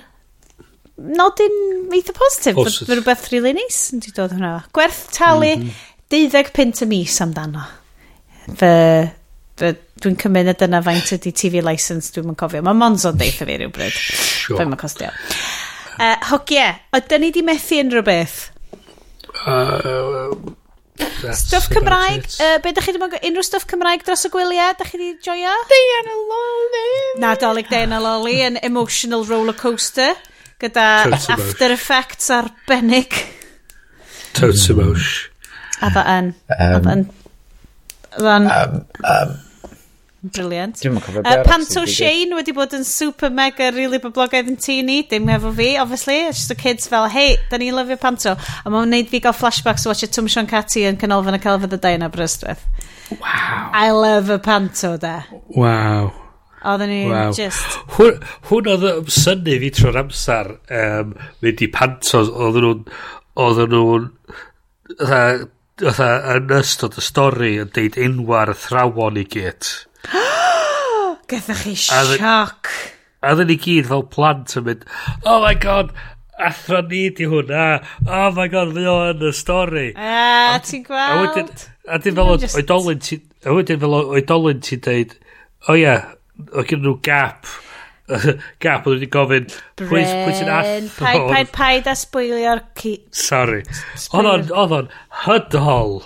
nodyn eitha positif. Fy rhywbeth rili neis yn di dod hwnna. Gwerth talu mm -hmm. 12 pint y mis amdano fy, fy dwi'n cymryd y dyna faint ydy TV license dwi'n mynd cofio. Mae Monzo'n deitha fi rhywbryd. Sure. Fe'n mae costio. Uh, hogie, ydyn ni di methu unrhyw beth? Uh, uh, Stwff Cymraeg, uh, be da chi ddim yn unrhyw stuff Cymraeg dros y gwyliau, da chi di joio? Diana Loli! Nadolig Diana Loli, yn emotional roller coaster, gyda Totem After. Effects arbennig. Totemosh. A fa yn, a fa yn Ran... Um, um, Briliant. Uh, Panto Shane wedi bod yn super mega really boblogaidd yn teini, dim efo fi, obviously. It's just the kids fel, hey, da ni'n lyfio Panto. A mae'n wneud fi gael flashbacks o watcha Tum Sean Catty yn canolfan y Celfydd y Dain a Brystwyth. Wow. I love a Panto, da. Wow. Oedden ni wow. just... Hwn, hwn oedd syni fi tro'r amser um, mynd i pantos, oedden nhw'n... Oedden nhw'n fatha, yn ystod y stori yn deud enwa'r athrawon i gyd. [GASPS] Gethach chi sioc. A ddyn ni gyd fel plant yn mynd, oh my god, athro ni di hwnna, oh my god, fi o yn y stori. A, ti'n gweld? A wedyn fel oedolyn ti... a wedyn fel oedolyn ti'n deud, o ia, o gyda nhw gap [LAUGHS] Gap, oedd wedi gofyn pwy sy'n athro. Paid, paid, paid a sbwylio'r ci. Sorry. Oedd o'n, oedd o'n hydol.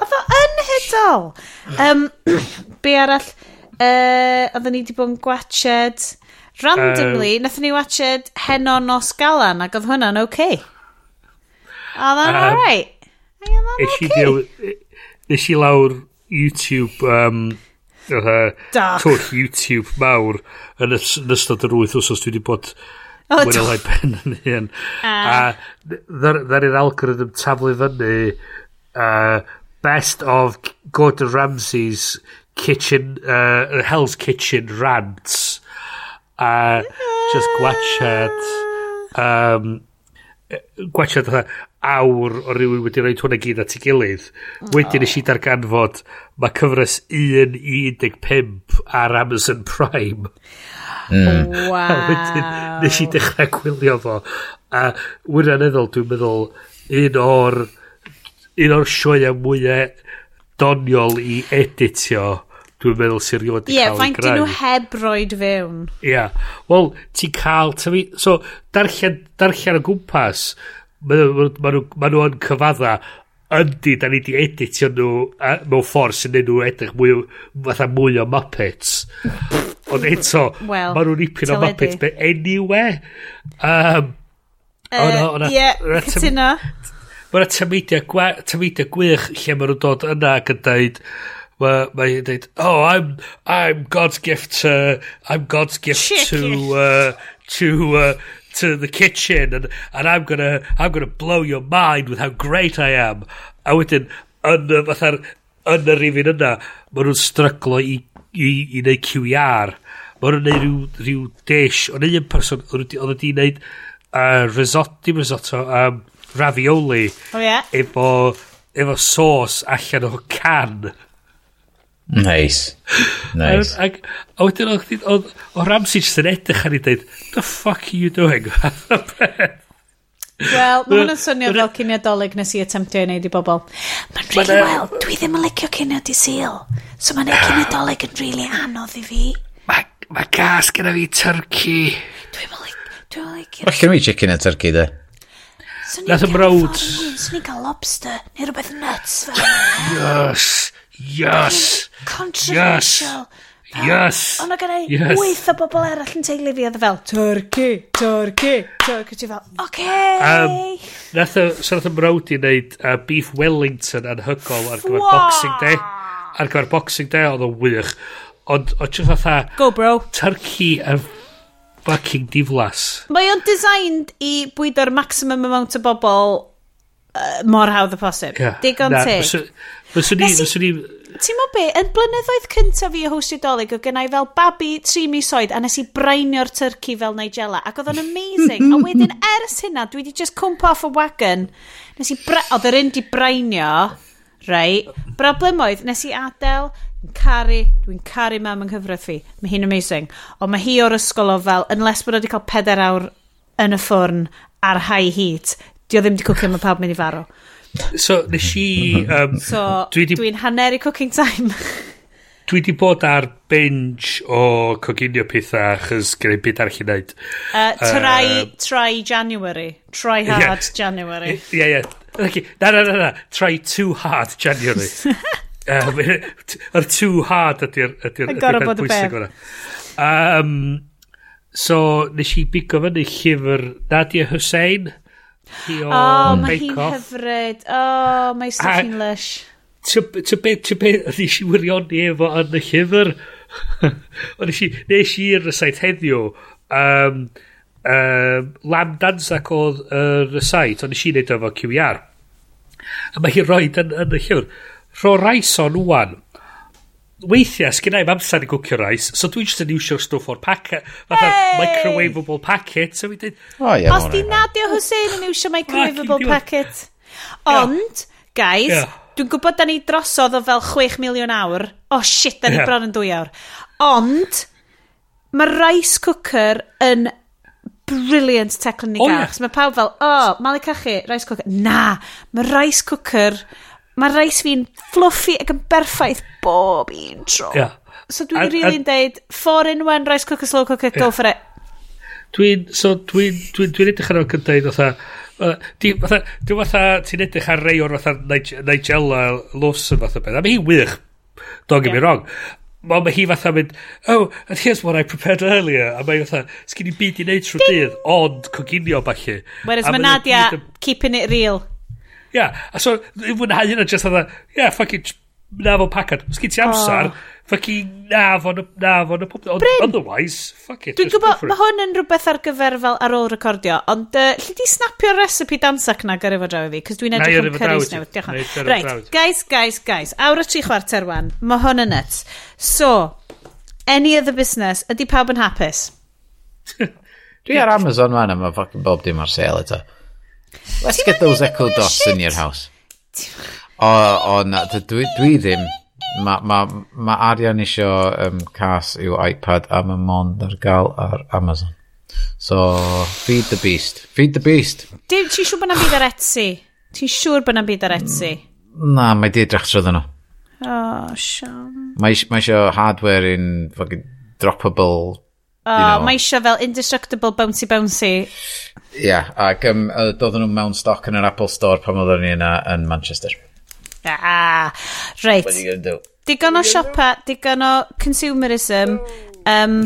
Oedd o yn hydol. Um, [COUGHS] be arall, uh, oedden ni wedi bod yn gwached randomly, um, nathon ni watched Heno Nos Galan ac oedd hwnna'n oce. Okay. Oedd o'n um, alright. Oedd o'n oce. Okay. Nes e-, i lawr YouTube um, fatha e? twll YouTube mawr yn ystod yr wyth os dwi wedi bod oh, mwyn lai pen yn hyn. A. A ddari'r algorithm taflu fyny uh, best of Gordon Ramsay's kitchen, uh, Hell's Kitchen rants. A uh, just gwachad um, gwachad fatha awr o rywun wedi rhoi hwnna gyd at ei gilydd. Oh. Wedyn eisiau darganfod mae cyfres 1 i 15 ar Amazon Prime. Mm. Wow. [LAUGHS] A wedyn nes i dechrau gwylio fo. A wirioneddol, dwi'n meddwl, un o'r un o'r sioia mwyaf doniol i editio dwi'n meddwl sy'n rhywun wedi yeah, cael ei greu. Ie, faint dyn nhw heb roed fewn. Ie. Yeah. Wel, ti'n cael... So, darllen, darllen o gwmpas, Mae nhw, ma nhw, ma nhw yn cyfadda yndi, da ni di editio nhw mewn ffordd sy'n neud nhw edrych mwy, fatha mwy o Muppets. Ond eto, well, maen nhw'n ipyn o Muppets, but anyway. Um, Ie, cytuno. Mae'n tameidia gwych lle maen nhw'n dod yna ac yn dweud, mae'n ma dweud, oh, I'm, I'm God's gift to, I'm God's gift Chicken. to, uh, to, uh, to the kitchen and, and I'm gonna, I'm gonna blow your mind with how great I am. A wedyn, yn y fatha, yn y rifin yna, maen nhw'n stryglo i, i, i wneud QR. Maen nhw'n neud rhyw, rhyw dish. Ond un person, oedd wedi gwneud uh, risotto, dim risotto, um, ravioli. Oh, yeah. Efo, efo sauce allan o can. Nice. Nice. Ac, a wedyn oedd o Ramsey jyst yn edrych ar i dweud, the fuck are you doing? [LAUGHS] Wel, mae hwnna'n swnio fel cyniadolig nes i attemptio i wneud i bobl. Mae'n rili really well, dwi ddim yn licio cyniad i sil. So mae'n neud ah. cyniadolig yn really anodd i fi. Mae ma gas gyda fi turkey. Dwi'n mynd licio... Well, gen i chicken a turkey, de. Nath y mrawd. Swn i'n cael lobster, neu rhywbeth nuts fel. Yes yes! Controversial. Yes! Yes! Ond o gyda yes. wyth o bobl eraill yn teulu fi, oedd e fel, Turkey! Turkey! Turkey! ti fel, oce! Okay. Um, nath o, so nath o mrawd i wneud uh, beef Wellington anhygol ar gyfer boxing day. Ar gyfer boxing day, oedd o wych. Ond, o ti'n fatha... Go, bro. Turkey yn fucking diflas. Mae o'n designed i bwydo'r maximum amount o bobl uh, mor hawdd o posib. Yeah. Digon teg. Fyswn i... Fyswn i... Ti'n mo be, yn blynyddoedd cyntaf fi o hwstio dolyg, oedd gennau fel babi tri mis oed, a nes i brainio'r turkey fel Nigella, ac oedd o'n amazing. a wedyn [LAUGHS] ers hynna, dwi wedi just cwmpa off y wagon. Nes i bra... Oedd yr un di brainio, rei. Broblem oedd, nes i adael, dwi'n caru, dwi'n caru mam yng nghyfraith fi. Mae hi'n amazing. Ond mae hi o'r ysgol o fel, unless bod wedi cael peder awr yn y ffwrn ar high heat, di o ddim di cwcio mae pawb mynd i farw. So, nes i... Um, so, dwi'n dwi hanner i cooking time. [LAUGHS] dwi di bod ar binge o coginio pethau achos gen i byd arall i wneud. Uh, try, uh, try January. Try hard yeah, January. Ie, yeah, ie. Yeah. Okay. Na, na, na, na. Try too hard January. [LAUGHS] um, yr too hard ydy'r... Ydy'r gorau bod y beth. Um, so, nes i bigo fyny llyfr Nadia Hussein. Hi o oh, mae hi'n hyfryd. Oh, mae stuff hi'n lush. Ti'n beth, ti'n beth, ydy si wirioni efo yn y llyfr. [LAUGHS] Ond si, nes i'r sait heddiw, um, um, lam dansac oedd yr uh, sait, ond nes i wneud efo QR. A mae hi'n rhoi yn, yn y llyfr. Rho raison wwan, weithiau, sgynna i'm amser i gwcio rais, so dwi'n just yn iwsio'r stwff o'r packet, fatha hey! microwavable packet, so fi dweud... Oh, yeah, Os di Nadia Hussein yn iwsio microwavable packet. Ond, guys, yeah. dwi'n gwybod da ni drosodd o fel 6 miliwn awr. Oh shit, da ni yeah. bron yn 2 awr. Ond, mae rice cooker yn brilliant teclyn teclunig oh, yeah. Mae pawb fel, oh, mali cachu, rice cooker. Na, mae rice cooker Mae'r rhais fi'n fluffy ac yn berffaith bob un tro. Yeah. So dwi'n rili'n really deud, 4 in 1, rice cooker, slow cooker, yeah. go for it. Dwi'n so, dwi, dwi, dwi edrych ar ôl gyda'i fatha, dwi'n fatha, ti'n edrych ar rei o'r fatha Nigella Lawson fatha beth, a mae hi'n wych, don't get yeah. me wrong, Mae ma hi fatha mynd, oh, and here's what I prepared earlier. A mae fatha, sgyn i byd i wneud trwy dydd, ond coginio falle. Whereas mae Nadia, keeping it real. Ia, a so, i fwynhau hynna just oedd, ia, yeah, ffucking, na fo'n pacad. Os gyd ti amser, oh. ffucking, na fo'n, na fo'n, otherwise, fuck it. Dwi'n gwybod, mae hwn yn rhywbeth ar gyfer fel ar ôl recordio, ond uh, lle di snapio'r recipe dansac na gyrru fo draw i fi, cos dwi'n edrych am cyrraes newydd. Diolch yn Right, guys, guys, guys, awr o tri chwarter wan, mae hwn yn nuts. So, any other business, ydy pawb yn hapus? [LAUGHS] Dwi ar Amazon man, a mae fucking bob dim ar sale eto. Let's get those Echo Dots in your house. O, o na, dwi, dwi ddim. Mae ma, ma Arian isio um, cas i'w iPad a mae mond ar gael ar Amazon. So, feed the beast. Feed the beast. Dim, ti'n siŵr bod na'n byd ar Etsy? Ti'n siŵr bod na'n byd ar Etsy? Mm, na, mae di edrych trwyddyn nhw. Oh, Sian. Mae eisiau hardware in fucking droppable Oh, you know. mae eisiau fel indestructible bouncy bouncy. Ia, ac um, doedden nhw mewn stoc yn yr Apple Store pan oedden ni yna yn Manchester. Ah, reit. What are you going to do? Digon o siopa, digon o consumerism. Um,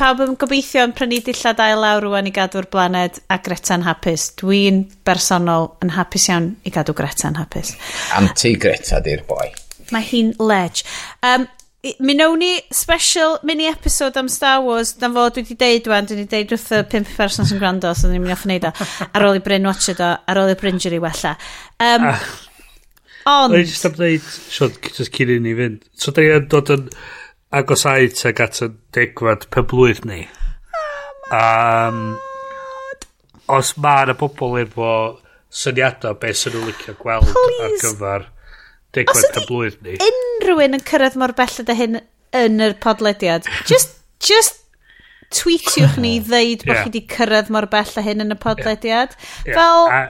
pawb yn gobeithio yn prynu dillad ail lawr rwan i gadw'r blaned a Greta'n hapus. Dwi'n bersonol yn hapus iawn i gadw Greta'n hapus. Anti-Greta di'r boi. Mae hi'n ledge. Um, Mi wnawn ni special mini-episode am Star Wars. Dan fod dwi wedi deud wan Dwi wedi deud wrth y pimp person sy'n gwrando So ddim yn off wneud o Ar ôl i Bryn watch it o Ar ôl i Bryn Bryngery wella. Um, Ond dwi'n just am dweud Sean, just cyn i ni fynd. So da ni yn dod yn agosau teg at y degfad penblwydd ni. Um, Os mae yna bobl efo syniadau beth sy'n nhw'n licio gweld Please. ar gyfer digwydd y blwydd ni. unrhyw un yn cyrraedd mor belled a hyn yn yr podlediad, just, just tweetiwch ni ddeud bod yeah. chi wedi cyrraedd mor bell a hyn yn y podlediad. Yeah. Fel, a...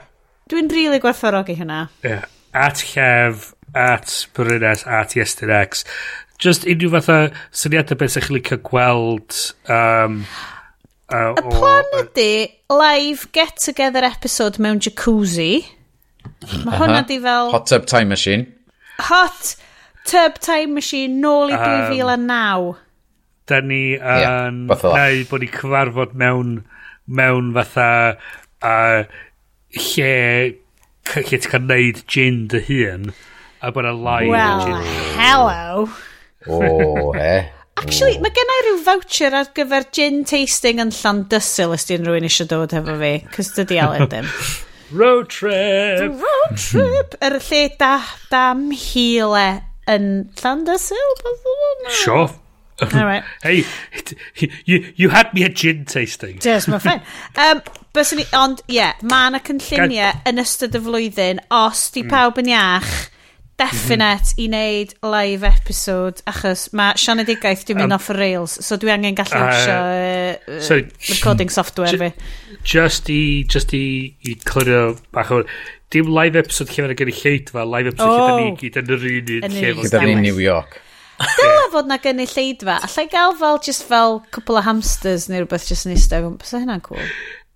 dwi'n rili really gwerthfawrogi hynna. Yeah. At Llef, at Brynes, at Yesterdayx. Just unrhyw fatha syniadau beth sy'ch chi'n licio gweld... Um, uh, y plan o, ydy live get-together episode mewn jacuzzi. Mae uh -huh. hwnna di fel... Hot tub time machine. Hot Tub Time Machine nôl i 2009. Da ni yn yeah, neu bod ni cyfarfod mewn mewn fatha uh, lle lle ti'n cael neud gin dy hun a bod y lai well, gin. hello. O oh, he. Actually mae gen i rhyw voucher ar gyfer gin tasting yn Llandysil os di'n rhywun eisiau dod efo fi cys dydi Alan ddim. [LAUGHS] Road trip! Road trip! Hmm. Yr er lle da, dam hile yn Llandysil, Barcelona. Sure. All right. [LAUGHS] hey, you, you had me a gin tasting. Yes, my friend. Um, Byswn ni, ond ie, yeah, mae yna cynlluniau yn ystod y flwyddyn, os di hmm. pawb yn iach, definite mhm. i wneud live episode achos mae sianedigaeth dwi'n mynd um, off y rails so dwi angen gallu uh, iwsio uh, uh, sorry, recording software fi. just i just i, i clirio bach o dim live episode lle mae'n gen i lleidfa live episode oh, lle ni gyd yn yr un lle gyda ni New York. Dyla fod na gen i lleidfa allai gael fel just fel cwpl o hamsters neu rhywbeth just yn eistedd o gwmpas. Hynna'n cool.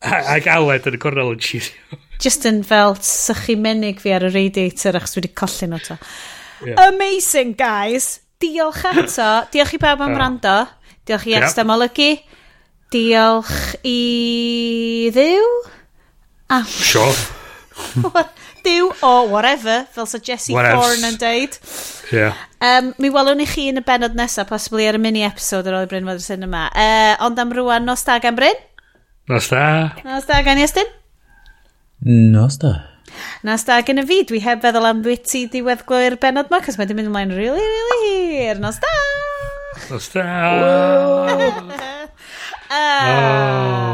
[LAUGHS] Ac Aled yn y cornel yn cheerio. Just yn fel sychu menig fi ar y radiator achos wedi colli nhw to. Yeah. Amazing, guys! Diolch eto. Diolch i bawb am ah. rando. Diolch i Esta Molygu. Diolch i ddiw. A... Ah. Sure. Diw o whatever, fel sa Jesse Thorne yn deud. Yeah. Um, mi welwn i chi yn y benod nesaf, possibly ar y mini-episode ar ôl i Bryn Fodr Cinema. Uh, ond am rwan, nos da gan Bryn? Nos da. Nos da gan i Austin. Nos da. Nos da gen y fi, dwi heb feddwl am beth ti diwedd benod ma, cos mae wedi mynd ymlaen really, really hir. Nos da. Nos da. Uh, [LAUGHS] oh.